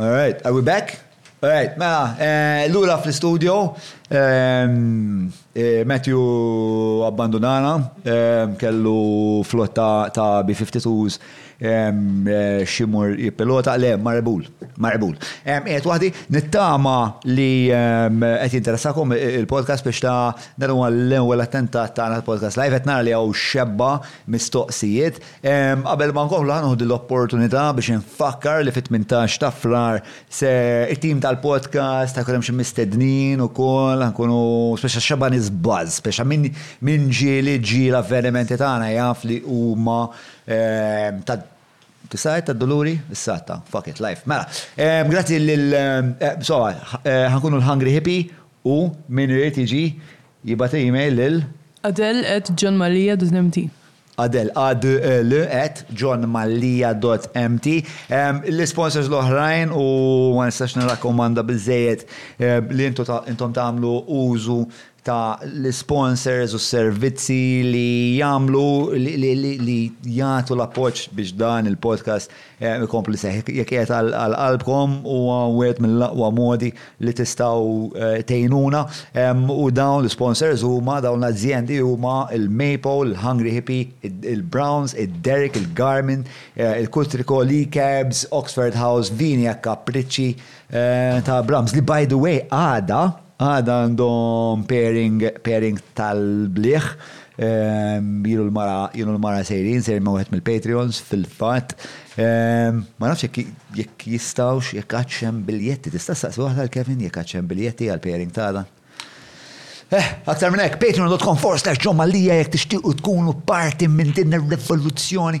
All right, are we back? All right, mela, eh, l-ura fl-studio, ehm, eh, Matthew abbandunana, ehm, kellu flotta ta' B-52s ehm, eh, ximur pilota, le, marebul, marebul. Għet wahdi, nittama li għet interessakom il-podcast biex ta' naru għall-ewel attentat ta' l-podcast live, għet nara li għaw xebba mistoqsijiet, Qabel ma nkomplu ħa nieħu l-opportunità biex infakkar li fit-18 ta' Frar se it-tim tal-podcast ħajkun hemm xi mistednin ukoll ħankunu speċa xaban iżbaż, speċa min ġieli ġie l-avvenimenti tagħna jaf li huma ta' tisgħat ta' Duluri? Is-sata, fuck it, life. Mela, grazzi lil sowa, ħankunu l-Hungry Hippie u min irid jiġi jibgħat email lil. Adel@johnmaria.mt Adel, ADEL, at johnmallia dot mt. L-isponsors l-oħrajn u ma nistax nirrakkomanda biżżejjed li intom tagħmlu użu ta' l-isponsors u s-servizzi li jagħmlu li jagħtu l-appoġġ biex dan il-podcast Ikompli jseħħ, jekk qiegħed għal qalbkom huwa wieħed mill-aqwa modi li tistgħu tgħinuna. U dawn l-isponsors huma, dawn l-azjendi huma il-Maypole, il-Hungry Hippie, il-Browns, id-Derrick, il-Garmin, il-Kutriko, l-Ecabs, Oxford House, Vini a Capricci ta' Brahms, li by the way għada, Għada għandhom pairing, pairing tal-bliħ. Jien u l-mara, jien u l-mara sejrin, sejrin ma' wieħed mill-Patreons fil-fatt. Ma nafx jekk jekk jistgħux jekk għadx hemm biljetti. Tista' ssaqsi waħda għal Kevin jekk għadx hemm biljetti għall-pairing ta' għada. Eh, aktar minn hekk, patreon.com forward slash John Mallia jekk tixtiequ tkunu parti minn din ir-revoluzzjoni.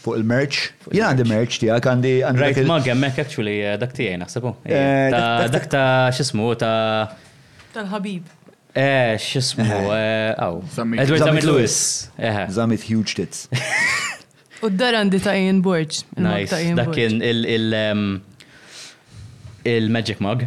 Fuq il-merch? Jien għandi merch tiegħek għandi. Rajt mag hemmhekk actually eh, dak tiegħi naħsebu. Eh, eh, dak ta' x'ismu ta' tal-ħabib. Eh, x'ismu, aw. Edward Zamit Lewis. Zamit huge tits. U d-dar għandi ta' Ian Borg. Nice, dak kien il- il- il-Magic Mug.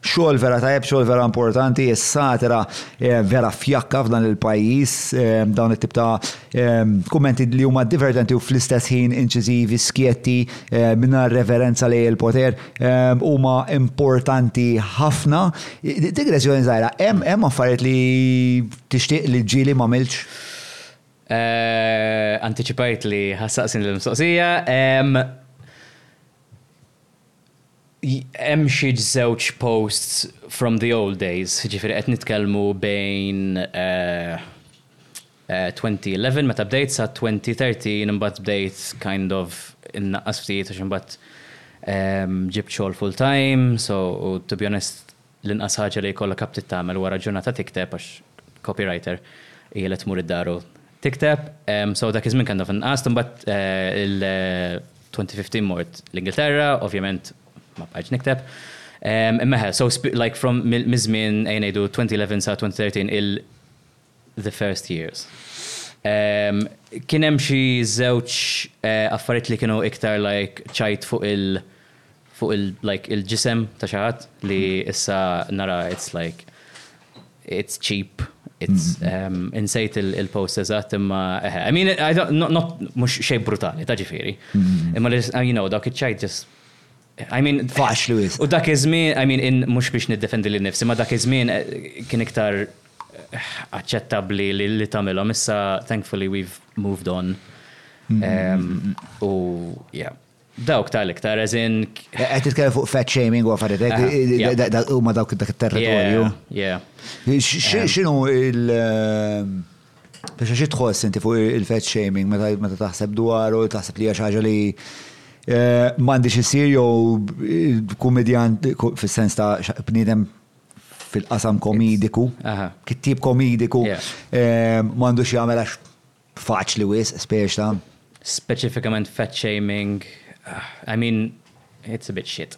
Xogħol vera tajjeb, xogħol vera importanti, is-satira eh, vera fjakka f'dan il-pajjiż, eh, dawn it-tip ta' eh, kummenti li huma divertenti u fl-istess ħin inċiżivi, skjetti, minna referenza li il-poter, huma importanti ħafna. Digressjoni żgħira, hemm affarijiet li tixtieq li ġieli ma' milċ? Anticipajt li ħassaqsin l-mistoqsija. Hemm xi żewġ posts from the old days, jiġifieri qed nitkellmu bejn 2011 meta bdejt sa 2013 imbagħad bdejt kind of innaqqas ftit għax imbagħad ġibt xogħol full time so to be honest L-inqas ħaġa li jkollok aptit tagħmel wara ġurnata tikteb għax copywriter hija li tmur id-dar u tikteb. So dak iż-żmien kien naf nqast, imbagħad il-2015 mort l-Ingilterra, ovvjament ma bqajtx nikteb. Imma eħe, so like from miż-żmien ejja ngħidu 2011 sa 2013 il- the first years. Kien hemm xi żewġ affarijiet li kienu iktar like ċajt fuq il fuq il like il-ġisem ta' xi ħadd li issa nara it's like it's cheap it's insejt il-post eżatt imma eħe. I mean I don't not mhux xejn brutali ta' ġifieri. Imma you know dawk iċ-ċajt just I mean, faċli wisq. U dak iż-żmien, I mean, in, mhux biex niddefendi lil nifsi, imma dak iż-żmien kien iktar aċċettabbli li li tagħmilhom. Issa, thankfully, we've moved on. U, yeah. Dawk tal-iktar, as in. Qed titkellem fuq fat shaming u affarijiet hekk, Ah, eh, yeah. da- da- huma dawk dak it-territorju. Yeah, yeah. X'inhu il- eh, Biex xi tħoss inti fuq il-fat shaming meta taħseb dwaru, taħseb li hija xi ħaġa li eh, m'għandix isir jew eh, kumedjan fis-sens ta' bniedem fil-qasam komidiku, kittib komidiku, eh, m'għandux jagħmel għax faċli wis, speċ ta' specificament fat shaming, ah, I mean, it's a bit shit.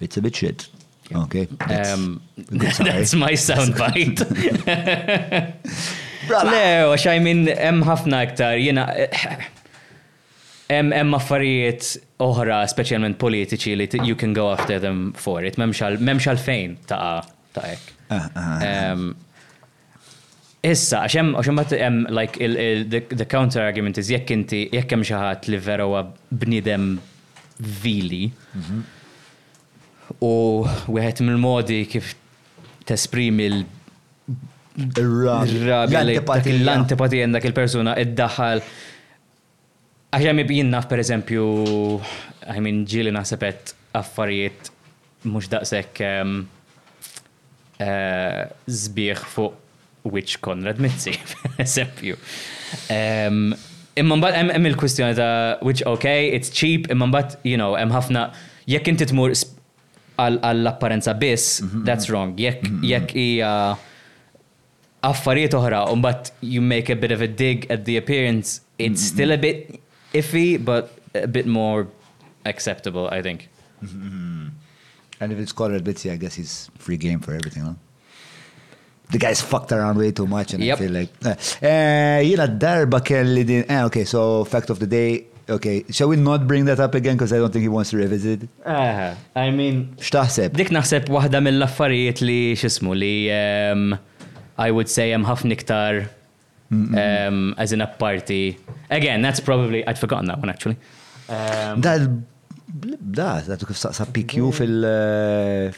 It's a bit shit. Okay. That's, um, that's my soundbite. Le, għax I mean, hemm ħafna iktar, jiena hemm affarijiet oħra, speċjalment politiċi li you can go after them for it, m'hemmx għalfejn ta' ta' hekk. Ah, ah, ah. Issa, għax hemm, għax imbagħad hemm like il-the counter argument is jekk inti jekk hemm xi ħadd li vera huwa bniedem vili. Mhm. U wieħed mill-modi kif tesprimi l Ir-rabja. L-antipatija. L-antipatija dak il-persuna iddaħħal Għax hemm jien naf pereżempju, I mean ġieli naħseb għedt affarijiet mhux daqshekk sbieħ fuq wiċċ Konrad Mizzi, pereżempju. Imma mbagħad hemm il-kwistjoni ta' which ok, it's cheap, imma mbagħad you know hemm ħafna jekk inti tmur għall-apparenza biss, that's wrong. Jekk hija affarijiet oħra, u you make a bit of a dig at the appearance, it's still a bit iffy, but a bit more acceptable, I think. Mm -hmm. And if it's colored bitsy, I guess he's free game for everything, huh? the guys fucked around way too much and yep. I feel like uh, eh. jina eh, darba kelli din eh, okay so fact of the day Okay, shall we not bring that up again because I don't think he wants to revisit? Aha, I mean. X'taħseb? Dik naħseb waħda mill-affarijiet li x'ismu li ehm, I would say hemm ħafna iktar ehm, as in a party. Again, that's probably I'd forgotten that one actually. Ehm, Dal Da, da tu kif saqsa PQ fil-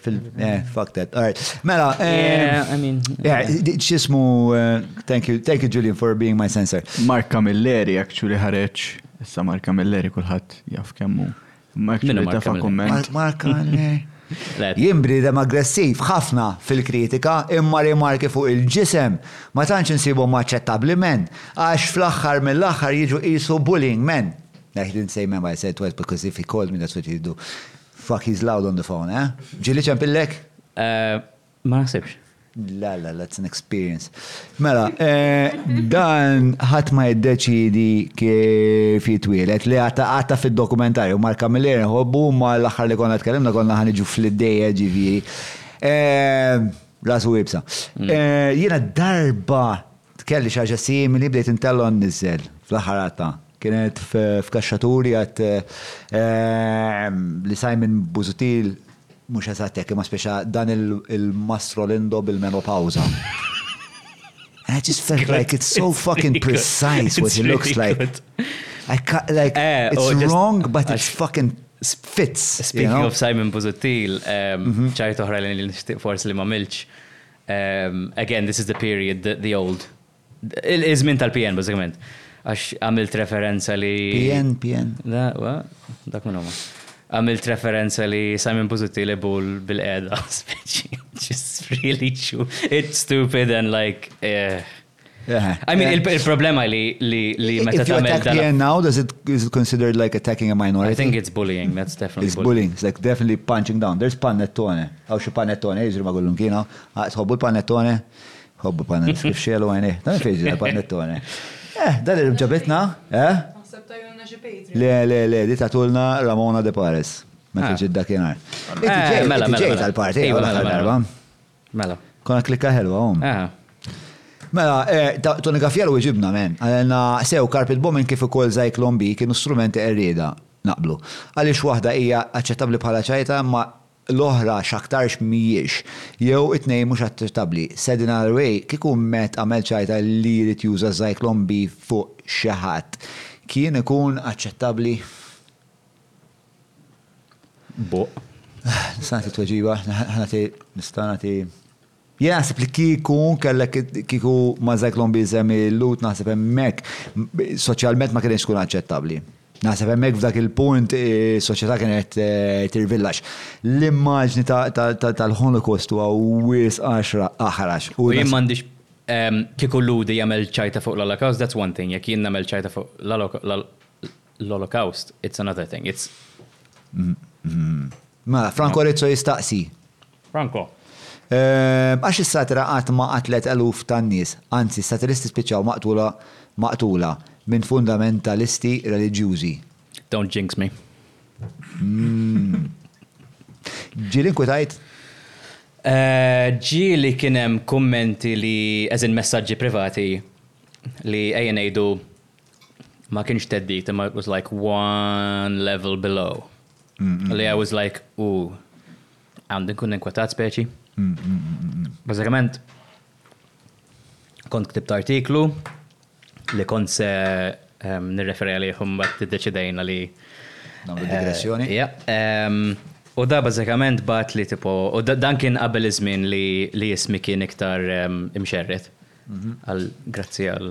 fil- eh, fuck that. All right. Mela, Yeah, eh, I mean, yeah, di- xismu, eh, thank you, thank you Julian for being my sensor. Mark Camilleri actually ħareġ. Issa Mark Camilleri kulħadd jaf kemmu. Ma actually Mark tafa Camilleri? komment. Mark, Mark, le, Jien bniedem aggressiv ħafna fil-kritika imma rimarki fuq il-ġisem ma tantx insibhom aċċettabbli men għax fl-aħħar mill-aħħar jiġu qisu bullying men. I didn't say mem, I said twelve because if he called me that's what he'd do. Fuck he's loud on the phone, eh? Ġieli ċempillek? Ma naħsibx. La la la, it's an experience. Mela, dan ħadd ma jiddeċidi kif jitwielet li għata għata fid-dokumentarju Mark Camilleri nħobbu ma l-aħħar li konna tkellimna konna ħaniġu fl-iddeja ġifieri. Rasu ibsa. Jiena darba Kelli xi ħaġa simili, bdejt intella' u nniżżel fl-aħħar għatha. Kienet f'Kaxxaturi għadd li Simon Busuttil mhux eżatt hekk imma spiċċa dan il-mastro Lindo bil-menopawża. I just felt like it's so fucking precise what he looks like. Like, eh, it's oh, wrong, but it's fucking fits. Speaking of Simon Busuttil, mhm. ċajt oħra li nixtieq forsi li ma milċ. Again, this is the period, the old. Iż-żmien tal-PN, bażikament. Għax għamilt referenza li. PN, PN. Dak minn huma. Għamilt referenza li Simon Buzutti li bull bil-qeda, speċi. Just really true. It's stupid and like. Eh. I mean, il-problema li li meta tagħmel dan. If now, does it, is it considered like attacking a minority? I think it's bullying, that's definitely It's bullying, it's like definitely punching down. There's panettone. Għaw xi panettone, jiġri ma' kullum kiena. Ah, tħobbu l-panettone? Tħobbu panettone, kif xielu għajni. Dan fejġi l-panettone. Eh, dan li ġabitna, eh? Le, le, le, di tatulna Ramona de Paris. Ma ah. tiġi dak jenar. Eh, mela, mela, mela. tal-parti, għal mela, mela, darba. Mela. Konna klikka ħelwa hom. Aha. Mela, eh, ta- Tony Gaffiero iġibna men, għalna sew carpet bombing kif ukoll Zyklon B kienu strumenti qerrieda, naqblu. Għaliex waħda hija aċċettabbli bħala ċajta imma l-oħra x'aktarx mhijiex, jew it-tnejn mhux aċċettabbli. Said in another way, kieku Matt għamel ċajta li jrid juża Zyklon B fuq xi ħadd, kien ikun aċċettabbli? Boq. Nista' nagħti tweġiba, ħanati nista' nagħti. Jien naħseb li kieku kellek kieku ma' Zyklon Bizem il-lut naħseb hemmhekk soċjalment ma kienx tkun aċċettabbli. Naħseb hemmhekk f'dak il-punt is-soċjetà kienet tirvillax. L-immaġni tal-Holocaust huwa wisq għaxra aħrax. U jien m'għandix kieku Lhudi jagħmel ċajta fuq l-Holocaust, that's one thing, jekk jien nagħmel ċajta fuq l-Holocaust. L-Olokawst, it's another thing, it's. Mela, Franco Rizzo jistaqsi. Franco. Ehm, għax is-satira qatt ma qatlet eluf tan-nies, anzi satiristi spiċċaw maqtula maqtula minn fundamentalisti reliġjużi. Don't jinx me. Hmm. Ġili nkwetajt? Eh, ġili kien hemm kummenti li eżin messaġġi privati li ejja ngħidu ma kienx theddid imma it was like one level below. Li I was like, u għandi nkun inkwetat speċi. Bażikament kont ktibt artiklu li kont se ehm, nirreferi għalih u mbagħad iddeċidejna li Nagħmlu eh, digressjoni. Ja. ehm, U da bażikament bat li tipo, u da- dan kien qabel iż-żmien li li ismi kien iktar ehm, imxerred. Għal grazzi għal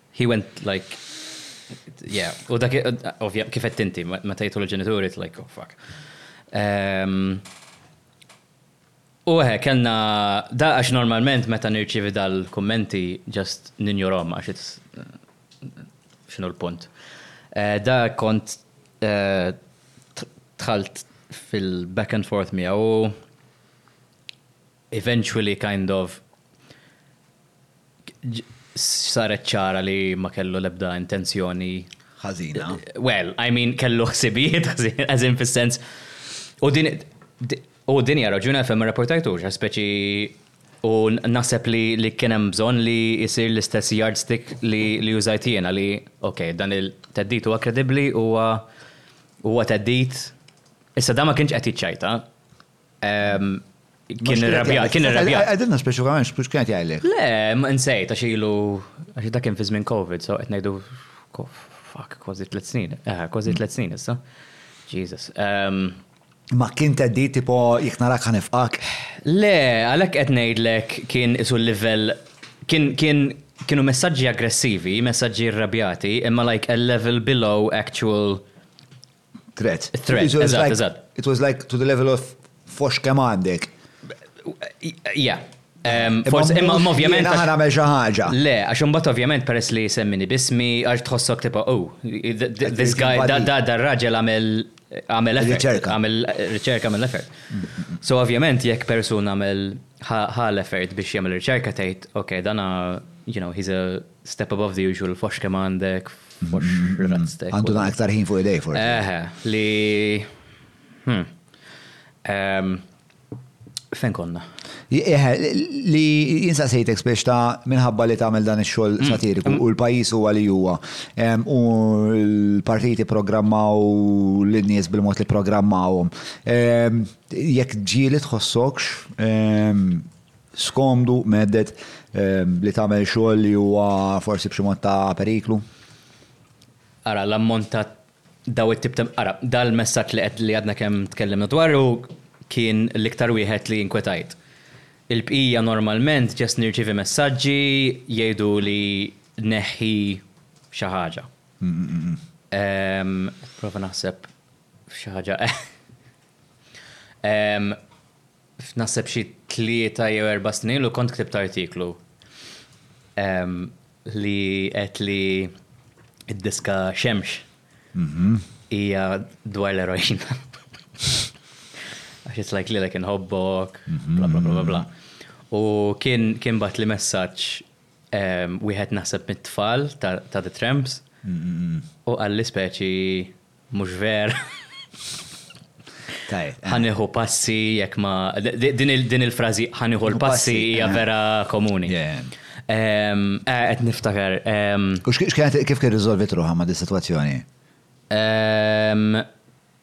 He went like yeah, u dak ovvja kif qed inti ma tajtu l-ġenituri like oh fuck. Ehm, u eħe, kellna da għax normalment meta nirċievi dal-kummenti just ninjorhom għax it's x'inhu l-punt. Eh, da kont eh, tħalt fil-back and forth miegħu eventually kind of saret ċara li ma kellu l-ebda intenzjoni ħażina. Well, I mean kellu ħsibijiet ħażin, as in fis-sens. U din u din hija raġuni għalfejn ma rapportajtux, speċi u naħseb li li kien hemm bżonn li jsir l-istess yardstick li li użajt jiena li ok, dan il-teddit huwa kredibbli huwa huwa teddit. Issa da ma kienx qed jiċċajta. Kien irrabjat, kien irrabjat. Għadilna speċifikament x'pux kienet jgħidlek. Le, ma nsejt għax ilu għax dak kien fi żmien COVID, so qed ngħidu fuck kważi tliet snin. Eh, kważi tliet snin issa. Jesus. Ehm, ma kien teddi tipo jekk narak ħanifqak. Le, għalhekk qed ngħidlek kien isu l-livell kien kien kienu messaġġi aggressivi, messaġġi rrabjati, imma like a level below actual Threat. Threat, eżatt, eżatt. It was like to the level of fox kemm għandek. Yeah. Forse, imma ovvjament. Aħna għamel xi ħaġa. Le, għax imbagħad ovvjament peress li semmini bismi, għax tħossok tipo, oh, this guy, da da raġel għamel għamel effort. Għamel riċerka għamel effort. So ovvjament jekk persuna għamel ħal effort biex jagħmel riċerka tgħid, ok, dana, you know, he's a Step above the usual, fox kemm għandek, fox razztek. Għandu dan iktar ħin fuq idej, forse. Eħe, li. Hmm. Ehm, fejn konna? Eħe, li jinsa sejtek spiex ta' minħabba li tagħmel dan ix-xogħol hmm. satiriku hmm. u l-pajjiż huwa li huwa. Ehm, u l-partiti programmaw l-nies bil-mod li programmawhom. Ehm, jekk ġieli tħossokx skomdu, mhedded, li tagħmel xogħol li huwa forsi b'xi mod ta' periklu? Ara, l-ammont ta' dawn it-tip ta', ara, dal-messaġġ li qed li għadna kemm tkellimna dwaru kien l-iktar wieħed li inkwetajt. Il-bqija normalment just nirċievi messaġġi jgħiduli neħħi xi ħaġa. Nipprova naħseb f'xi ħaġa. Naħseb xi tlieta jew erba' snin ilu kont ktibt artiklu li qed li d-diska Xemx mhm. hija dwar l-eroina. Għax it's like li l-ek inħobbok, mhm. bla bla bla bla. U kien kien bat li messaġġ wieħed naħseb mit-tfal ta' The Tramps mhm, u għalli speċi Mhux vera. Tajb. Eh. Ħanieħu passi jekk ma din il-frażi ħanieħu l-passi hija eh. vera komuni. Ehm, eh, qed niftakar. Ehm. U x'kienet kif kien riżolvit ruħha ma' dis-sitwazzjoni? Ehm,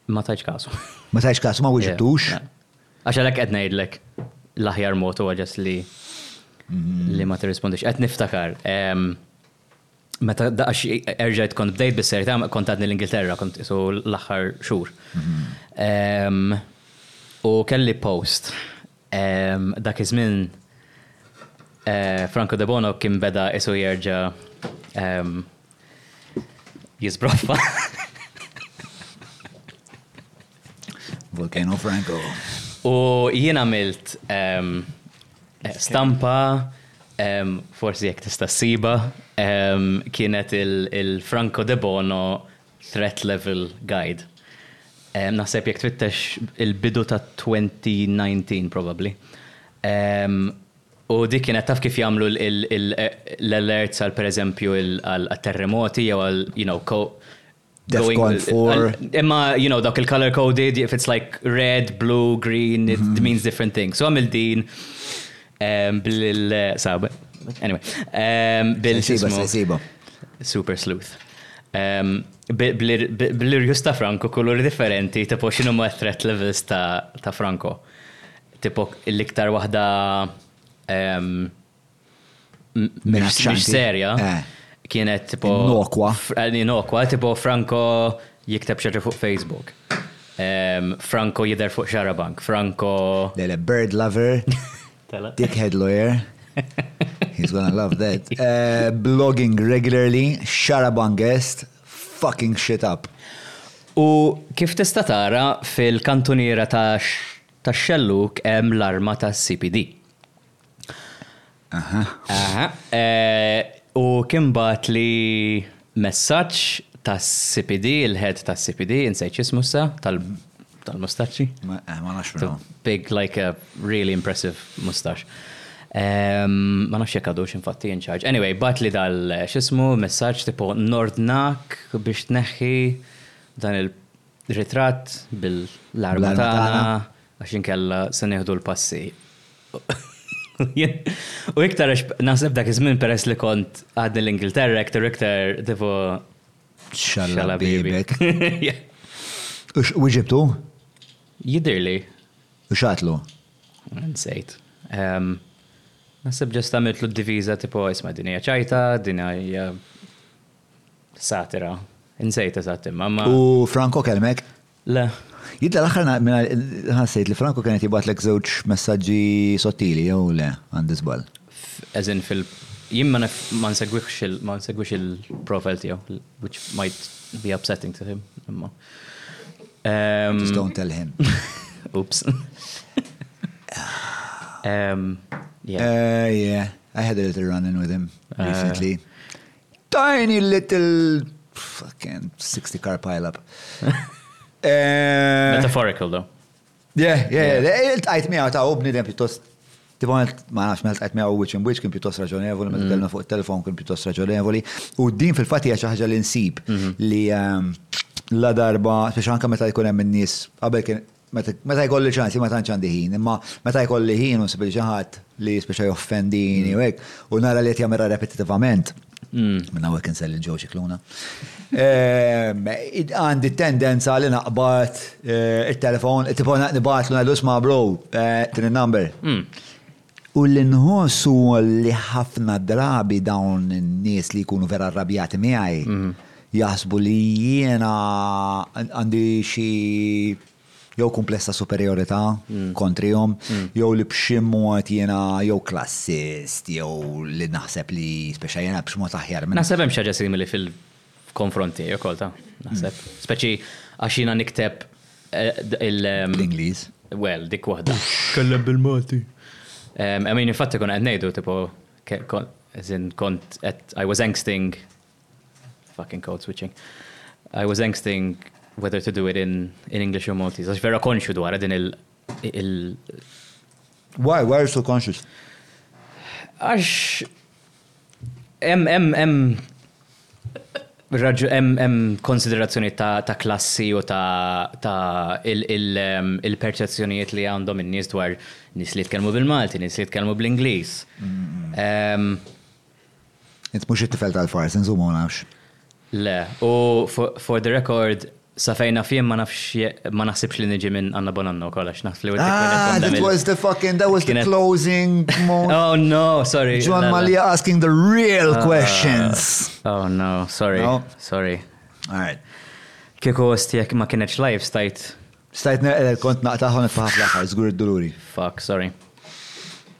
ma tajx kasu. Ma tajx kasu, ma wieġibtux. Għax għalhekk qed ngħidlek l-aħjar mod huwa ġest li mhm. li ma tirrispondix. Qed niftakar. Meta daqax erġajt kont bdejt bis-serjetà kont għadni l-Ingilterra, kont isu l-aħħar xhur. Mhm. U kelli post dak iż-żmien eh, Franco De Bono kien beda isu jerġa' jisbroffa. Volcano Franco. U jien għamilt ehm, stampa ehm, forsi jekk tista' ssiba ehm, kienet il-Franco de Bono Threat Level Guide. Naħseb jekk twittex il-bidu ta' 2019 probably. U dik kienet taf kif jagħmlu l-alerts għal pereżempju għal terremoti jew għal you know, Defcon 4. Imma, you know, dak il-color coded, if it's like red, blue, green, it mm-hmm. means different things. So għamil din um, bil-sab. Anyway, um, bil-sismu. Super sleuth. Um, Bil-irjus ta' Franco, kulur differenti, tipo xinu ma' threat levels ta' Franco. Tipo l-iktar wahda um, Mhix serja. Eh. Kienet tipo. Inokwa. Inokwa, tipo Franco jikteb xaġa fuq Facebook. Franco jider fuq xarabank. Franco. Lele, bird lover. Dickhead lawyer. He's gonna love that. Uh, blogging regularly, xarabank guest, fucking shit up. U kif tista' tara fil-kantuniera ta' xelluk hemm l-arma ta' CPD. Aha. Aha. Eh, u kien bat li messaġġ tas-CPD, il-head tas-CPD, insejt x'ismu sa tal-mustaċċi. Ma eh, nafx minnu. Big, like a really impressive mustax. Ehm, ma nafx jek għadu xinfatti in charge. Anyway, bat li dal xismu messaġġ tipo nordnak biex tneħħi dan il-ritratt bil-arma tagħna Għax inkella se nieħdu l-passi. U iktar għax naħseb dak iż-żmien peress li kont għadni l-Ingilterra iktar iktar tipo xalla bibek. U ġibtu? Jidirli. U xatlu? Nsejt. Naħseb ġest għamiltlu d-diviża tipo isma' din hija ċajta, din hija satira. Insejt eżatt imma. U Franco kelmek? Le. Jidher l-aħħar nhar mingħajr ħassejt li Franco kien qed jibgħatlek żewġ messaġġi sottili jew le, għandi żball? As in fil. Jien ma naf ma nsegwihx il ma nsegwix il-profile tiegħu which might be upsetting to him imma. Just don't tell him. Oops. Yeah. Yeah, I had a little run-in with him recently. Tiny little fucking 60 car pile up. Eh, Metaphorical though. Yeah, yeah, yeah. Eh, il-tqajt miegħu ta' u bnidem pjuttost Tipo, ma nafx, mel tqajt miegħu wiċċ in wiċċ kien pjuttost raġonevoli, meta mm. kellna fuq it-telefon kien pjuttost raġonevoli. U din fil-fatt hija xi ħaġa li nsib mhm. li ehm, la darba, biex anke meta jkun hemm in-nies, qabel kien Meta jkolli ċans, ma tantx għandi ħin, imma meta jkolli ħin u nsib xi ħadd li jispiċċa joffendini u hekk, u nara li qed jagħmilha repetitivament. Mm. Minna hekk insell il-ġew xikluna. Ehm, għandi tendenza li naqbad eh, it-telefon, tipo naqbad l-għadus ma' bro, eh, tin number. Mm. U li nħoss hu li ħafna drabi dawn in-nies li jkunu vera rrabjati miegħi jaħsbu li jiena għandi xi jew kumpless ta' superjorità kontrihom jew li b'xi mod jiena jew klassist jew li naħseb li speċa jiena b'xi mod aħjar minn. Naħseb hemm xi ħaġa simili fil. F'konfront tiegħi ukoll ta' naħseb. Speċi għax jiena nikteb il- L-Ingliż. Well, dik waħda. Tkellem bil-Malti. I mean, infatti konna qed ngħidu tipo as in kont I was angsting fucking code switching. I was angsting whether to do it in, in English or Maltese. Għax vera konxu dwar din il, il... Why? Why are you so conscious? Għax Hemm hemm hemm raġu- hemm hemm konsiderazzjonijiet ta' ta' klassi u ta' ta' il- il- ehm, il-perċezzjonijiet li għandhom in-nies dwar nies li jitkellmu bil-Malti, nies li jitkellmu bl-Ingliż. Ehm, Int mhux it-tifel tal-fars, insomma ma nafx. Le, u for the record, sa fejn naf jien ma nafx ma naħsibx li niġi minn Anna Bonanno wkoll għax naħseb li Ah, that was the fucking that was the closing moment. Oh no, sorry. John Malia asking the real ah, questions. Oh no, sorry. No? Sorry. All right. Kieku stijek ma kienet live stajt. Stajt neqel kont naqtaħon it-faħaf l-aħħar, żgur id-duluri. Fuck, sorry.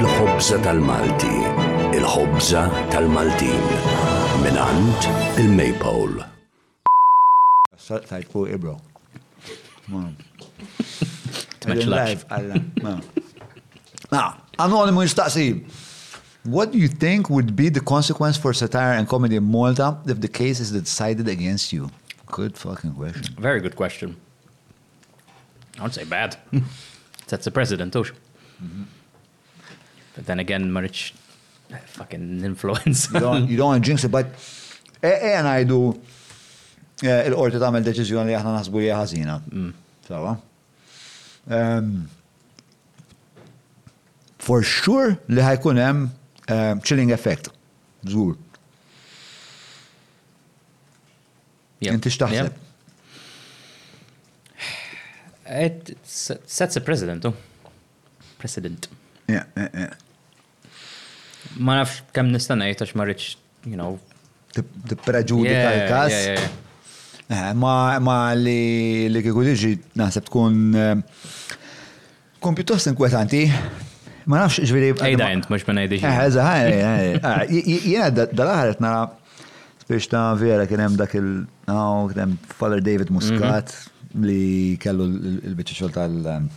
Il-ħobża tal-Malti, il-ħobża tal-Maltin, mingħand il-Maypole. Salt tajt fuq ibro. Tmeċlax. Live, Alla. Ma. Ma, anonimu jistaqsi. What do you think would be the consequence for satire and comedy in Malta if the case is decided against you? Good fucking question. Very good question. I won't say bad. That's the president, ux. But then again, ma rridx eh, fucking influence. You don't, you don't want to jinx it, but eja ngħidu eh, il-qorti tagħmel deċiżjoni li aħna naħsbu li hija ħażina. Sawa? For sure li ħa jkun hemm chilling effect. Żgur. Inti x'taħseb? Sets a president, oh. President. Yeah, yeah, yeah. Ma nafx kemm nista' ngħid għax ma rridx, you know. Tippreġudika l-każ. Eh, ma li li kieku tiġi naħseb tkun eh, tkun pjuttost inkwetanti. Ma nafx ġviri. Ejda jent, mux ma ngħidix. Eh, eża, ah, jiena dal-aħħar qed nara biex ta' vera kien hemm dak il- Father David Muscat mhm. li kellu l-biċċa xogħol tal-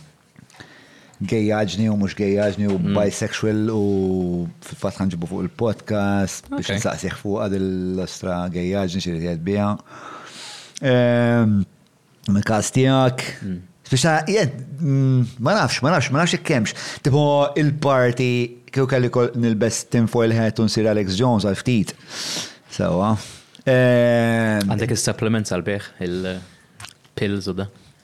gejjaġni u mhux gejjaġni u bisexual u fil-fatt ħanġibu fuq il-podcast biex Okay. nsaqsih fuq għad l-ostra gejjaġni xi jgħid biha. Ehm, Mill-każ tiegħek. Spiċċa jien mm, ma nafx, ma nafx, ma nafx jekk hemmx. Tipo il-parti kieku kelli kol nilbes tinfoil hat u nsir Alex Jones għal ftit. Sewwa. Ehm, Għandek il-supplements għal-beħ, il-pills u da.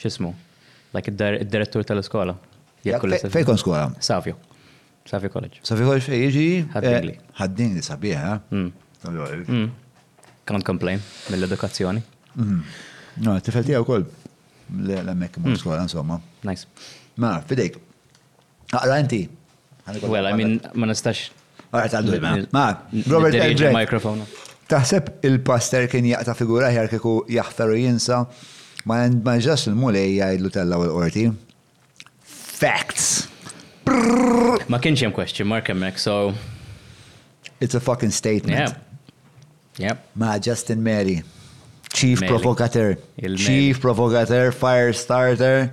x'ismu, like id-direttur tal-iskola. Fejn kon skola? Savio. Savio College. Savio College fejn jiġi? Ħaddingli. Eh, Ħaddingli sabiħ, ha? Mm. Mm. Can't complain mill-edukazzjoni. Mm. No, tifel tiegħu wkoll l-hemmhekk imur skola insomma. Nice. Ma, fidejk. Aqra inti. Well, I mean, ma nistax. Għarret għandu jibna. Ma, Robert Elbrecht. Mikrofonu. Taħseb il-paster kien jaqta figura ħjar kiku jaħferu jinsa ma jend ma ġas il-mulej jgħidlu tella u l-qorti. Facts. Ma kienx hemm question mark hemmhekk, so. It's a fucking statement. Yeah. Yep. Ma Justin Mary. Chief Mary. Provocateur. Chief Provocateur, Fire Starter.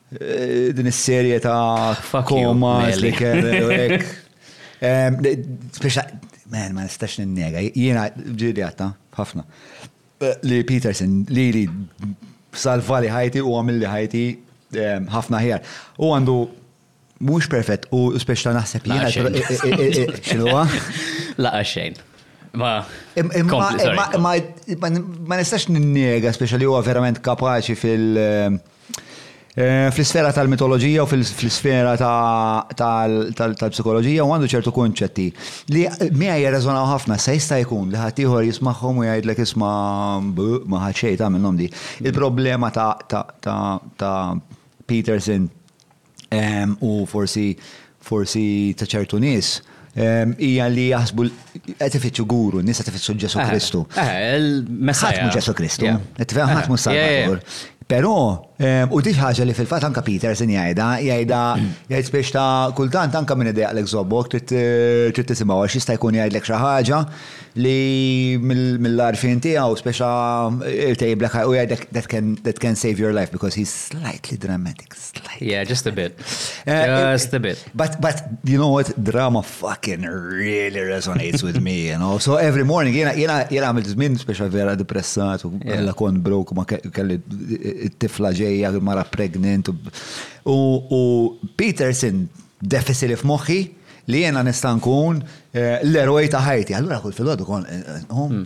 Din is-serje ta' komas li kellek. Speċa, man, ma nistax ninnega. Jiena ġiri għatta, ħafna. Li Peterson, li li salvali ħajti u għamilli ħajti ħafna ħjar. U għandu mux perfett u speċa naħseb li għaxin. Xinu għa? La għaxin. Ma, ma nistax ninnega, speċa li huwa verament kapaċi fil- Fl-isfera tal-mitoloġija u fl-isfera tal-psikoloġija u għandu ċertu kunċetti li miegħi jirreżonaw ħafna sa jista' jkun li ħadd ieħor jismagħhom u jgħidlek isma' ma ħadd xejn ta' minnhom di. Il-problema ta' Peterson u forsi forsi ta' ċertu nies hija li jaħsbu qed ifittxu guru, nies qed ifittxu Ġesu Kristu. Ħadd mhu Ġesu Kristu, tifhem ħadd mhu Salvatur. Però, u di ħaġa li fil-fatt anke Peter se jgħidha, jgħidha jgħid spiss ta' kultant anke min idejjaqlek żobbok trid tisimgħu għax jista' jkun jgħidlek xi ħaġa li mill-għarfien tiegħu spiss irtejjiblek u jgħidlek that can save your life because he's slightly dramatic. Yeah, just a bit. Eh, just a bit. But, but, you know what? Drama fucking really resonates with me, you know? So every morning, jena, jena, jena għamil zmin, speċa vera depressat, u għalla kon broke, ma kelli tifla ġeja, mara pregnant, u, u Peterson deficit if moħi, li jena nistankun eh, l-eroj ta' ħajti. Allora, kull fil-għadu kon, eh, hmm.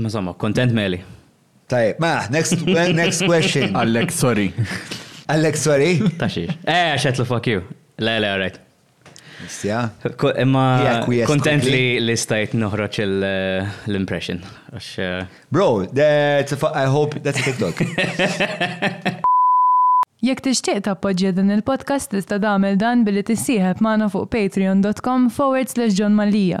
Ma somma, kontent Meli. Tajb, ma, next, next question. Għallek, sorry. Għallek, sorry. Ta' xiex. Eh, xetlu fuck you. Le, le, għarajt. Istja. Imma, kontent li li stajt noħroċ eh, l-impression. Eh, Bro, that's a, I hope that's a TikTok. Jekk tixtieq tappoġġja din il-podcast tista' tagħmel dan billi tissieħeb magħna fuq patreon.com forward slash John Mallia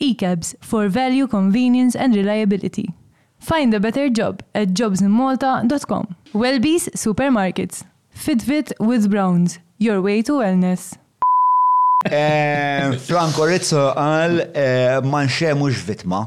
ECABS for value, convenience and reliability. Find a better job at jobsinmalta.com. Wellbees Supermarkets. Fitbit with Browns. Your way to wellness. Eh, Franco Rizzo għal eh, man xemux vitma.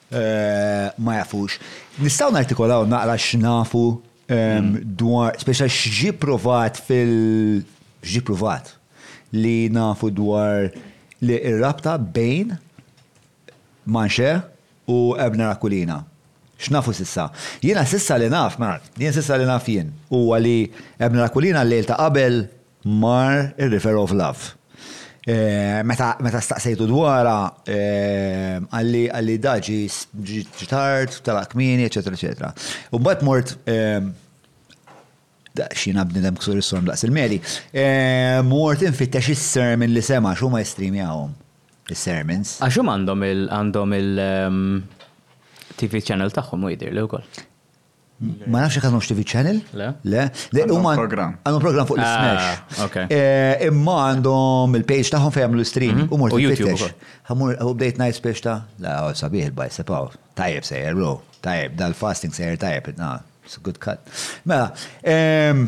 ma jafux. Nistgħu nartikolaw naqra x'nafu mm. dwar, speċa x'ġi provat fil- x'ġi provat li nafu dwar li r-rabta bejn manxe u ebna rakulina. X'nafu sissa? Jiena sissa li naf, mela, jien sissa li naf jien, huwa li ebna rakulina l-lejl ta' qabel mar ir-River of Love. Meta staqsejtu dwarha, qalli qalli da ġie ġie tard, telaq kmieni, eċċetera eċċetera. U mbagħad mort daqs jiena bniedem ksur is-solm daqs il-meli, mort infittex is-sermon li sema' għax huma jistrimjawhom is-sermons. Għax huma għandhom il għandhom il TV channel tagħhom hu jidhirli wkoll. Ma nafx jekk għandhomx TV channel? Le. Le. Għandhom program. Għandhom program fuq l-Smash. Ah, ok. Eh, imma għandhom il-page tagħhom fejn jagħmlu stream mhm. u mort YouTube. Ħamur update night biex ta' la sabiħ il-bajsep hawn. Tajjeb sejjer bro. Tajjeb dal-fasting sejjer tajjeb. It's a good cut. Mela, ehm,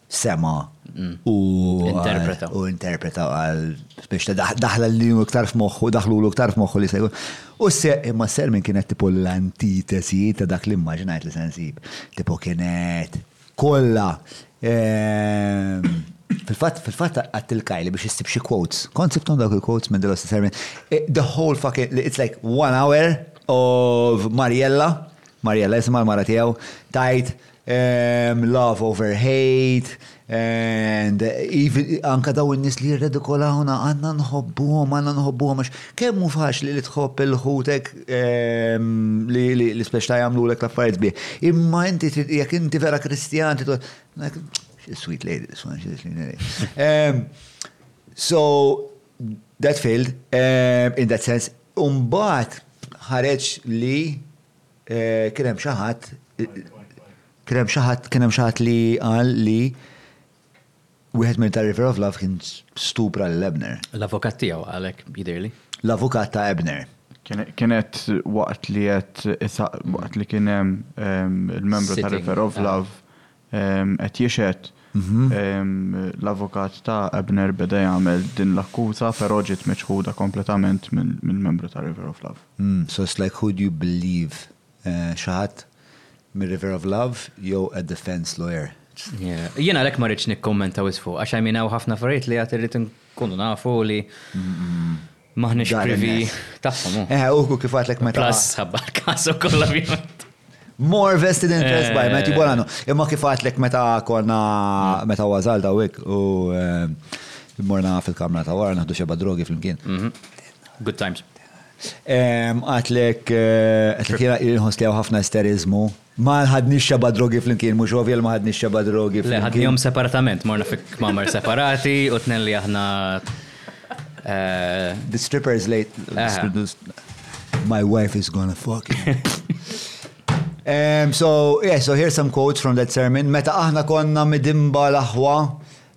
sema u interpreta u interpreta għal biex daħla li junu ktar f'moħħu, daħlu l ktar f'moħħu li segu. U se imma ser minn kienet tipo l-antitesi ta' dak li immaġinajt li sensib. Tipo kienet kolla. Ehm, fil-fat, fil-fat għat il-kaj li biex jistib xie quotes. Kont sibtom dak il-quotes minn Delos Sermin. Eh, the whole fucking, it's like one hour of Mariella, Mariella jisma l-mara tijaw, tajt, love over hate, and anka daw in-nies li jirredikolawna għandna nħobbuhom, għandna nħobbuhom għax kemm hu faċli li tħobb il-ħutek li spex ta' jagħmlulek l-affarijiet bih. Imma inti jekk inti vera Kristjan trid sweet lady this one, she's a sweet lady. So that failed in that sense. Imbagħad ħareġ li Kien hemm xi ħadd kien hemm xi ħadd kien hemm xi ħadd li qal li wieħed minn tar-River of Love kien stupra lil Ebner. L-avukat tiegħu qalek jidhirli. L-avukat ta' Ebner. Kien qed waqt li qed waqt li kien hemm il-membru tar-River of Love qed jixhed l-avukat ta' Abner beda jagħmel din l-akkuża però ġiet miċħuda kompletament mill-membru ta' River of Love. So it's like who do you believe? Xi ħadd minn River of Love jew a defence lawyer? Jien għalhekk ma rridx nikkummenta wisq fuqha għax I mean hawn ħafna affarijiet li għad irrid inkunu nafu li Maħniex privi tagħhom. Eh, u kif għatlek meta. Plus, ħabba l-każ ukoll ovvjament. More vested interest by Matthew eh. Bolano. Imma kif għatlek meta konna meta għazal da wik u eh, morna fil-kamra ta' wara naħdu xeba drogi fl-imkien. Mhm. Good times. Għatlek, eh, għatlek jena il-ħosli ħafna esterizmu Ma ħadniex xeba' drogi flimkien, mhux ovvja li ma ħadniex xeba' drogi flimkien. Le, ħadnihom separatament, morna fi kmamar separati u tnejn li aħna. The strippers late. My wife is gonna fuck. Um, so, yeah, so here's some quotes from that sermon. Meta aħna konna midimba l-aħwa,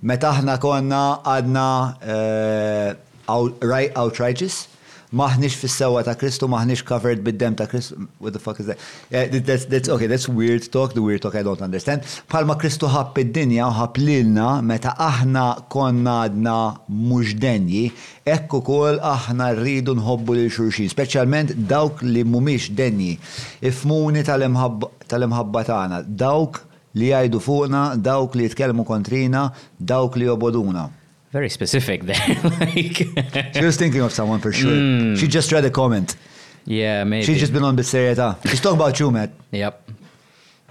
meta aħna konna għadna uh, out, right, outrageous. M'aħniex fis-sewwa ta' Kristu, m'aħniex covered bid-demm ta' Kristu. What the fuck is that? Eh, that's, that's, okay, that's weird talk, the weird talk I don't understand. Palma Kristu ħabb id-dinja u ħabb lilna meta aħna konna għadna mhux denji, hekk ukoll aħna rridu nħobbu lil xulxin, speċjalment dawk li mhumiex denji. Ifhmuni tal-imħabba tagħna, dawk li jgħidu fuqna, dawk li jitkellmu kontrina, dawk li jobogħduna. very specific there. like, she was thinking of someone for sure. Mm. She just read a comment. Yeah, maybe. She's just been on Bisserieta. She's talking about you, Matt. Yep.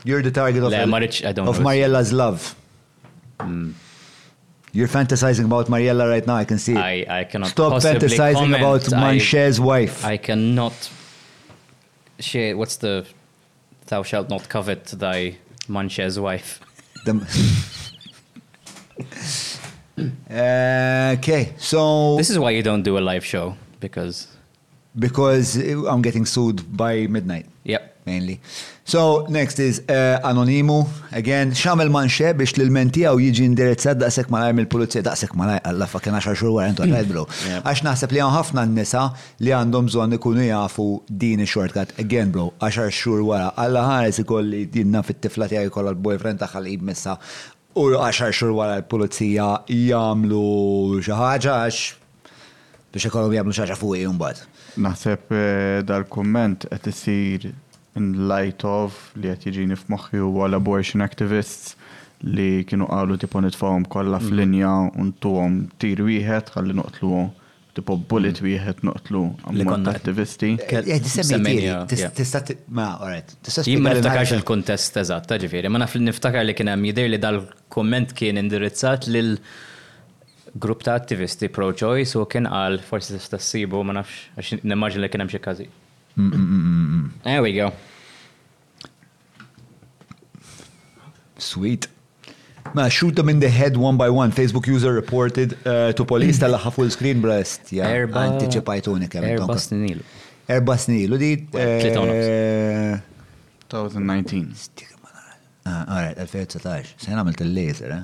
You're the target of, Le, Maric, of Mariella's love. Mm. You're fantasizing about Mariella right now. I can see I, I cannot Stop fantasizing comment. about Manche's wife. I cannot share. What's the. Thou shalt not covet thy mancher's wife. Okay, so. This is why you don't do a live show, because. Because I'm getting sued by midnight. Yep. Mainly. So, next is uh, Anonimu. Again, xamel manxe biex l-ilment tijaw jiġi indirizzat daqsek malaj mill-pulizija, daqsek malaj, għalla fa kena xarxur għara, intu għalla bro. Għax naħseb li għan ħafna n-nisa li għandhom bżonn ikunu jafu din ix-shortcut. Again bro, għaxar xhur wara, Alla ħares ikolli jien naf it-tifla tiegħi jkollha l-boyfriend tagħha li jmissha u għaxar xhur wara l-pulizija jagħmlu xi ħaġa għax biex ikollhom jagħmlu xi ħaġa fuqi imbagħad. Naħseb dal-kumment qed isir in light of li qed jiġini f'moħħi huwa l-abortion activists li kienu qalu tipo nitfgħuhom kollha f'linja u ntuhom tir wieħed ħalli noqtluhom Tipo bullet mm. wieħed noqtlu ammont attivisti. Eh, eh, tista' ma alright. Jien ma niftakarx il-kuntest eżatt, ġifieri, ma naf li niftakar li kien hemm jidher li dal-kumment kien indirizzat lil grupp ta' attivisti pro-choice u kien qal forsi tista' ssibu ma nafx għax nimmaġin li kien hemm xi każi. Mm, mm, There we go. Sweet. Ma mela, shoot them in the head one by one. Facebook user reported uh, to police tal laħħa full screen breast. Ja, erba. Anticipajtuni kemm. Erba snin ilu. Erba snin ilu di. 2019. Eh, Stika ma nara. Ah, alright, 2019. Sejna għamilt il-laser, eh?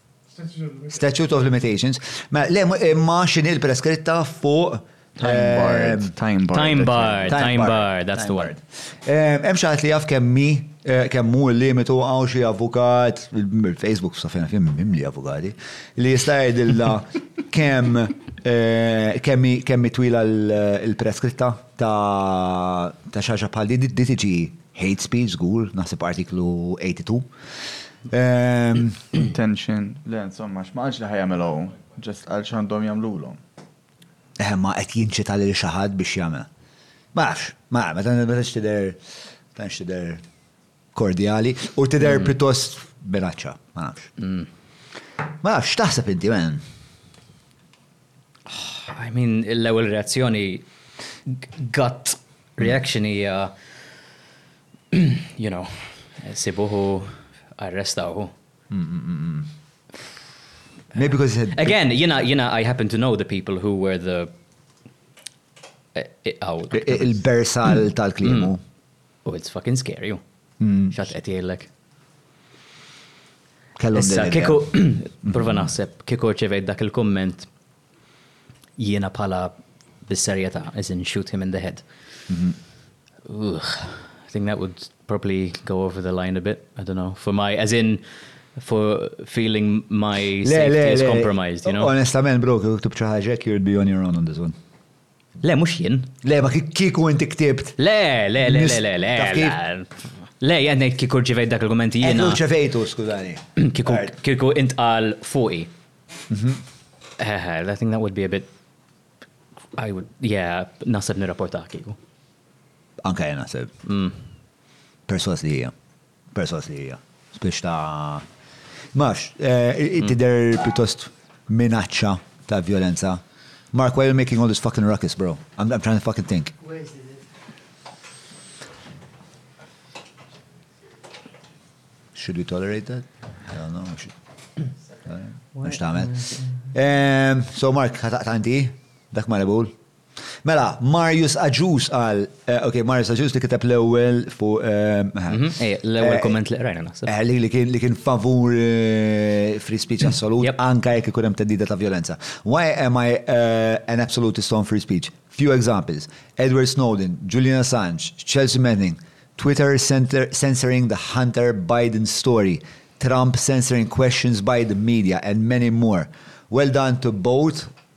Statute of limitations. Ma le imma x'inhi l-preskritta fuq Time bar, time bar. Time bar, time bar, that's the word. Hemm xi ħadd li jaf kemm mi kemm hu l-limitu hawn xi avukat mill-Facebook sa fejn fim mimli avukati li jista' jgħidilna kemm kemm kemm twila l-preskritta ta' ta' xaġa bħal di tiġi Hate speech żgur, naħseb artiklu 82. Intention, le insomma, ma qalx li ħajamilha hu, ġest qal x'għandhom jagħmlulhom. Eħe ma qed jinċita lil xi ħadd biex jagħmel. Ma nafx, ma meta metax tidher tantx tidher kordjali u tidher pjuttost minaċċa, ma nafx. Ma nafx, x'taħseb inti men? I mean, l-ewwel reazzjoni gut reaction hija you know, sibuhu arrestawhu. Mm, mm, mm, Maybe because had... Again, jina, jina, I happen to know the people who were the... Eh, eh, Il-bersal tal-klimu. U it's fucking scary, u. Xat qed jgħidlek. Kellu Issa, kiku, prova naħseb, kiku ċevejt dak il-komment jiena bħala bis-serjetà, as in shoot him in the head. Mhm. Ugh, I think that would probably go over the line a bit, I don't know, for my, as in, for feeling my safety is compromised, you know? Onestament, bro, kif tibċa ħagġek, you'd be on your own on this one. Le, mhux jien. Le, ma kieku inti ktibt. Le, le, le, le, le, le. Le, jgħad ngħid kieku rċivejt dak il-kumenti jiena. Kieku rċivejtu, skużani. Kieku intqal fuqi. Mhm. Eh, eh, I think that would be a bit. I would, yeah, nasib nirrapporta kieku. Anka jena nasib. Mm. Perswas li hija. Persona serja. Spiex ta' Mafx, eh, tidher pjuttost minaċċa ta' violenza. Mark, why are you making all this fucking ruckus, bro? I'm, I'm trying to fucking think. Should we tolerate that? I don't know. Should... Mux taħmel. So, Mark, ħataq tanti? Dak ma rebul? Mela, Marius Agius qal, eh, ok, Marius Agius li kiteb l-ewwel fuq. Eh, mhm, eh, l-ewwel komment li qrajna naħseb. Li kien li kien favur free speech assolut, anka jekk ikun hemm tedida ta' violenza. Why am I an absolutist on free speech? Few examples. Edward Snowden, Julian Assange, Chelsea Manning, Twitter censoring the Hunter Biden story, Trump censoring questions by the media, and many more. Well done to both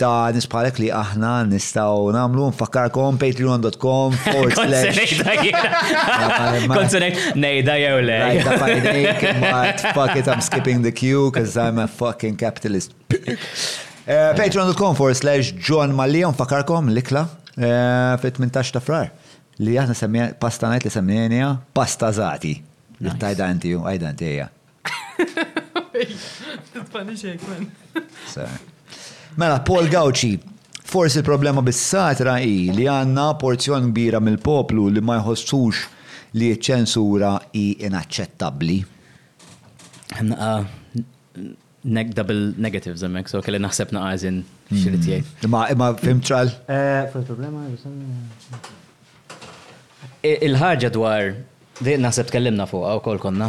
Ta' nies bħalek li aħna nistgħu nagħmlu nfakkarkom patreon dot com forward Kont se slash. ngħidha jiena. Kont se ngħid ngħidha jew le. Like da fajnejk, but fuck it, I'm skipping the queue, cause I'm a fucking capitalist. Eh, Patreon.com forward slash John Mallia, nfakarkom l-ikla eh, fit-18 ta' frar. Li aħna semmija, pasta najt li semmijajnija, pasta zati. Li tajda inti, u għajda inti eja. Mela, Paul Gauci, forsi l-problema bis-satra hi li għandna porzjon kbira mill-poplu li ma jħossux li ċ-ċensura hi inaċċettabbli. Double negatives hemmhekk, so kelli naħseb naqażin x'irid jgħid. Imma imma fim tral? Eh, fuq il-problema Il-ħaġa dwar di naħseb tkellimna fuq, għaw kol konna.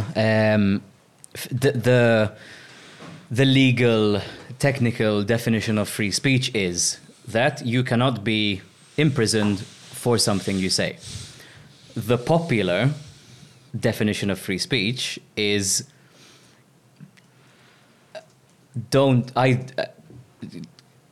The legal technical definition of free speech is that you cannot be imprisoned for something you say. The popular definition of free speech is don't I. Uh,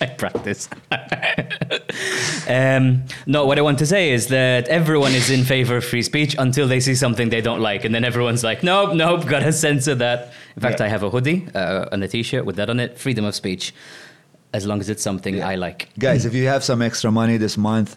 I practice. um, no, what I want to say is that everyone is in favor of free speech until they see something they don't like, and then everyone's like, "Nope, nope, gotta censor that." In fact, yeah. I have a hoodie uh, and a T-shirt with that on it. Freedom of speech, as long as it's something yeah. I like. Guys, if you have some extra money this month,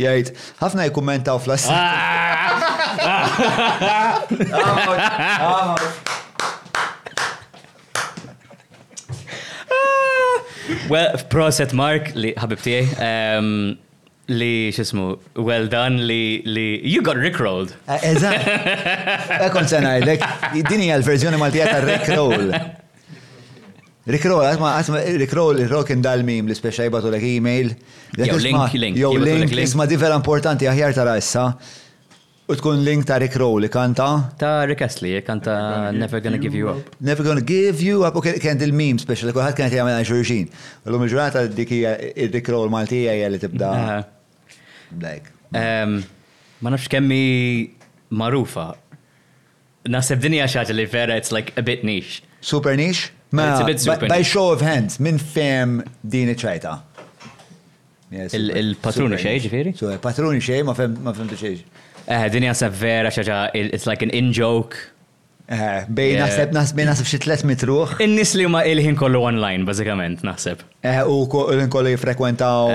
Jgħid, ħafna jikkummentaw fl-ass. Well, proset Mark li ħabib tiegħi. Ehm, li xismu, well done li li you got rickrolled. Eh, eżatt. Ekon eh, sena għajdek, dini għal-verżjoni maltija ta' rickroll. Rickroll, qatt ma qatt ma rickroll irro kien dal-meme li speċa jibgħatulek email. Jew link, link. Jew link, isma' di vera importanti aħjar tara issa. U tkun link ta' rickroll li kanta. Ta' Rick Astley, jekk kanta Never Gonna Give You Up. Never Gonna Give You Up, u kien il-meme speċa li kulħadd kien qed jagħmel għal xulxin. Illum il-ġurnata dik hija ir-rickroll Malti hija li tibda. Ma nafx kemm hi magħrufa. Naħseb din hija xi ħaġa li vera it's like a bit niche. Super niche? Mela, by show of hands, min fehem din iċ-ċajta? Il-patruni xej, ġifieri? Patruni xej, ma fehmtu xej. Eh, din hija vera xi ħaġa, it's like an in-joke. Eh, bej naħseb naħseb xi tliet mitruħ. In-nies li huma il-ħin kollu online, bażikament, naħseb. Eh, u qegħdin kollu jiffrekwentaw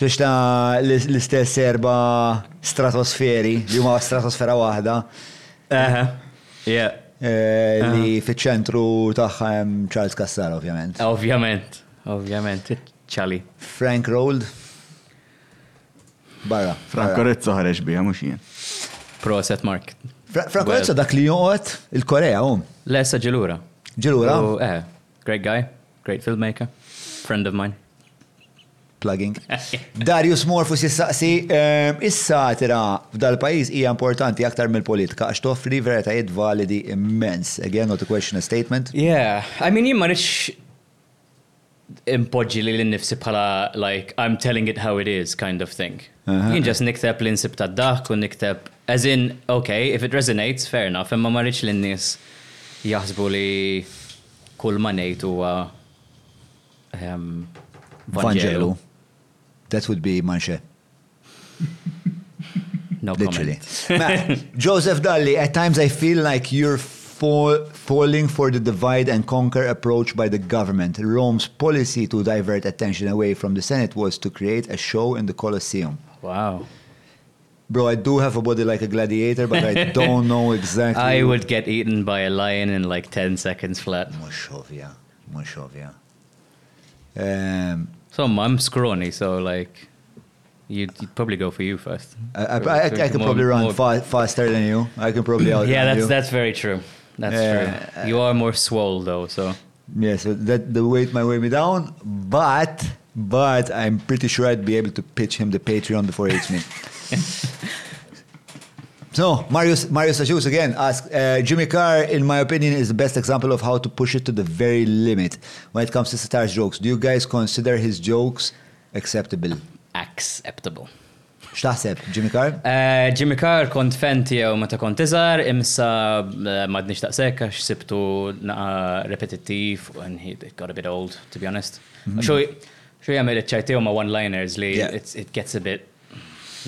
biex ta' l-istess erba stratosferi, li huma stratosfera waħda. Eh, yeah. Eh, li eh. fiċ-ċentru tagħha hemm Charles Cassar, ovvjament. Ovvjament, ovvjament, ċali. Frank Rold. Barra. Frank Corezzo ħareġ bija, mhux jien. Proset, Mark. Frank Corezzo dak li joqgħod il-Korea, um. Le, sa ġilura. Ġilura? Eh. Great guy, great filmmaker, friend of mine. Plugging. Darius Morfus jissaqsi, ehm, is-satira f'dal-pajjiż hija importanti aktar mill-politika għax toffri veritajiet validi immens. Again, not a question, a statement. Yeah, I mean, jien ma rridx impoġġi li l-nifsi bħala like I'm telling it how it is kind of thing. Jien ġas nikteb li nsib ta' dak u nikteb As in, okay, if it resonates, fair enough, imma ma rridx lin-nies jaħsbu li kull ma ngħid huwa ehm, Vangelu. That would be manxe. no Literally. Joseph Dalli, at times I feel like you're fall, falling for the divide and conquer approach by the government. Rome's policy to divert attention away from the Senate was to create a show in the Colosseum. Wow. Bro, I do have a body like a gladiator, but I don't know exactly. I would get eaten by a lion in like 10 seconds flat. Much of, Um, so I'm scrawny, so like, you'd, you'd, probably go for you first. I, I, I, I more, probably run more, faster than you. I can probably out. yeah, that's you. that's very true. That's uh, true. You are more swole though, so. Yeah, so that the weight might weigh me down, but but I'm pretty sure I'd be able to pitch him the Patreon before he hits me. So Marius, Marius Ajus again asks, uh, Jimmy Carr, in my opinion, is the best example of how to push it to the very limit when it comes to Sitar's jokes. Do you guys consider his jokes acceptable? Acceptable. X'taħseb, Jimmy Carr? Jimmy Carr kont fan tiegħu meta kont iżgħar, imsa m'għadniex daqshekk għax sibtu naqa' repetittiv and he got a bit old, to be honest. Xo jagħmel iċ-ċajt tiegħu ma' one-liners li it gets a bit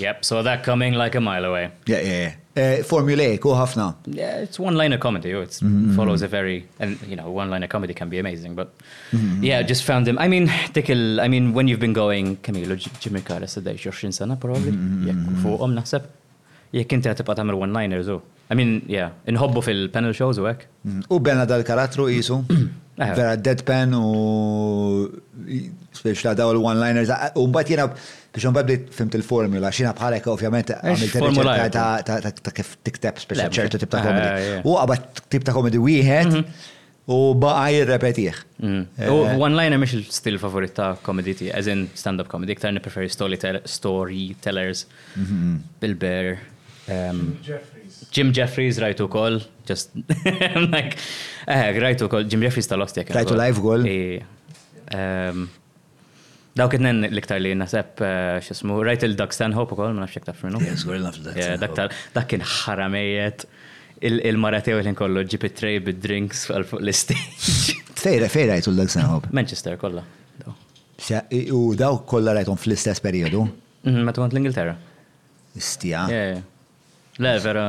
yep, saw that coming like a mile away. Yeah, yeah, yeah. Formulaic hu ħafna. Yeah, it's one-liner comedy, it follows a very, and you know, one-liner comedy can be amazing, but Mm-hmm. Yeah, just found him. I mean, dik il, I mean, when you've been going, kemilu Jimmy Carlos id 20 sena, probably, mm-hmm. jek fuqom naħseb. Jek inti għatibqa tamil one-liners u. I mean, yeah, inħobbu fil-panel shows u għek. Mm-hmm. U bena dal-karattru jisu. Eh. Vera deadpan u spiex la daw l-one-liners. U mbat jena biex un babli fimt il-formula, xina bħalek ovvjament għamilt il-formula ta' kif tikteb spiex ċertu tip ta' komedi. Eh, u għabat tip ta' komedi wieħed U baqa' jirrepetih. U one-liner mhux l-istil favorit ta' comedy tiegħi, as in stand-up comedy, iktar nippreferi storytellers Bill Burr. Jim Jefferies rajtu wkoll, just like, rajtu wkoll Jim Jefferies ta' Lost jekk. Rajtu live ukoll? Dawk it-tnejn l-iktar li naħseb x'ismu, rajt il-Doug Stanhope ukoll, ma nafx jekk taf minnu. Żgur naf il-Doug. Dak kien ħara mejjet il-mara tiegħu ħin kollu ġib it-tray bid-drinks għal fuq l-istage. Fejra, fejra jgħidu l-Doug Stanhope? Manchester kollha. U dawk kollha rajthom fl-istess perjodu? Mhm, meta kont l-Ingilterra. Istija. Le, vera,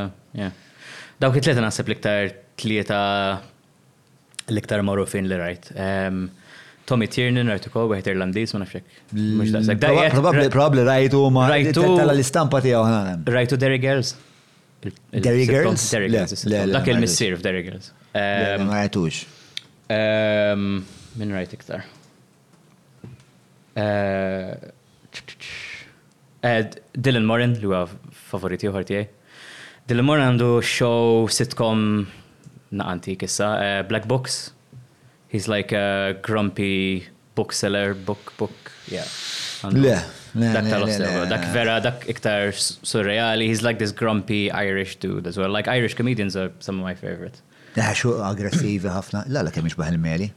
dawk it-tlieta naħseb l-iktar tlieta l-iktar magħrufin li rajt. Ehm, Tommy Tiernan rajt ukoll wieħed Irlandiż, ma nafx hekk. Mhux daqshekk. Probabbli probabbli rajtu ma rajtu tella l-istampa tiegħu ħna. Rajtu Derry Girls? Derry Girls? Derry Girls. Dak il-missier f'Derry Girls. Ehm, ma rajtux. Ehm, min rajt iktar? Dylan Moran, li huwa favorit ieħor tiegħi. Dylan Moran għandu show sitcom naqantik issa, eh, Black Books. He's like a grumpy bookseller, book, book, yeah. Le, dak tal-ostevo, dak vera, dak iktar surreali, he's like this grumpy Irish dude as well. Like Irish comedians are some of my favorites. Daħxu aggressivi ħafna, la la kemix baħil meli.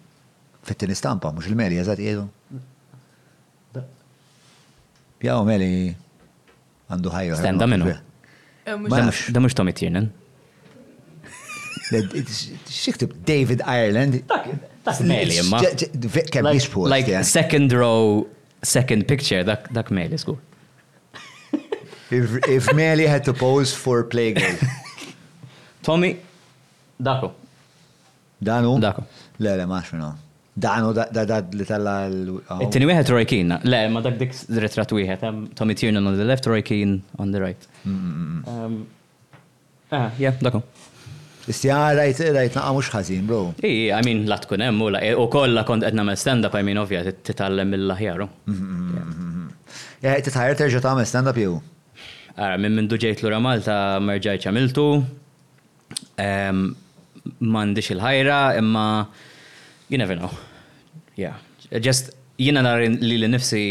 Fit-tieni stampa, mhux il-meli eżatt qiegħdu? Da. Ja, u meli għandu ħajja. Stan, da minnu. Da mhux Tommy Tiernan. Xiktib David Ireland. Dak meli imma. Kemm jispu. Like second row, second picture, dak meli skur. If Meli had to pose for Playgirl. Tommy, daku. Dan hu? Dak hu. Le, le, ma nafx min hu. Dan hu da da li tella' l. It-tieni wieħed Roy Keane. Le, imma dak dik ritratt wieħed hemm Tommy Tiernan on the left, Roy Keane on the right. Aha, yeah, dak hu. Isti ah, rajt, rajt naqa' mhux ħażin, bro. I, I mean, la tkun hemm u la u kollha kont qed nagħmel stand-up, I mean, ovvja, titgħallem mill-aħjar. Titħajjar terġa' tagħmel stand-up jew? Ara, minn mindu ġejt lura Malta ma rġajtx għamiltu. M'għandix il-ħajra imma you never know. Yeah. Just jiena nara li li nifsi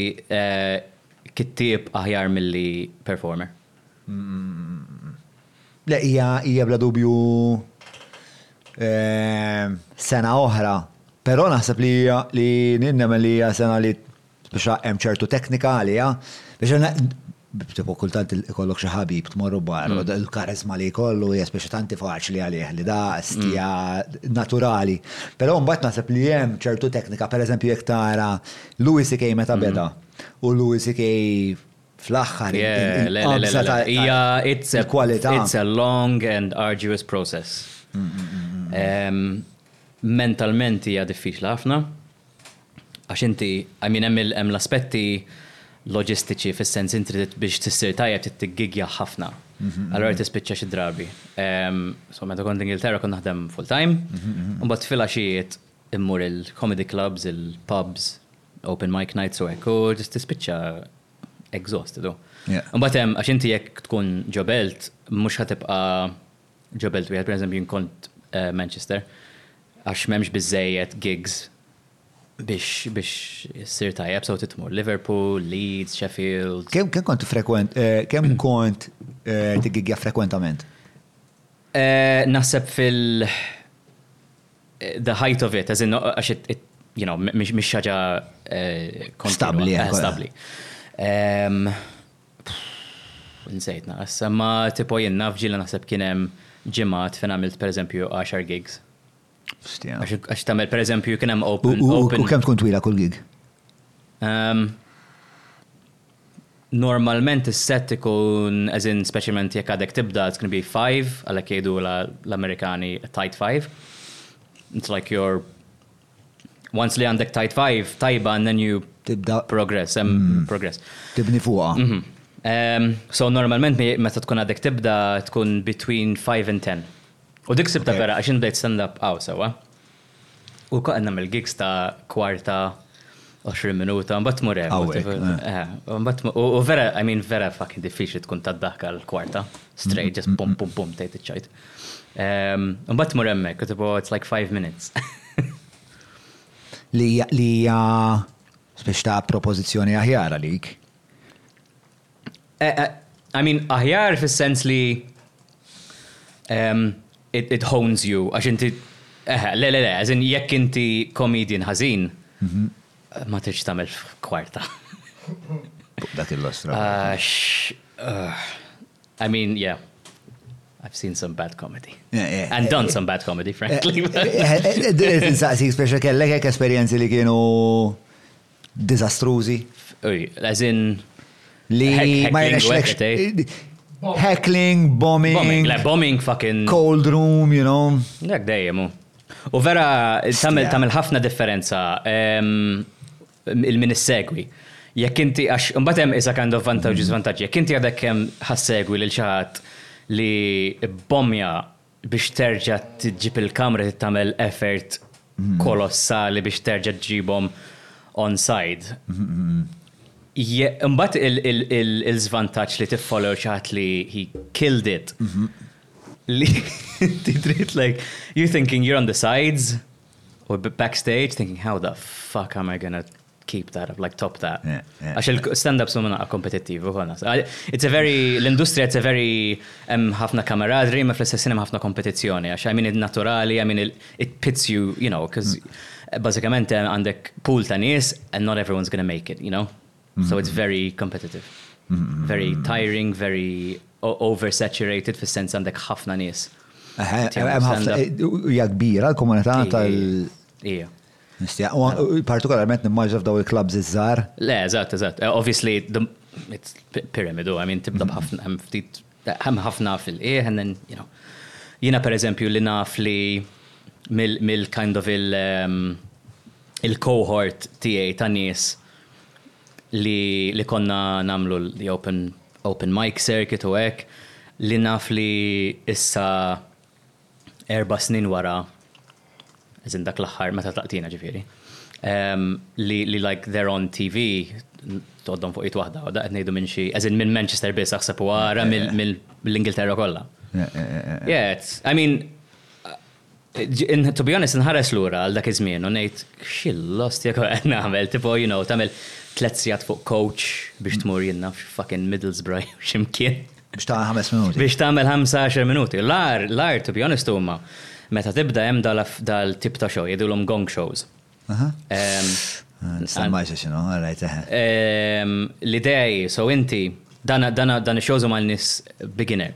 kittieb aħjar milli performer. Le hija hija bla dubju sena oħra, però naħseb li hija li nien nemmen li hija sena li Biex hemm ċertu teknika għaliha, biex tipo kultant ikollok xi ħabib tmorru bar, mm. u l-karizma li jkollu hija speċi tanti faċli għalih li da stija mm. naturali. Però mbagħad naħseb li hemm ċertu teknika, pereżempju jekk tara Louis C.K. meta mm. beda u Louis C.K. fl-aħħar. Hija it's a quality. It's a long and arduous process. Mentalment hija diffiċli ħafna. Għax inti, I mean hemm hemm l-aspetti loġistiċi fis-sens inti trid biex tissir tajjeb trid tiggigjaħ ħafna. Allura tispiċċa xi drabi. Ehm, so meta kont Ingilterra kont naħdem full time, imbagħad filgħaxijiet immur il-comedy clubs, il-pubs, open mic nights u hekk, u tispiċċa exhausted. Imbagħad hemm għax inti jekk tkun ġobelt mhux ħatibqa' Ġo belt wieħed, pereżempju jien kont Manchester, għax m'hemmx biżejjed gigs biex biex issir tajjeb sew titmur Liverpool, Leeds, Sheffield. Kemm kemm kont frekwent eh, kemm kont eh, tigigja frekwentament? Eh, Naħseb fil eh, the height of it, as in, għax it- it- you know, mhix mhix xaġa eh, kontinwa, Stabbli, eh, eh. stabbli. Ehm, Nsejt naqas. Imma tipo jien naf ġieli naħseb kien hemm ġimgħat fejn għamilt pereżempju għaxar gigs. F'stija. Għax tagħmel pereżempju kien hemm open. U kemm tkun twila kull gig? Normalment is-set ikun as in speċjalment jekk għadek tibda it's gonna be five għalhekk jgħidu l-Amerikani a tight five. It's like your Once li għandek tight five, tajba, and then you tibda progress, hemm mm. progress. Tibni fuqha. Mhm. Ehm, so normalment meta tkun għadek tibda tkun between 5 and 10. U dik sibta vera għax indejt stand up għaw sewa. U kaqna mill-gigs ta' kwarta 20 minuta, mbatt mur hemm. U vera, I mean, vera fucking diffiċli tkun tad-dak għal kwarta, straight, just pum pum pum tgħid iċ-ċajt. Mbatt mur hemmhekk, u tipo it's like five minutes. Li hija biex ta' propożizzjoni aħjar għalik. I mean, aħjar fis-sens li it hones you, għax inti Eħe, le, le, le, as in jekk inti comedian ħażin, mhm. ma tridx tagħmel kwarta. Dak il-lostra. Uh, I mean, yeah. I've seen some bad comedy. Yeah, yeah, and done yeah, some bad comedy, frankly. Tinsaqsi, speċa kellek hekk esperjenzi li kienu diżastrużi. As in li ma jirnexxilekx. Heckling, bombing. Le, bombing fucking. Cold room, you know. Lek dejjem. U vera, tamil ħafna differenza il-min segwi Jekk inti, għax, mbagħad hemm iżda kind of vantaġġi żvantaġġi. Jekk inti għadek kemm ħassegwi lil xi ħadd li bombja biex terġa' ġġib il-kamra trid tagħmel effort kolossali biex terġa' ġġibhom on side. Imbagħad il-żvantaġġ li tiffollow xi ħadd li he killed it li inti trid like you're thinking you're on the sides u backstage thinking how the fuck am I gonna keep that up, like top that. Għax il-stand-up su minna kompetittivi u għana. It's a very, l-industrija it's a very, ħafna kameradri, ma fl-istessin ħafna kompetizjoni, għax għamin il-naturali, għamin it pits you, you know, because bazzikament eh, għandek pool ta' nis and not everyone's gonna make it, you know? So it's mm-hmm. very competitive. Mm-hmm. Very tiring, very oversaturated fis-sens għandek ħafna nies. Eh, eh, hija kbira l-komunità tal- Ija. Nistja, u partikolarment nimmaġna f'daw il-klabs iż-żar. Le, eżatt, eżatt. Eh, obviously, it's pyramidu, I mean, tibda bħafna, hemm ftit, hemm ħafna fil-qieħ, and then, you know. Jina, per eżempju, li naf li mill-kind of il- um, il-cohort tiegħi ta' nies li, li konna namlu l-open open mic circuit u hekk li naf li issa erba' snin wara, as in dak l-aħħar meta tlaqtina ġifieri, ehm, li li like they're on TV toddhom fuq id waħda, u qed ngħidu minn xi, as in minn Manchester biss aħseb u ara eh, eh, eh. mill-Ingilterra kollha. Yeah, I mean, to be honest, nħares lura għal dak iż-żmien u ngħid xillost jekk qed nagħmel, tipo, you know, tagħmel tliet sigħat fuq coach biex tmur jinnaf fucking Middlesbrough x'imkien. Biex tagħmel ħames minuti. Biex tagħmel ħamsa għaxar minuti. L-ar, l-ar, to be honest, huma meta tibda hemm dal-tip ta' show, jidulhom gong shows. Nistamajsa xinu, għarajt eħe. L-idej, so inti, dan il-shows huma l-nis beginner.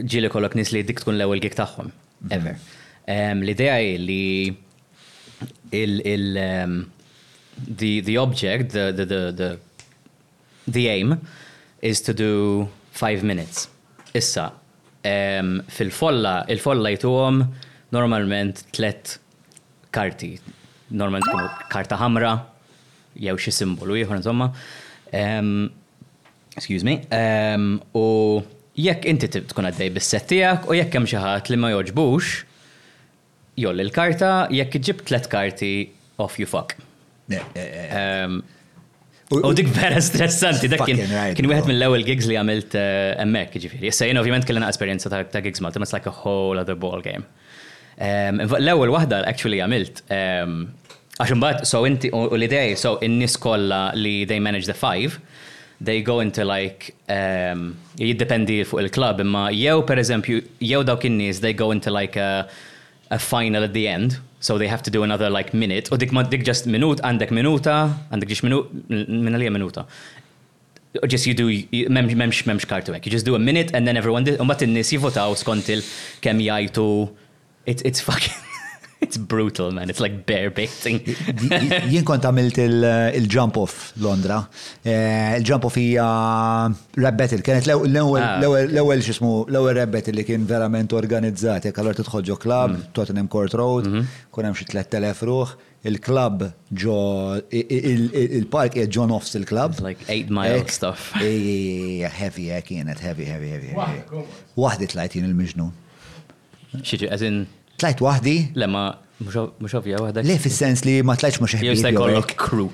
Ġili kollok nis li dik tkun l-ewwel gig tagħhom, mhm. ever. L-idea li il- the, the object, the, the, the, the The aim is to do five minutes. Issa, fil-folla, il-folla jtuhom normalment tliet karti. Normalment tkun karta ħamra jew xi simbolu ieħor insomma. Excuse me. U jekk inti tkun għaddej bis-set tiegħek u jekk hemm xi ħadd li ma jogħġbux, Jol il-karta, jekk iġġib tliet karti, off you fuck. U dik vera stressanti, dak kien kien wieħed mill-ewwel gigs li għamilt eh, hemmhekk, jiġifieri. Issa jien ovvjament kellna esperjenza ta' gigs Malta, it's like a whole other ball game. L-ewwel waħda actually għamilt Għax imbagħad, so inti u l-idej, so in-nies kollha li they manage the five, they go into like ehm jiddependi fuq il-club imma jew pereżempju jew dawk in-nies they go into like a a final at the end, so they have to do another like minute u dik ma dik just minut għandek minuta għandek ġiex minu mingħalija minuta. Just you do m'hemmx m'hemmx m'hemmx karti u hekk, you just do a minute and then everyone di u mbagħad in-nies jivvutaw skont il kemm jgħajtu It's, it's fucking, it's brutal man, it's like bear baiting. Jien kont għamilt il-jump off Londra. Eh, il-jump off hija rap battle, kienet l-ewwel ah, xismu, l-ewwel rap battle li kien verament organizzat, jekk allura tidħol ġo club, mm. Tottenham Court Road, mhm. kun hemm xi 3000 ruħ il-klab ġo il-park jgħed ġo nofs il-klab. Like 8 mile eh, stuff. Heavy, eh, kienet heavy, heavy, heavy. Wahdi tlajt jien il-miġnun. Xieġi, għazin. Tlajt wahdi? Le, ma mux ovvja wahda. Le, fil-sens li ma tlajtx mux iħbib. Jista jkollok kru.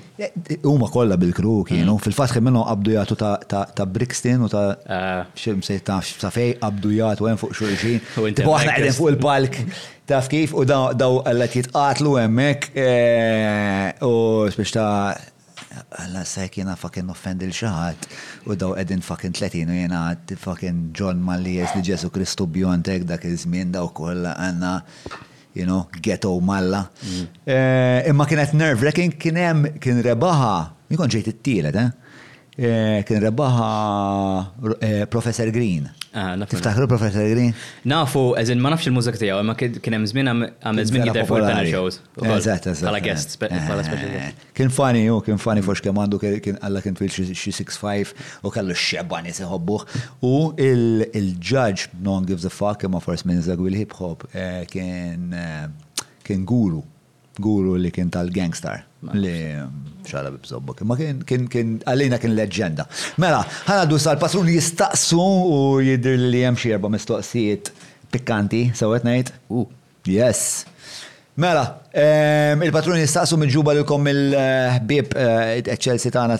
Huma kollha bil-kru kienu. Mm. Fil-fatt kien minnu qabdu jagħtu ta' Brixton u ta' ah. xim se ta' fej qabdu jagħtu hemm fuq xulxin. Tipo aħna qegħdin fuq il-palk taf kif u daw qed jitqatlu hemmhekk eh, u spiex ta' Alla issa jekk jiena fucking noffend lil xi ħadd u daw qegħdin fucking tletin u jiena għad fucking John Mallies li Ġesù Kristu beyond hekk dak iż-żmien dawk kollha għandna you know, ghetto malla. Imma kien qed nerve wracking kien hemm kien rebaħa, jien kont ġejt it-tielet, eh? Kien rebaħa Professor Green. Tiftakru Professor Green? Nafu, eżin ma nafx il-mużika tiegħu, imma kien hemm żmien għamel żmien jidher fuq il-panel shows. Eżatt, eżatt. Bħala guest, bħala special guest. Kien funny hu, kien funny forx kemm għandu kien Alla kien twil xi six five u kellu x-xebgħa nies iħobbuh. U il-judge, no one gives a fuck imma forsi min isegwi l-hip hop, kien kien guru, guru li kien tal-gang star li xala bi bżobbok. Imma kien kien għalina kien leġġenda. Mela, ħa ngħaddu issa għall-patruni jistaqsu u jidhirli li hemm xi erba' mistoqsijiet pikkanti, sewwa qed ngħid? Yes! Mela, il-patruni jistaqsu miġjuba lilkom mill-ħbieb eċċelsi tagħna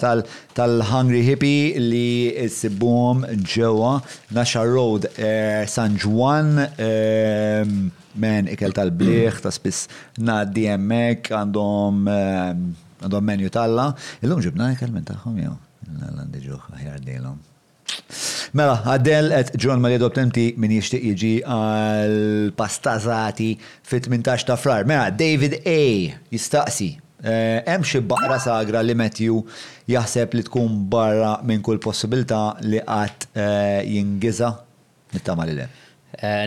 tal-Hungry Hippie li ssibbuhom ġewwa Naxar Road, San Ġwann. Man, ikel tal-bliħ, ta' spiss ngħaddi hemmhekk, għandhom għandhom menju t'Alla. Illum ġibna ikel minn tagħhom jew? L-Għallandiġuh aħjar lilhom. Mela, Adele et John Maria Dobtenti min jixtieq jiġi għal pastazati fit-18 ta' Frar. Mela, David A. jistaqsi, hemm xi baqra sagra li Matthew jaħseb li tkun barra minn kull possibilità li qatt jingiża Nittama li le.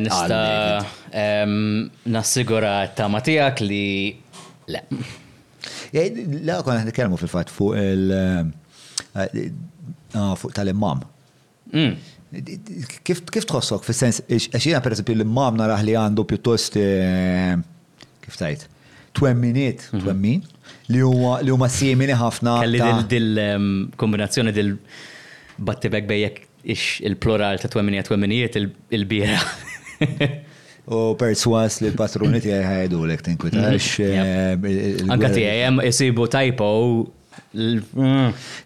Nista nassigura t-tama tijak li le. La, konna nitkellmu fil-fat fuq il- ah, fuq tal-imam. Mm. Kif tħossok fis-sens, għax jiena pereżempju l-imam naraħ li għandu pjuttost eh, kif tgħid, twemminiet, twemmin, li huwa li huma simili ħafna. Kelli dil-kombinazzjoni dil-battibek bejjek il-plural ta' twemminiet twemminijiet il-biera. U perswas li l-patruni tiegħi ħajdu l-ek tinkwitax. Anka tiegħi hemm isibu tajpo Le,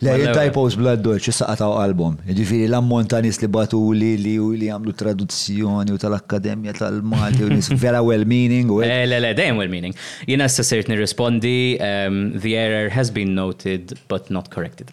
il-typos bla d-doċ, s-saqa ta' album. Ġifiri, l-ammont ta' nis li batuli li li għamlu traduzzjoni u tal-Akkademja tal-Malti u nis vera well-meaning. Eh, le, le, dajem well-meaning. Jina s sirt nirrispondi, ehm, the error has been noted but not corrected.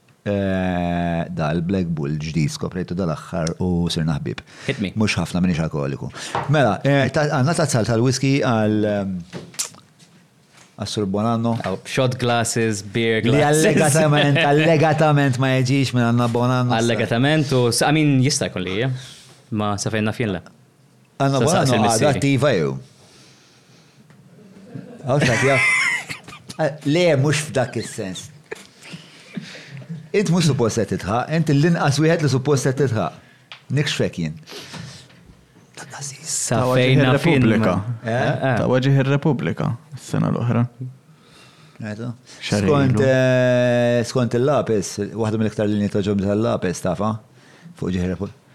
Da l-Black Bull ġdid skoprejtu dal-aħħar u sirna ħbieb. Hit me. Mhux ħafna m'iniex alkoħoliku. Mela, għandna tazzal tal-whisky għal Assur Bonanno. Shot glasses, beer glasses. Li allegatament, allegatament ma jġiex minn għanna Bonanno. Allegatament u, I mean, jista' jkun li, ma safejna fien le. Għanna Bonanno għada attiva jew. Għaw xatja. Le, mux f'dak il-sens. Int mux suppost qed titħaq, int l-inqas wieħed li suppost qed titħaq. Nikx fek jien. Sa fejn Repubblika. Eh? Eh, eh. Ta' waġih ir-Repubblika s-sena l-oħra. Skont skont il-lapis, waħda mill-iktar linji ta' ġobni tal-lapis tafa fuq ġih Repubblika.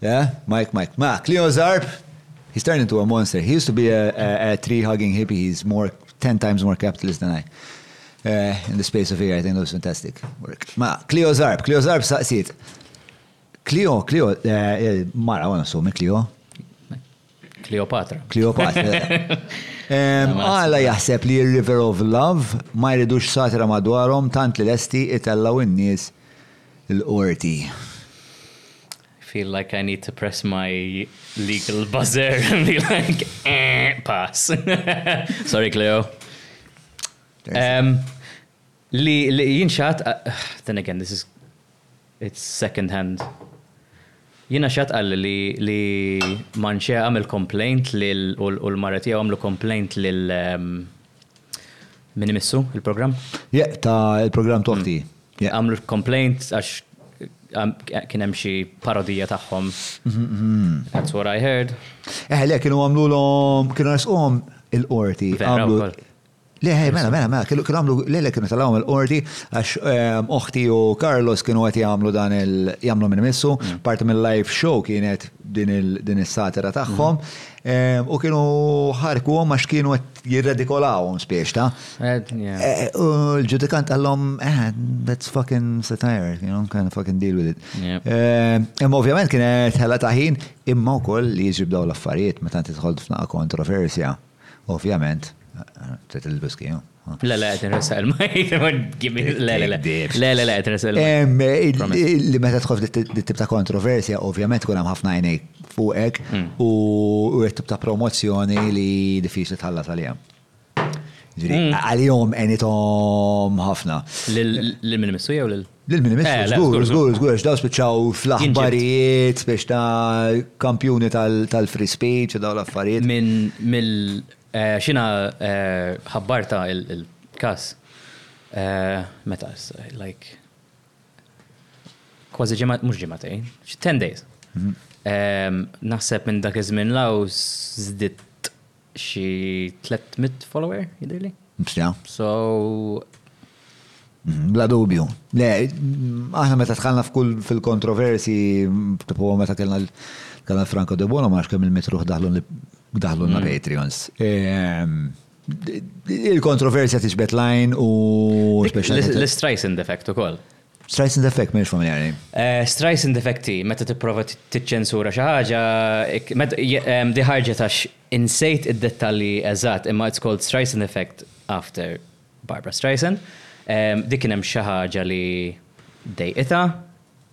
yeah, Mike, Mike, Mike. Leo Zarp, he's turned into a monster. He used to be a, a, a tree hugging hippie. He's more ten times more capitalist than I. Uh, in the space of a year, I think that was fantastic work. Ma, Cleo Zarp, Cleo Zarp, see it. Cleo, Clio, uh, uh, mara, għana su, Cleo. Kleopatra. Kleopatra. Għala jaħseb li River of Love ma jridux satra madwarhom tant li lesti itellaw in-nies l-qorti. Feel like I need to press my legal buzzer and be like, eh, pass. Sorry, Cleo. Um, Li jinxaħat, then again this is it's second hand. Jiena x'għad qal li li Manxea għamel complaint lil u l-mara tiegħu għamlu complaint lil ehm, min imissu il-programm? Yeah, ta' il-programm toħti. Hmm. Għamlu complaint għax kien hemm xi parodija tagħhom. That's what I heard. Eh, le, kienu għamlulhom, kienu għasquhom il-qorti. Għamlu Le, mela, mela, mela, kienu għamlu, le, le, kienu tal-għom il-qorti, għax ehm, oħti u Carlos kienu għati għamlu dan il-jamlu minn missu, mm. parti mill live show kienet din il-satira taħħom, mm. ehm, u kienu ħarku għom għax kienu għet jirredikolaw għom spiexta. Eh, eh, u l-ġudikant għallom, eh, that's fucking satire, you know, kind of fucking deal with it. Ehm, imma ovvjament kienet ħela taħin, imma u koll li jġibdaw l-affarijiet, meta titħol f'naqa kontroversja. Ovvjament, trid il-whisky, jo. Le, le, qed nressaq il-mic. Le, le, le. Le, le, le, qed nressaq il-mic. Li meta tħoss li tibta kontroversja, ovvjament tkun hemm ħafna għajnej fuqek mm. u qed tibta promozzjoni li diffiċli tħallas għalija. Mm. Għalihom għenitom ħafna. Lil min missu jew lil? Lil min imissu, żgur, żgur, żgur, għax daw spiċċaw fl-aħbarijiet biex ta' kampjuni tal-free speech u daw l-affarijiet. Minn mill eh, xina eh, ħabbarta il-kas. Eh, meta, like, kważi ġemat, mux ġematej, 10 days. Mhm. Naħseb minn dak iż-żmien law zdit Xi 300 follower jidhirli. Msja. So mhm, Bla dubju. Le, aħna meta tħallna f'kull fil-kontroversi, tipo meta kellna kellna Franco de Bono ma kemm il-mitruħ daħlu daħlu na mm. Patreons. Ehm, il-kontroversja tiġbet lajn u. L-Streisand effect ukoll. Streisand effect m'iniex familjari. Streisand effect hi meta tipprova tiċċensura xi ħaġa, di ħarġet għax insejt id-dettalji eżatt, imma it's called Streisand effect after Barbra Streisand. Di kien hemm xi ħaġa li dejqitha,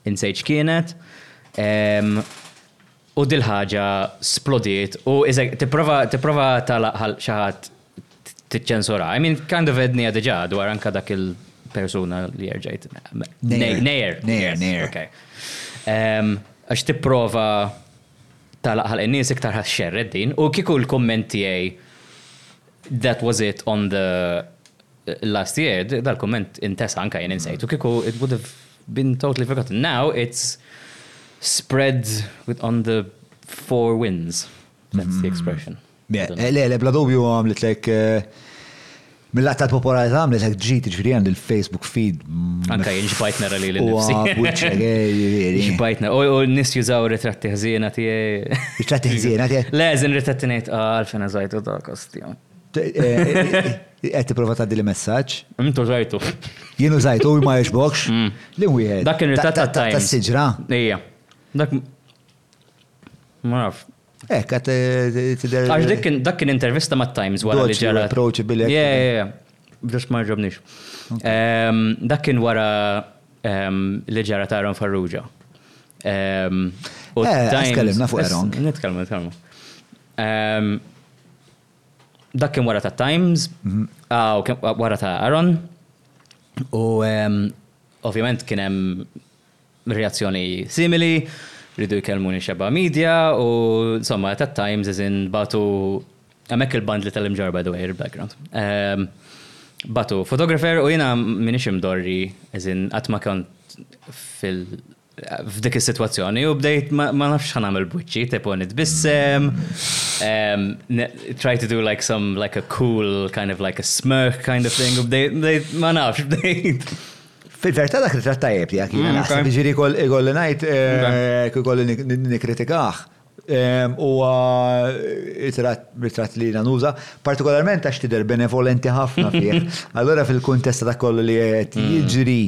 insejt x'kienet, u dil-ħaġa splodiet u tipprova tagħlaq xi ħadd tiċċensura. I mean, kind of ednija diġa dwar anka dak il-persuna li erġajt. Nejer. Nejer. Nejer, nejer. Okay. Ehm, għax tipprova tal-aqħal n-nies iktar ħas xerred din u kiku l-komment tiegħi that was it on the last year, dal-komment intesa anka jien insejtu mm. kiku it would have been totally forgotten. Now it's spread with on the four winds. That's the mm. expression. Le, le, bla dubju għamlitlek Mill-għat tal-popolarità għamlet għak ġit, ġifiri għand il-Facebook feed. Anka jien ġbajt nara li l-nifsi. Ġbajt nara, u n-nis jużaw ritratti ħżiena tijaj. Ritratti ħżiena tijaj. Le, zin ritratti nejt għalfin għazajtu da kostjum. Għetti prova ta' dili messaċ. Mtu zajtu. Jien użajtu, u ma jxbokx. Mm. Li wieħed. Dak kien ritratt ta' ta' siġra. Ija. Dak. Maraf. Ek, għat t-der. Għax dak kien intervista ma' Times wara li ġara. Approachability. Yeah, yeah, yeah. Bdas ma ġobnix. Ehm, dak kien wara ehm, li ġara ta' Aaron Farrugia. Ehm, u eh, tkellimna fuq Aaron. Nitkellmu, nitkellmu. Dak kien wara ta' Times, mhm. ah, wara ta' Aaron. U ovvjament kien hemm reazzjoni simili, riedu jkellmuni xebgħa media u insomma at that times as in bagħtu hemmhekk il-bandli tal-imġarr by the way il-background. Ehm, batu photographer u jiena m'iniex imdorri as in qatt ma kont fil f'dik is-sitwazzjoni u bdejt ma ma nafx x'ħan nagħmel b'wiċċi, tipo nitbissem, ehm, ne- try to do like some like a cool kind of like a smirk kind of thing u bdejt bdejt ma nafx bdejt. Fil-verta dak li tratta jeb tiegħek jiena mm, naħseb jiġri ikolli ngħid eh, ikolli nikkritikah. Ehm, u ritrat li nanuża, partikolarment għax tidher benevolenti ħafna fih. Allora fil-kuntesta ta' kollu li qed mm. jiġri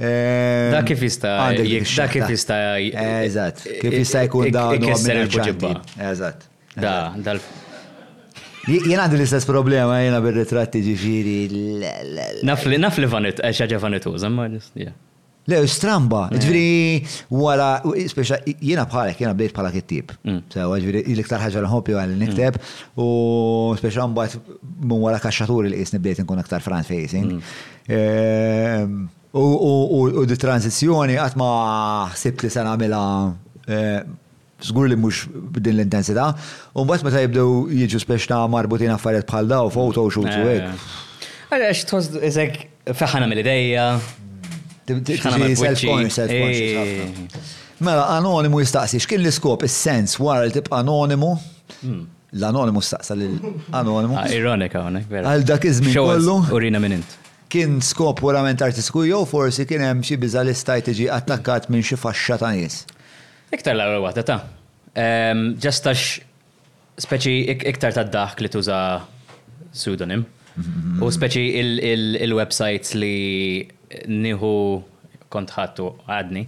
Eh, da kif jista' da kif jista' eh, Eżatt, kif jista' jkun da Eżatt. Da, dal. Jien għandi l-istess problema jiena bir-ritratti ġifieri. Naf li naf li vanit, eh, xaġa vanituża, ma Le, stramba, eh. ġifieri wara, speċa jiena bħalek, jiena bdejt bħala kittib. Mm. Sewa, ġifieri l-iktar ħaġa nħobbi għal mm. nikteb u speċa mbagħad minn wara kaxxaturi li qisni bdejt nkun aktar front facing. Mm. Ehm, u di tranzizjoni għatma ħsib li sena għamila eh, Żgur li mhux b'din l-intensità. U mbagħad meta jibdew jiġu speċta marbutin affarijiet bħal dawn, photo shoots u hekk. Għax tħoss isek fejn ħa nagħmel idejja. Tiġi self-conscious ħafna. Mela, anonimu jistaqsi, x'kien l-iskop, is-sens wara li tibqa' anonimu? L-anonimu staqsa lil anonimu. Ironika hawnhekk, vera. Għal dak iż-żmien kollu. Urina minn int. Kien skop purament artistiku jew forsi kien hemm xi biża' li stajt tiġi attakkat minn xi faxxa ta' nies? Iktar l-ewwel waħda ta'. Ġast għax speċi iktar tad-daħk li tuża pseudonym. U speċi il-websites li nieħu kont ħattu għadni,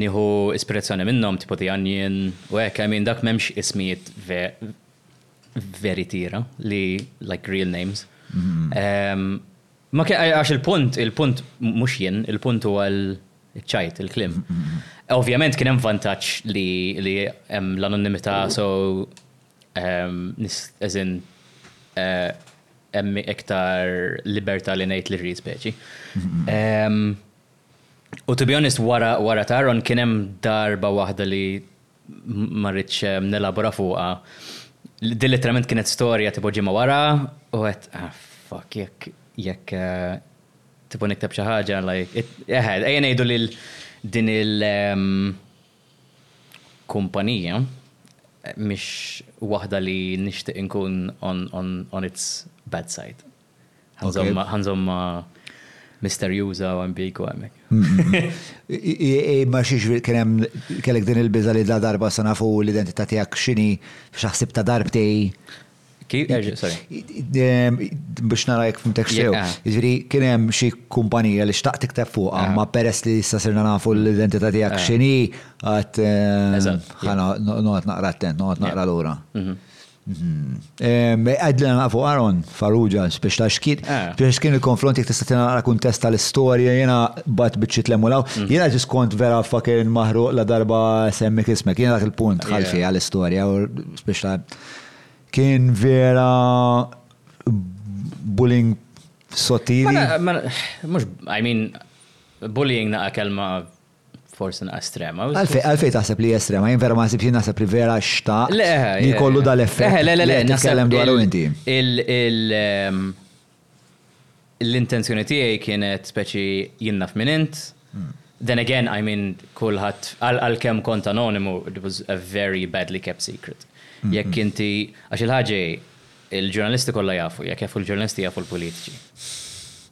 nieħu ispirazzjoni minnhom tipo The Onion u hekk, I mean dak m'hemmx ismijiet veritiera li like real names. Ma ke, għax il-punt, il-punt mhux jien, il-punt huwa l-ċajt, il-klim. Ovvjament kien hemm vantaġġ li li hemm l-anonimità so ehm, nis eżin eh, hemm iktar libertà li ngħid li rrid speċi. Ehm, U to be honest, wara, wara Taron kien hemm darba waħda li ma rridx nelabora fuqha, din letteralment kienet storja tipo ġimgħa wara u għedt ah fuck jekk jekk tipo nikteb xi ħaġa like eħe ejja ngħidu lil din il kumpanija mhix waħda li nixtieq inkun on, on, on its bad side. Ħanżomma misterjuża u ambigwa hemmhekk. Ma xiex kien hemm kellek din il-biża li da darba sa nafu l-identità tiegħek x'inhi x'aħsib ta' darbtej. Biex nara jekk fimtek sew. Jiġri kien hemm xi kumpanija li xtaqt tikteb fuqha ma peress li issa sirna nafu l-identità tiegħek x'inhi għad noqgħod naqra attent, noqgħod naqra lura. Għajdlina eh, nafu Aaron Farrugia, biex ta' xkien, eh. biex xkien il-konfront jek tista' tina kuntest tal-istorja jena bat biex jitlemu law. Mm. Jena ġis kont vera fakin maħru la darba semmi kismek, jena dak il-punt ħalfi għal-istorja, biex ta' kien vera bullying sottili. Mux, I mean, bullying naqa kelma forsi naqas estrema. Għalfej, għalfej taħseb li estrema, jien vera ma nasibx naħseb li vera xtaq li kollu dal-effett. Le, le, le, naħseb dwar inti. Ehm, l-intenzjoni tiegħi kienet speċi jinnaf minn int. Hmm. Then again, I mean, kullħat, għal-kem kont anonimu, it was a very badly kept secret. Hmm, Jekk hmm. inti, għax il-ħagġi, Il-ġurnalisti kollha jafu, jekk jafu l-ġurnalisti jafu l-politiċi.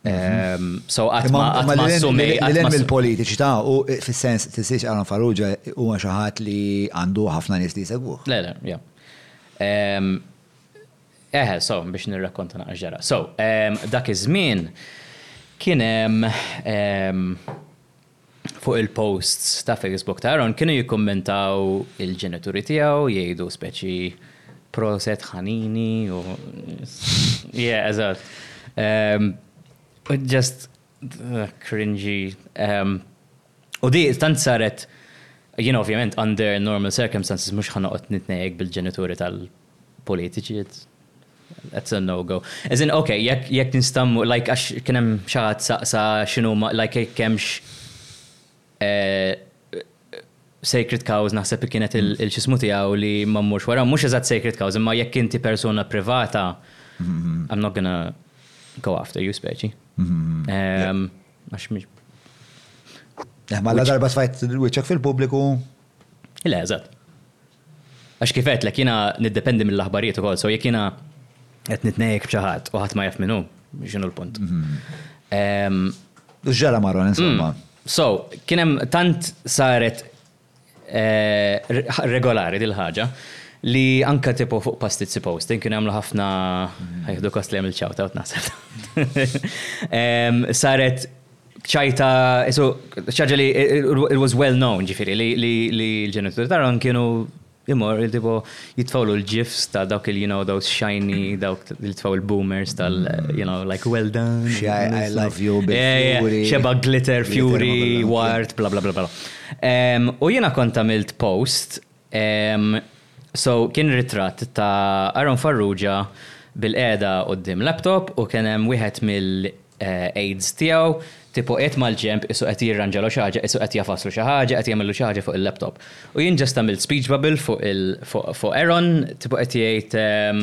Ehm, so qatt ma qatt ma assumej. Lem il-politiċi ta' u fis-sens tisiex Alan Farrugia huwa xi ħadd li għandu ħafna nies li jsegwuh. Le, le, ja. Ehm, eħe, so biex nirrakkonta naqra ġara. So, ehm, dak iż-żmien kien hemm fuq il-posts ta' Facebook ta' Aaron kienu jikkummentaw il-ġenituri tiegħu jgħidu speċi proset ħanini u yeah, eżatt. Um, just uh, cringy. Um, u di tant saret you know, ovvjament under normal circumstances mhux ħanoqgħod nitnejjek bil-ġenituri tal-politiċi That's a no go. As in, ok, jekk jekk ninstammu, like, għax kien hemm xi ħadd saqsa x'inhuma, like, jekk hemmx eh, sacred cows naħseb kienet mm. il-xismu tiegħu li ma mmurx wara, mhux eżatt sacred cows, imma jekk inti persuna privata, mm-hmm. I'm not gonna go after you speċi. Mm-hmm. Ehm, għax mhix. Eh, ma la darba sfajt wiċċek fil-pubbliku. Le, eżatt. Għax kif għedtlek jiena niddependi mill-aħbarijiet ukoll, so jekk jiena qed nitnejjek b'xi ħadd u ħadd ma jaf min hu, x'inhu l-punt? U x'ġara ma' Ron insomma? So, kien hemm tant saret regolari din il-ħaġa li anke tipo fuq pastizzi posting kienu jagħmlu ħafna, ħa jieħdu gost li għamilt shout out naħseb. Saret ċajta, so, ċaġa li it was well known, ġifiri, li l-ġenituri taran kienu imor, tipo, jitfawlu l-ġifs ta' dawk il-you know, those shiny, dawk jitfaw il-boomers tal, you know, like, well done. I love you, bil-fjuri. Xeba glitter, fjuri, wart, bla bla bla bla. U jena kont għamilt post Ehm, so kien ritratt ta' Aaron Farrugia bilqiegħda quddiem laptop u kien hemm wieħed mill eh, aides tiegħu tipo qiegħed mal-ġenb qisu qed jirranġalu xi ħaġa, qisu qed jagħfaslu xi ħaġa, qed jagħmillu xi ħaġa fuq il-laptop. U jien just għamilt speech bubble fuq il, fuq Aaron, tipo qed jgħid ehm,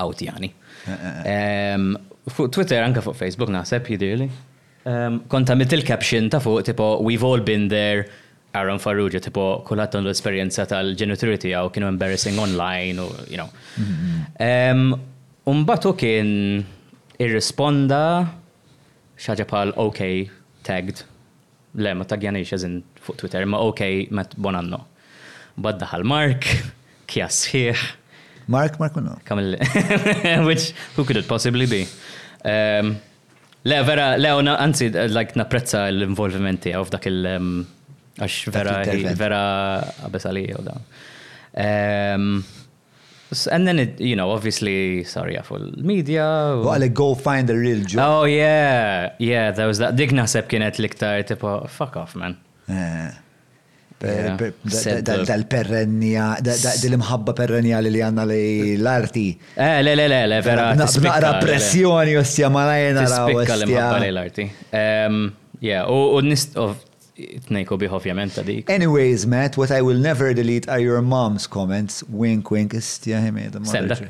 Għawdjani. Fuq Twitter, anka fuq Facebook naħseb jidirli. Kont għamilt il-caption ta' fuq tipo We've all been there, Aaron Farrugia, tipo kulħadd għandu l-esperjenza tal-ġenituri tiegħu kienu embarrassing online u you know. Mhm. Umbagħad hu kien irrisponda xaġa bħal OK tagged Le, ma ttagjanix as in fuq Twitter, imma OK Matt Bonanno. Mbagħad daħal Mark, kjass sħiħ. Mark Markuno. Which, who could it possibly be? Um, le, vera, le, anzi, like, napprezza l-involviment tiegħu f'dak il- um, għax vera, vera, għabes għalija u da. Um, And then it, you know, obviously sar jafu l-media. U għalek go find a real job. Oh yeah, yeah, that was that. Dik naħseb kienet liktar tipo, fuck off man. Eh. Dal-perrenja, dal-imħabba perrenja li għanna li l-arti. Eh, le, le, le, le, vera. Naqra pressjoni, ostja malajna. Spikka l-imħabba li l-arti. Yeah, u nist, Tnejku bih ovvjament ta' dik. Anyways Matt, what I will never delete are your mom's comments, wink wink, istja hi mejda. Sem dak?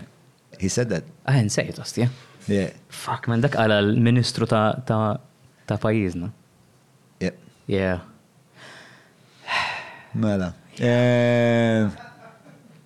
He said that. Ah, nsejt, ostja. Yeah. Fuck man, dak għala l-ministru ta' pajizna. Yep. Yeah. Mela. Eh,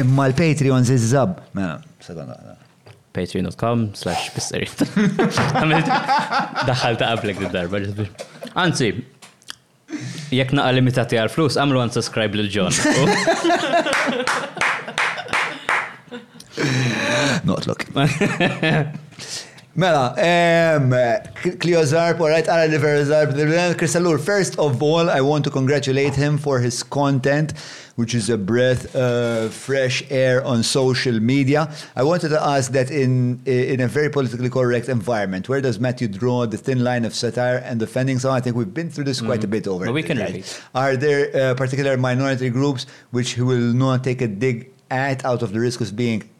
Imma l-Patreons iż-żab. Mela, sekonda waħda. Patreon.com slash pisseri. Daħħal ta' qablek darba Anzi, jekk naqa limitati għal flus, għamlu unsubscribe lil John. Notlok. Mela, Cleo Zarp, all right, Ara Liver Zarp, Crystal First of all, I want to congratulate him for his content. which is a breath of uh, fresh air on social media. I wanted to ask that in in a very politically correct environment, where does Matthew draw the thin line of satire and defending someone? I think we've been through this quite mm. a bit over. But we can Are there uh, particular minority groups which will not take a dig at out of the risk of being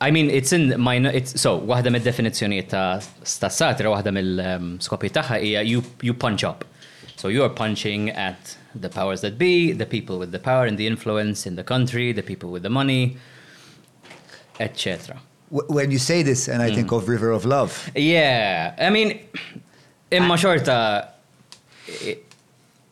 I mean, it's in my no, it's, so, waħda mid-definizzjonijiet ta' ta' satira, waħda mill-skopijiet tagħha hija you, you punch up. So you're punching at the powers that be, the people with the power and the influence in the country, the people with the money, etc. When you say this and I think of River of Love. Yeah, I mean, imma xorta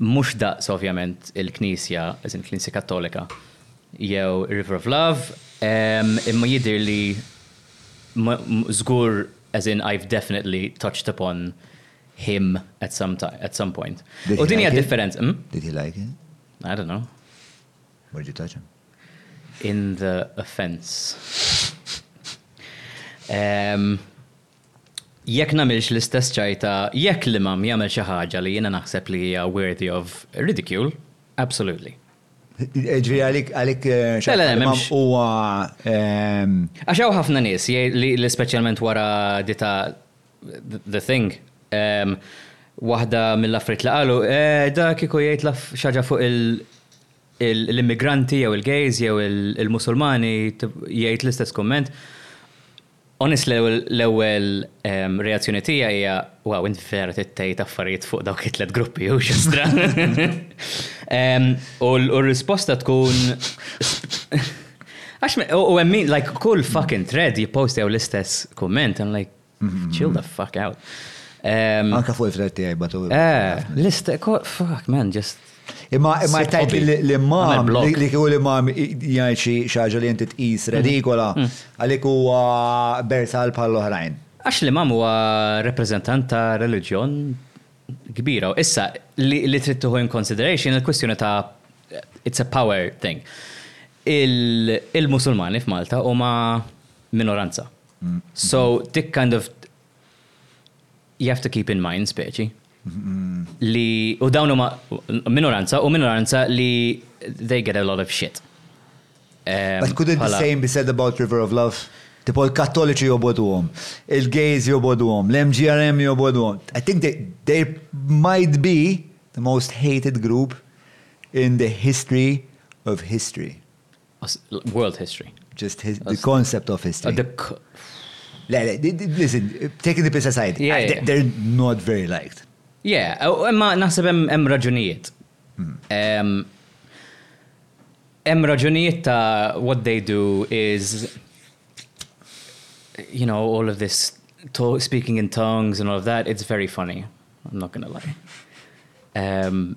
Mhux daqs ovvjament il-Knisja, as in Knisja Kattolika, jew ir-River of Love, imma jidhirli żgur as in I've definitely touched upon him at some time, at some point. U din hija d-differenza, hm? Did he like it? I don't know. Where did you touch him? In the offence. Jekk nagħmilx l-istess ċajta, jekk l-imam jagħmel xi ħaġa li jiena naħseb li hija worthy of ridicule, absolutely. Jiġifieri għalik għalik l-imam huwa Għax hawn ħafna nies li speċjalment wara di ta' the thing waħda mill-affarijiet li qalu da kieku jgħid xi ħaġa fuq il l-immigranti jew il-gays jew il-Musulmani jgħid l-istess kumment. Honest l-ewwel reazzjoni tiegħi hija wow int vera tittejt affarijiet fuq dawk it-tlet gruppi u xi stran. U r-risposta tkun għax u hemm like kull fucking thread jippostjaw l-istess kumment and like mhm. chill the fuck out. Anka fuq il-thread tiegħi batu. Eh, l-istess fuck man just Imma imma jtajt l-imam, li kieku l-imam jgħid xi ħaġa li inti tqis redikola, mm. mm. għalik huwa bersal bħal oħrajn. Għax l-imam huwa reprezentant ta' reliġjon kbira. Issa li trid tuħu in consideration il-kwestjoni ta' it's a power thing. Il-Musulmani f'Malta huma minoranza. Mm. So, dik kind of you have to keep in mind speċi. li u dawn huma minoranza u minoranza li they get a lot of shit. Um, But couldn't the same be said about River of Love? Tipo l-Kattoliċi joboduhom, il-gays joboduhom, l-MGRM joboduhom. I think they, they might be the most hated group in the history of history. World history. Just his, the concept of history. Uh, the listen, taking the piss aside, yeah, I, yeah. they're not very liked. Yeah, imma naħseb hemm raġunijiet. Hemm raġunijiet hmm. what they do is you know all of this talk, speaking in tongues and all of that. It's very funny. I'm not gonna lie. Um,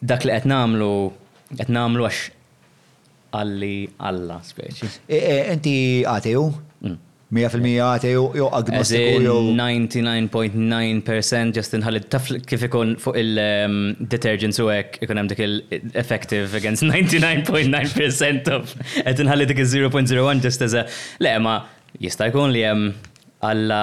Dak li qed nagħmlu, qed nagħmlu għax qalli Alla, speċi. Inti ateu? Mija fil-mija ateu jew agnostiku jew? 99.9 percent just inħalli taf kif ikun fuq il-detergents u hekk ikun hemm dik il-effective against 99.9 percent of qed inħalli dik il-0.01 just as a le ma jista' jkun li hemm Alla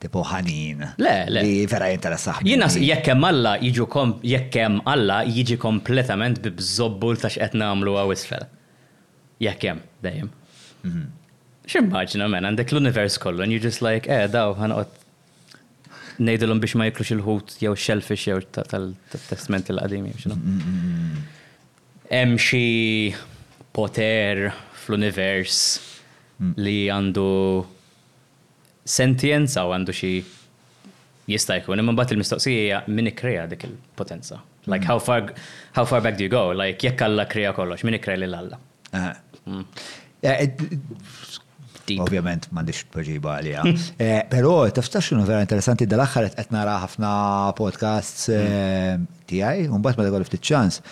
Tipo ħanin. Le, le. Li vera jinteressaħ. Jien naħseb jekk hemm Alla jiġu jekk hemm Alla jiġi kompletament bi bżobbul ta' x'qed nagħmlu hawn isfel. Jekk hemm, dejjem. X'immaġina man, għandek l-univers kollu and you're just like, eh, daw ħanqod ngħidilhom biex ma jiklux il-ħut jew shellfish jew tal-testment il-qadim jew x'inhu. Hemm xi poter fl-univers li għandu sentjenza u għandu xi jista' jkun, imma mbagħad il-mistoqsija hija min ikkrea dik il-potenza? Like how far, how far back do you go? Like jekk Alla kkrea kollox, min ikkrea lil Alla? Ovvjament m'għandix tweġiba għaliha. Però taf taf x'inhu vera interessanti dal-aħħar qed nara ħafna podcasts tiegħi, u mbagħad meta jkollu ftit ċans,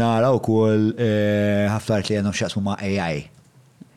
nara wkoll ħafna li għandhom x'jaqsmu ma' AI.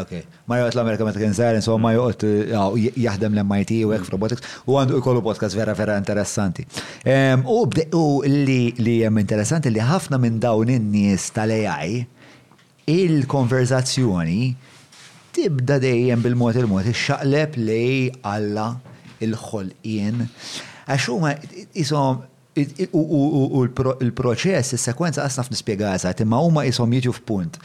Ok. Ma joqgħod l-Amerika meta kien żgħir, insomma mm. joqgħod jaħdem l-MIT u hekk robotics u għandu jkollu podcast vera vera interessanti. U li li hemm interessanti li ħafna minn dawn in-nies tal-AI il-konverzazzjoni tibda dejjem bil-mod il-mod ix-xaqleb li Alla il-ħolqien. Għax huma isom U l-proċess, is-sekwenza qas naf nispjegaha eżatt, imma huma qishom jiġu f'punt.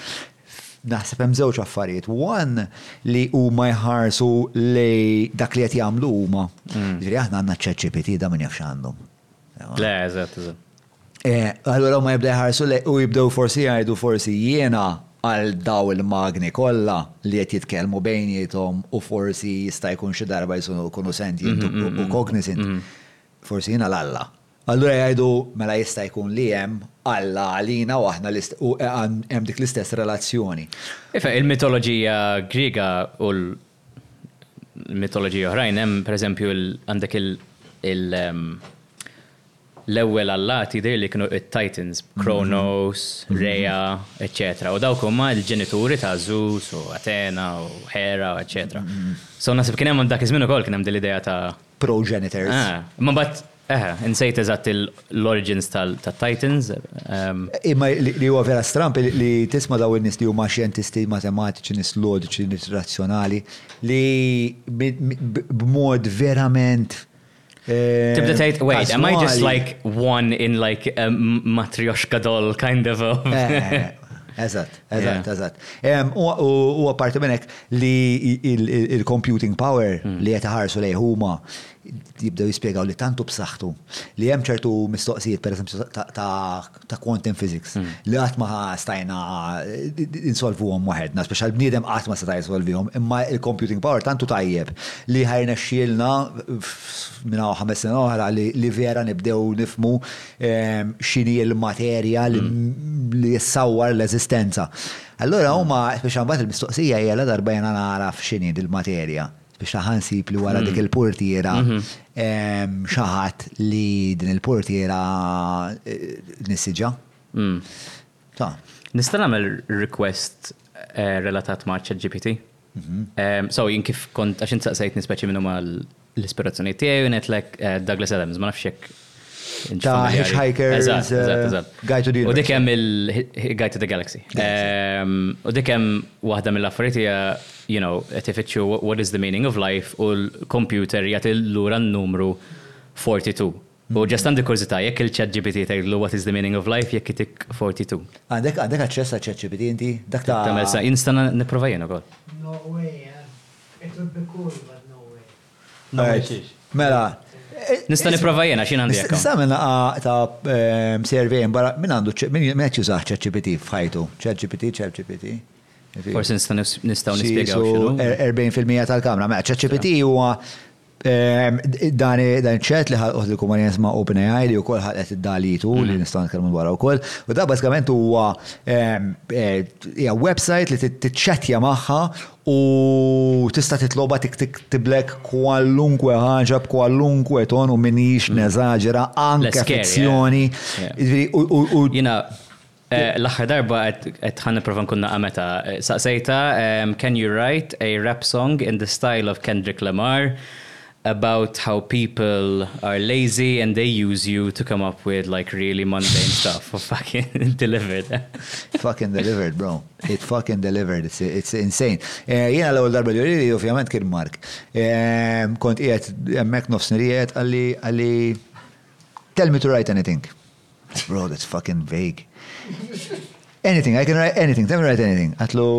Naħseb hemm żewġ affarijiet. One li huma jħarsu lej dak li qed jagħmlu huma. Mm. Ġifieri aħna għandna ċ-ChatGPT da min jaf x'għandhom. Le, eżatt, eżatt. Eh, allura ma jibda jħarsu lej u jibdew forsi jgħidu forsi jiena għal daw il-magni kollha li qed jitkellmu bejnietom u forsi jista' jkun xi darba jkunu sentient u mm, mm, mm, cognizant. Forsi jien għal Alla. Allura jgħidu, mela jista' jkun li hemm Alla għalina u aħna l-ist u hemm dik l-istess relazzjoni. Iva, il-mitoloġija Griega u l, mitoloġiji oħrajn hemm pereżempju l, għandek il, il, l-ewwel allati jidhirli li kienu t-Titans, Kronos, Rhea, eċċetera, u dawk huma l-ġenituri ta' Zeus u Athena u Hera, eċċetera. So naħseb kien hemm dak iż-żmien ukoll kien hemm din l-idea ta'. progenitors. Ah, ma bat, eħe, insejt eżatt l-origins tal-Titans. Ehm. Imma li huwa vera stramp li tisma daw in-nies li huma xjentisti matematiċi, nis loġiċi, nis razzjonali, li b'mod verament eh, Tibda tgħid, wait, am I just like one in like a matryoshka doll kind of a... Eh, eżatt. Eżatt, eżatt. U apparti minn hekk li il-computing power hmm. li qed iħarsu lejh huma jibdew jispjegaw li tantu b'saħħtu li hemm ċertu mistoqsijiet pereżempju ta' quantum physics hmm. li qatt ma stajna eh, insolvuhom waħedna, speċa l-bniedem qatt ma seta' jisolvihom, imma il-computing power tantu tajjeb li ħajna xielna minn ħames sena oħra li vera nibdew nifmu x'inhi l-materja li jissawwar l-eżistenza. Allura huma biex mbagħad il-mistoqsija hija la darba jiena nagħraf x'inhi dil-materja biex taħansib li wara dik il-portiera xi ħadd li din il-portiera nissiġha. Ta. Nista' nagħmel request relatat ma' ChatGPT? So, jien kif kont, għax insaqsejt nispeċi minnu ma' l-ispirazzjoni tiegħi u netlek Douglas Adams, ma' nafxek. Ta' Hitchhiker. Eżatt, eżatt, eżatt. Guide to the Universe. U dikem il-Guide to the Galaxy. U dikem waħda mill-affarijiet hija, you know, qed ifittxu what is the meaning of life u l-computer jagħti lura n-numru 42. U just għandi kurżità, jekk il-ChatGPT tgħidlu what is the meaning of life jekk itik 42? Għandek għandek aċċess għal ChatGPT inti? Dak ta'. Tagħmel sa nista' nipprova jien ukoll. No way, eh? It would be cool, but no way. No way xiex? Mela. Nista' nipprova jien għax jien għandi hekk. Nista' nagħmel laqgħa ta' survey barra min għandu min qed jużah ChatGPT f'ħajtu? ChatGPT, ChatGPT. Forsi nista' nistgħu nispjegaw x'inhu. 40% tal-kamra. Mela ChatGPT huwa Dan iċ-ċat li ħalqot li kumpanija jisma' OpenAI li wkoll ħalqet id-dalitu li nistgħu nitkellmu dwarha wkoll. U da bażikament huwa hija website li tiċċettja magħha u tista' titlobha tiktiblek kwalunkwe ħaġa b'kwalunkwe ton u m'iniex neżaġera anke fizzjoni. Jiena L-aħħar darba qed ħa nipprova nkun naqa' meta saqsejta can you write a rap song in the style of Kendrick Lamar about how people are lazy and they use you to come up with like really mundane stuff of fucking delivered. fucking delivered bro. It fucking delivered. It's, it's insane. Eh, jiena l-ewwel darba li rili ovvjament kien Mark. Eh, kont qiegħed hemmhekk nofs nirijet għalli għalli tell me to write anything. Bro, that's fucking vague. Anything, I can write anything, tell me write anything. Għatlu,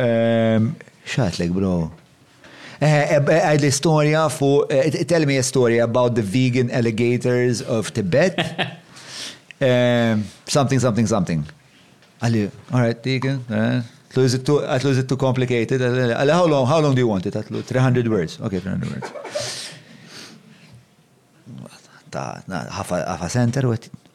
ehm, xatlek, bro. Eh, eh, eh, għad l-istoria fu, tell me a story about the vegan alligators of Tibet. Ehm, something, something, something. Għalli, all right, vegan, għatlu, is it too, għatlu, is it too complicated? Għalli, how long, how long do you want it? Għatlu, 300 words. Okay, 300 words. ta' Hafa Center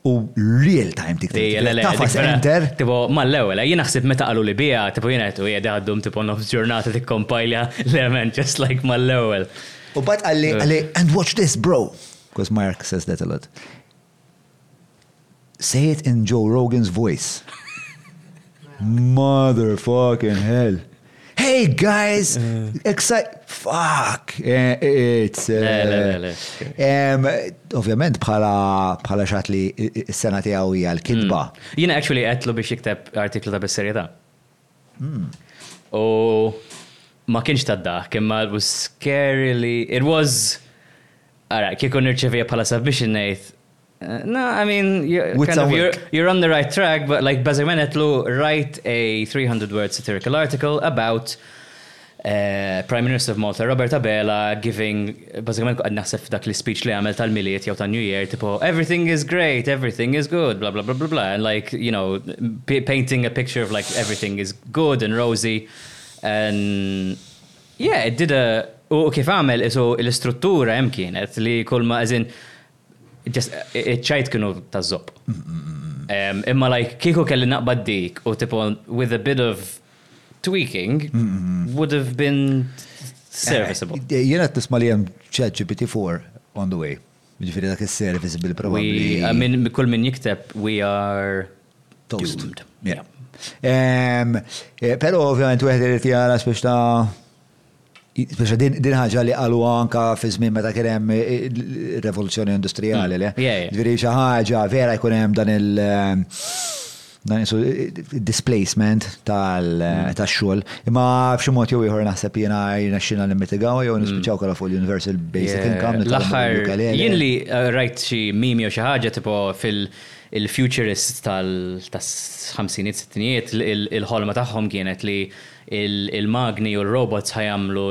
u real time tik tik tik Hafa Center. Tipo, mal-ewel, jien naħseb meta qalu li bija, tipo jien għetu jgħed għaddum tipo nofs ġurnata tik kompajlja l-element just like mal-ewel. U bat għalli, għalli, and watch this bro, because Mark says that a lot. Say it in Joe Rogan's voice. Mother fucking hell. Hey guys! Excite! Fuck! It's. Ovvjament bħala xat li s-sena tiegħu hija l-kitba. Jiena actually għedtlu biex jikteb artiklu ta' bis-serjetà. U ma kienx ta' daħk, imma it was scarily, it was, ara, kieku nirċevieha bħala submission ngħid, no, I mean, you're on the right track, but like bażikament għedtlu write a 300 word satirical article about Prime Minister of Malta Robert Abela giving bażikament qed naħseb f'dak l-ispeech li għamel tal-Milied jew tan-New Year tipo everything is great, everything is good, bla bla bla bla bla and like you know painting a picture of like everything is good and rosy and yeah it did a u kif għamel isu l-istruttura hemm kienet li kulma as in Ċajt kienu ta' zopp. Imma like kieku kelli naqbad dik u tipo with a bit of tweaking would have been serviceable. Eh, Jena t-tisma li jem chat GPT-4 on the way. Ġifiri dak il-service bil-probabli. I mean, kull min jikteb, we are toast. Yeah. Eh, Pero ovvijament u għed irrit jgħara spiex ta' Din ħaġa li qaluha anka fi żmien meta kien hemm ir-revoluzzjoni industrijali mm. le. Ġifieri xi ħaġa vera jkun hemm dan il- ehm, dan isu displacement mm. tax-xogħol. Imma f'xi mod jew ieħor naħseb jiena jirnexxina li mitigaw jew mm. nispiċċaw kellha fuq l-Universal Basic Income. L-aħħar jien li uh, rajt xi mimi jew xi ħaġa tipo fil- il-futurist tal-50-60 il-ħolma tagħhom kienet li Il-magni u r-robots ħa jagħmlu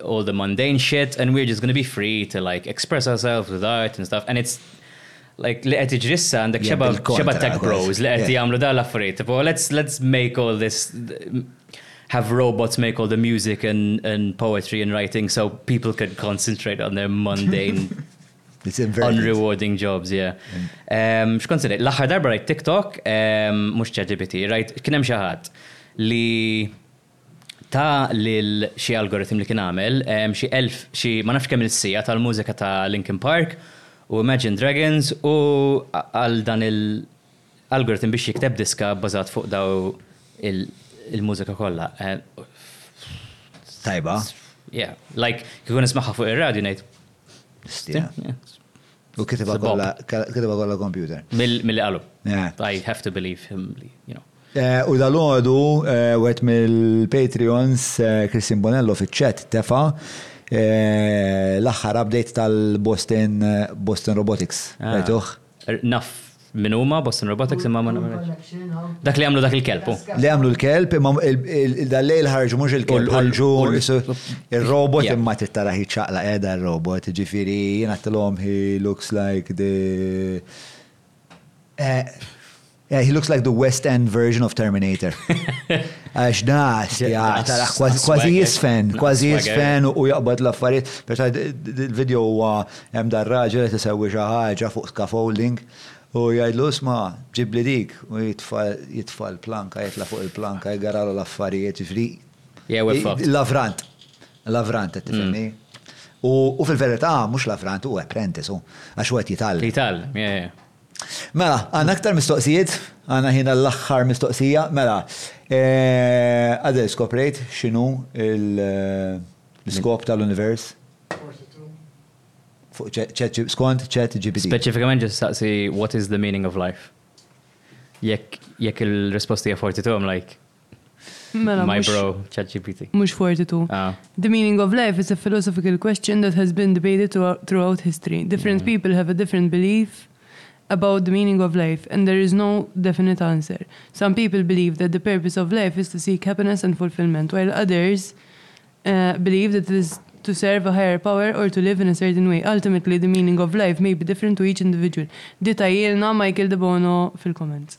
all the mundane shit and we're just gonna be free to like express ourselves with art and stuff and it's like li qed jiġri issa għandek xeba' tech bros li qed jagħmlu dawn l-affarijiet tipo let's make all this have robots make all the music and poetry and writing so people can concentrate on their mundane It's inverted. Unrewarding jobs, yeah. Xkont se ngħid, l-aħħar darba rajt TikTok, mhux ChatGPT, rajt kien hemm xi ħadd li ta lil xi algoritm li kien għamel xi elf xi ma nafx kemm il-sija tal-mużika ta' Linkin Park u Imagine Dragons u għal dan il-algoritm biex jikteb diska bbażat fuq daw il-mużika kollha. Tajba. Yeah, like kikun nismaħħa fuq ir-radju ngħid U kitibha kollha kitibha kollha computer. Mill-li qalu. I have to believe him li, you know. Eh, u dal-għodu, eh, wet mill-Patreons, eh, Christian Bonello fiċ-ċet tefa l-axħar update tal-Boston Boston Robotics. Ah. Għajtuħ? Naf min huma Boston Robotics imma ma nafx. Dak li għamlu dak il-kelb. Li għamlu l-kelb imma dal-lejl ħarġu mhux il-kelb ħarġu ir-robot imma tittara ħi ċaqla qiegħda r-robot, ġifieri jien għattilhom he looks like the Yeah, he looks like the West End version of Terminator. Għax da, taraħ kważi jisfen, kważi jisfen u jaqbad l-affarijiet. Perta il-video huwa hemm dar raġel qed isewwi xi ħaġa fuq scaffolding u jgħidlu sma ġibli dik u jitfa' l-planka, jitla' fuq il-planka, jgaralu l-affarijiet, ġri. Lavrant, lavrant qed tifhimni. Mm. U fil-verità mhux lavrant u apprentice, għax wieħed jitgħallem. Jitgħallem, yeah, yeah. Mela, għandna aktar mistoqsijiet, għandna ħin għall-aħħar mistoqsija, mela, għadel eh, skoprejt x'inhu l-iskop tal-univers? Skont ċet GPT. Speċifikament ġest staqsi what is the meaning of life? Jekk il-risposti għaforti tuħom, like, Mela, My bro, ChatGPT. Mux 42. Ah. The meaning of life is a philosophical question that has been debated throughout history. Different mm. people have a different belief about the meaning of life, and there is no definite answer. Some people believe that the purpose of life is to seek happiness and fulfillment, while others uh, believe that it is to serve a higher power or to live in a certain way. Ultimately, the meaning of life may be different to each individual. Dita na Michael De Bono fil-comments.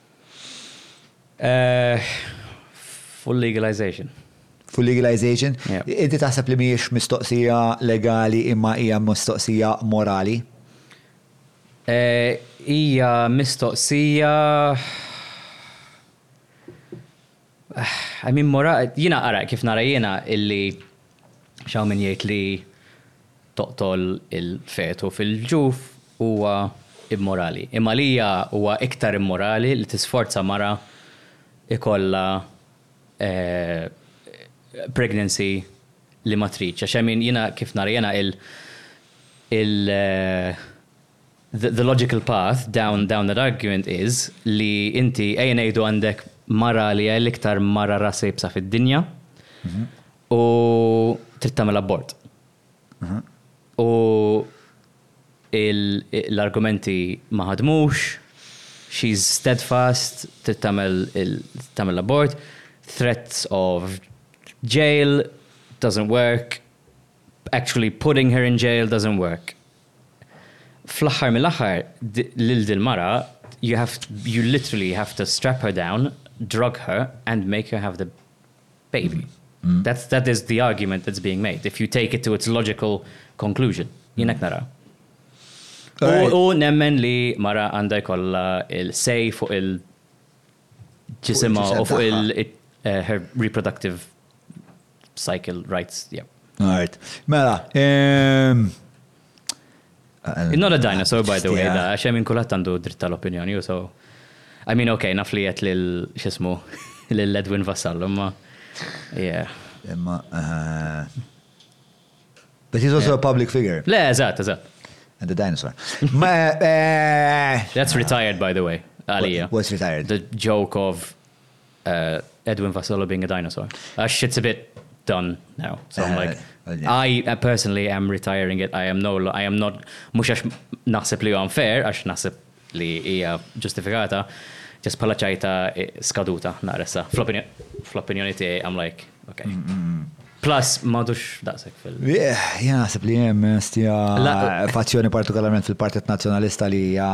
Full legalization. Full legalization? Inti taħseb li mhijiex mistoqsija legali imma hija mistoqsija morali? Hija mistoqsija I mean mora, jiena ara kif nara jiena illi x'hawn min jgħid li toqtol il-fetu fil-ġuf huwa immorali. Imma għalija huwa iktar immorali li tisforza mara ikollha pregnancy li ma tridx. Għax i mean jiena kif nara jiena il, il, The logical path down down that argument is li inti ejja ngħidu għandek mara li hija l-iktar mara rasa iebsa fid-dinja u trid tagħmel abort. U l-argumenti ma ħadmux, she's steadfast, trid tagħmel tagħmel abort, threats of jail doesn't work, actually putting her in jail doesn't work. Fl-aħħar mill-aħħar lil dil-mara you have you literally have to strap her down, drug her and make her have the baby. That's that is the argument that's being made if you take it to its logical conclusion. Jien hekk nara. U nemmen li mara għandha jkollha il-say fuq il- ġisimha u fuq il-reproductive cycle rights. Alright. Mela. Not a dinosaur, by the way, da, għax hemm inkulat għandu dritt tal-opinjoni, so. I mean, okay, naf li qed lil x'ismu lil Edwin Vassallo, ma. Yeah. Imma. But he's also a public figure. Le, eżatt, eżatt. And the dinosaur. Eh, That's retired, by the way, għalija. What's retired? The joke of uh, Edwin Vasolo being a dinosaur. Uh, shit's a bit done now. So I'm like, uh, yeah. I uh, personally am retiring it. I am no, I am not, mux għax naħseb li għan fair, għax naħseb li hija ġustifikata ġast bħala ċajta skaduta naqresa. Fl-opinjoni tiegħi I'm like, ok. Plus m'għadux daqshekk fil- Yeah, jien naħseb li hemm stija fazzjoni partikolarment fil-Partit Nazzjonalista li hija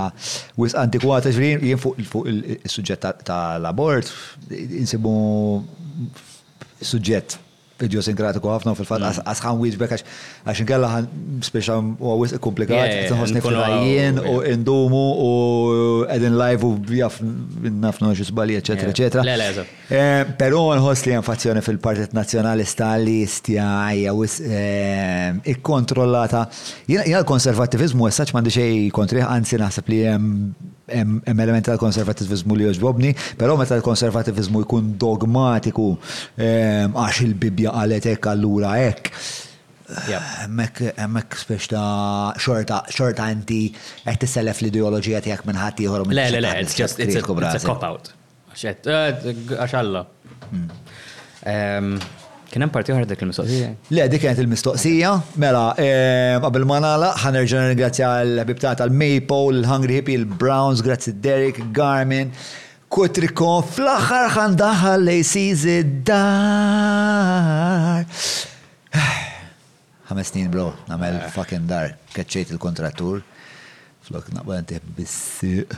wisq antikwata ġifieri jien fuq is-suġġett tal-abort insibu suġġett Idjosinkratiku ħafna u fil-fatt mm. qas ħan wieġbek għax inkella ħan spiċa u għawis komplikat, tħosni fil-ħajjien u indumu u edin live u jaf nafnu xi żbali, eċetera, eċetera. Eh, però nħoss li hemm fil-Partit Nazzjonalista li stjajja u eh, ikkontrollata. Jien l-konservativizmu essaċ m'għandi xejn kontriħ, anzi naħseb li hemm Hemm element tal-konservativizmu li jogħġbobni, però meta l-konservativizmu jkun dogmatiku għax il-Bibbja qalet hekk allura hekk, hemmhekk spiex ta' xorta inti qed tissellef l-ideoloġija tiegħek minn ħaddieħor u minn xi ħadd. Le, le, le, it's a cop-out. Għax qed, eh, għax Alla. Ehm, Kien hemm parti oħra dik il-mistoqsija? Le, dik kienet il-mistoqsija. Mela, ehm, qabel ma nagħlaq, ħanerġa' nirringrazzja l-ħbib tagħna tal-Maple, il-Hungry Hippie, il-Browns, grazzi Derek, Garmin, Kutriko, fl-aħħar ħandaħal li sizi dar. Ħames snin bro, nagħmel fucking dar. Keċċejt il-kuntrattur. Flok naqbad intih bis-sieq.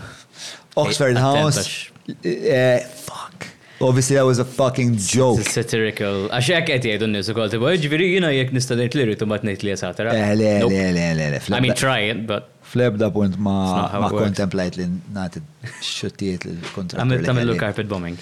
Oxford House. Eh, fuck. Obviously that was a fucking joke. Satirical. Għax hekk qed jgħidu n-nies ukoll tibgħu, jiġifieri jiena jekk nista' ngħid li rrid imbagħad ngħid li satira. Eh, le, le, le, le, le. I mean try it, but. Flebda punt ma ma kontemplajt li nagħti xuttijiet l-kontrattur. Għamil tagħmillu carpet bombing.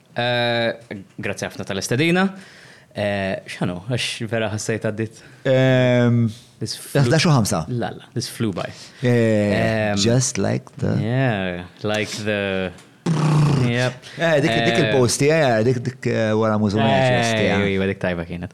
Grazzi ħafna tal-istedina. X'ħanu, għax vera ħassejt għaddit. Għadda xo ħamsa? La, la, this flew by. Just like the. Yeah, like the. Yep. Dik il-posti, dik wara mużum. Dik tajba kienet.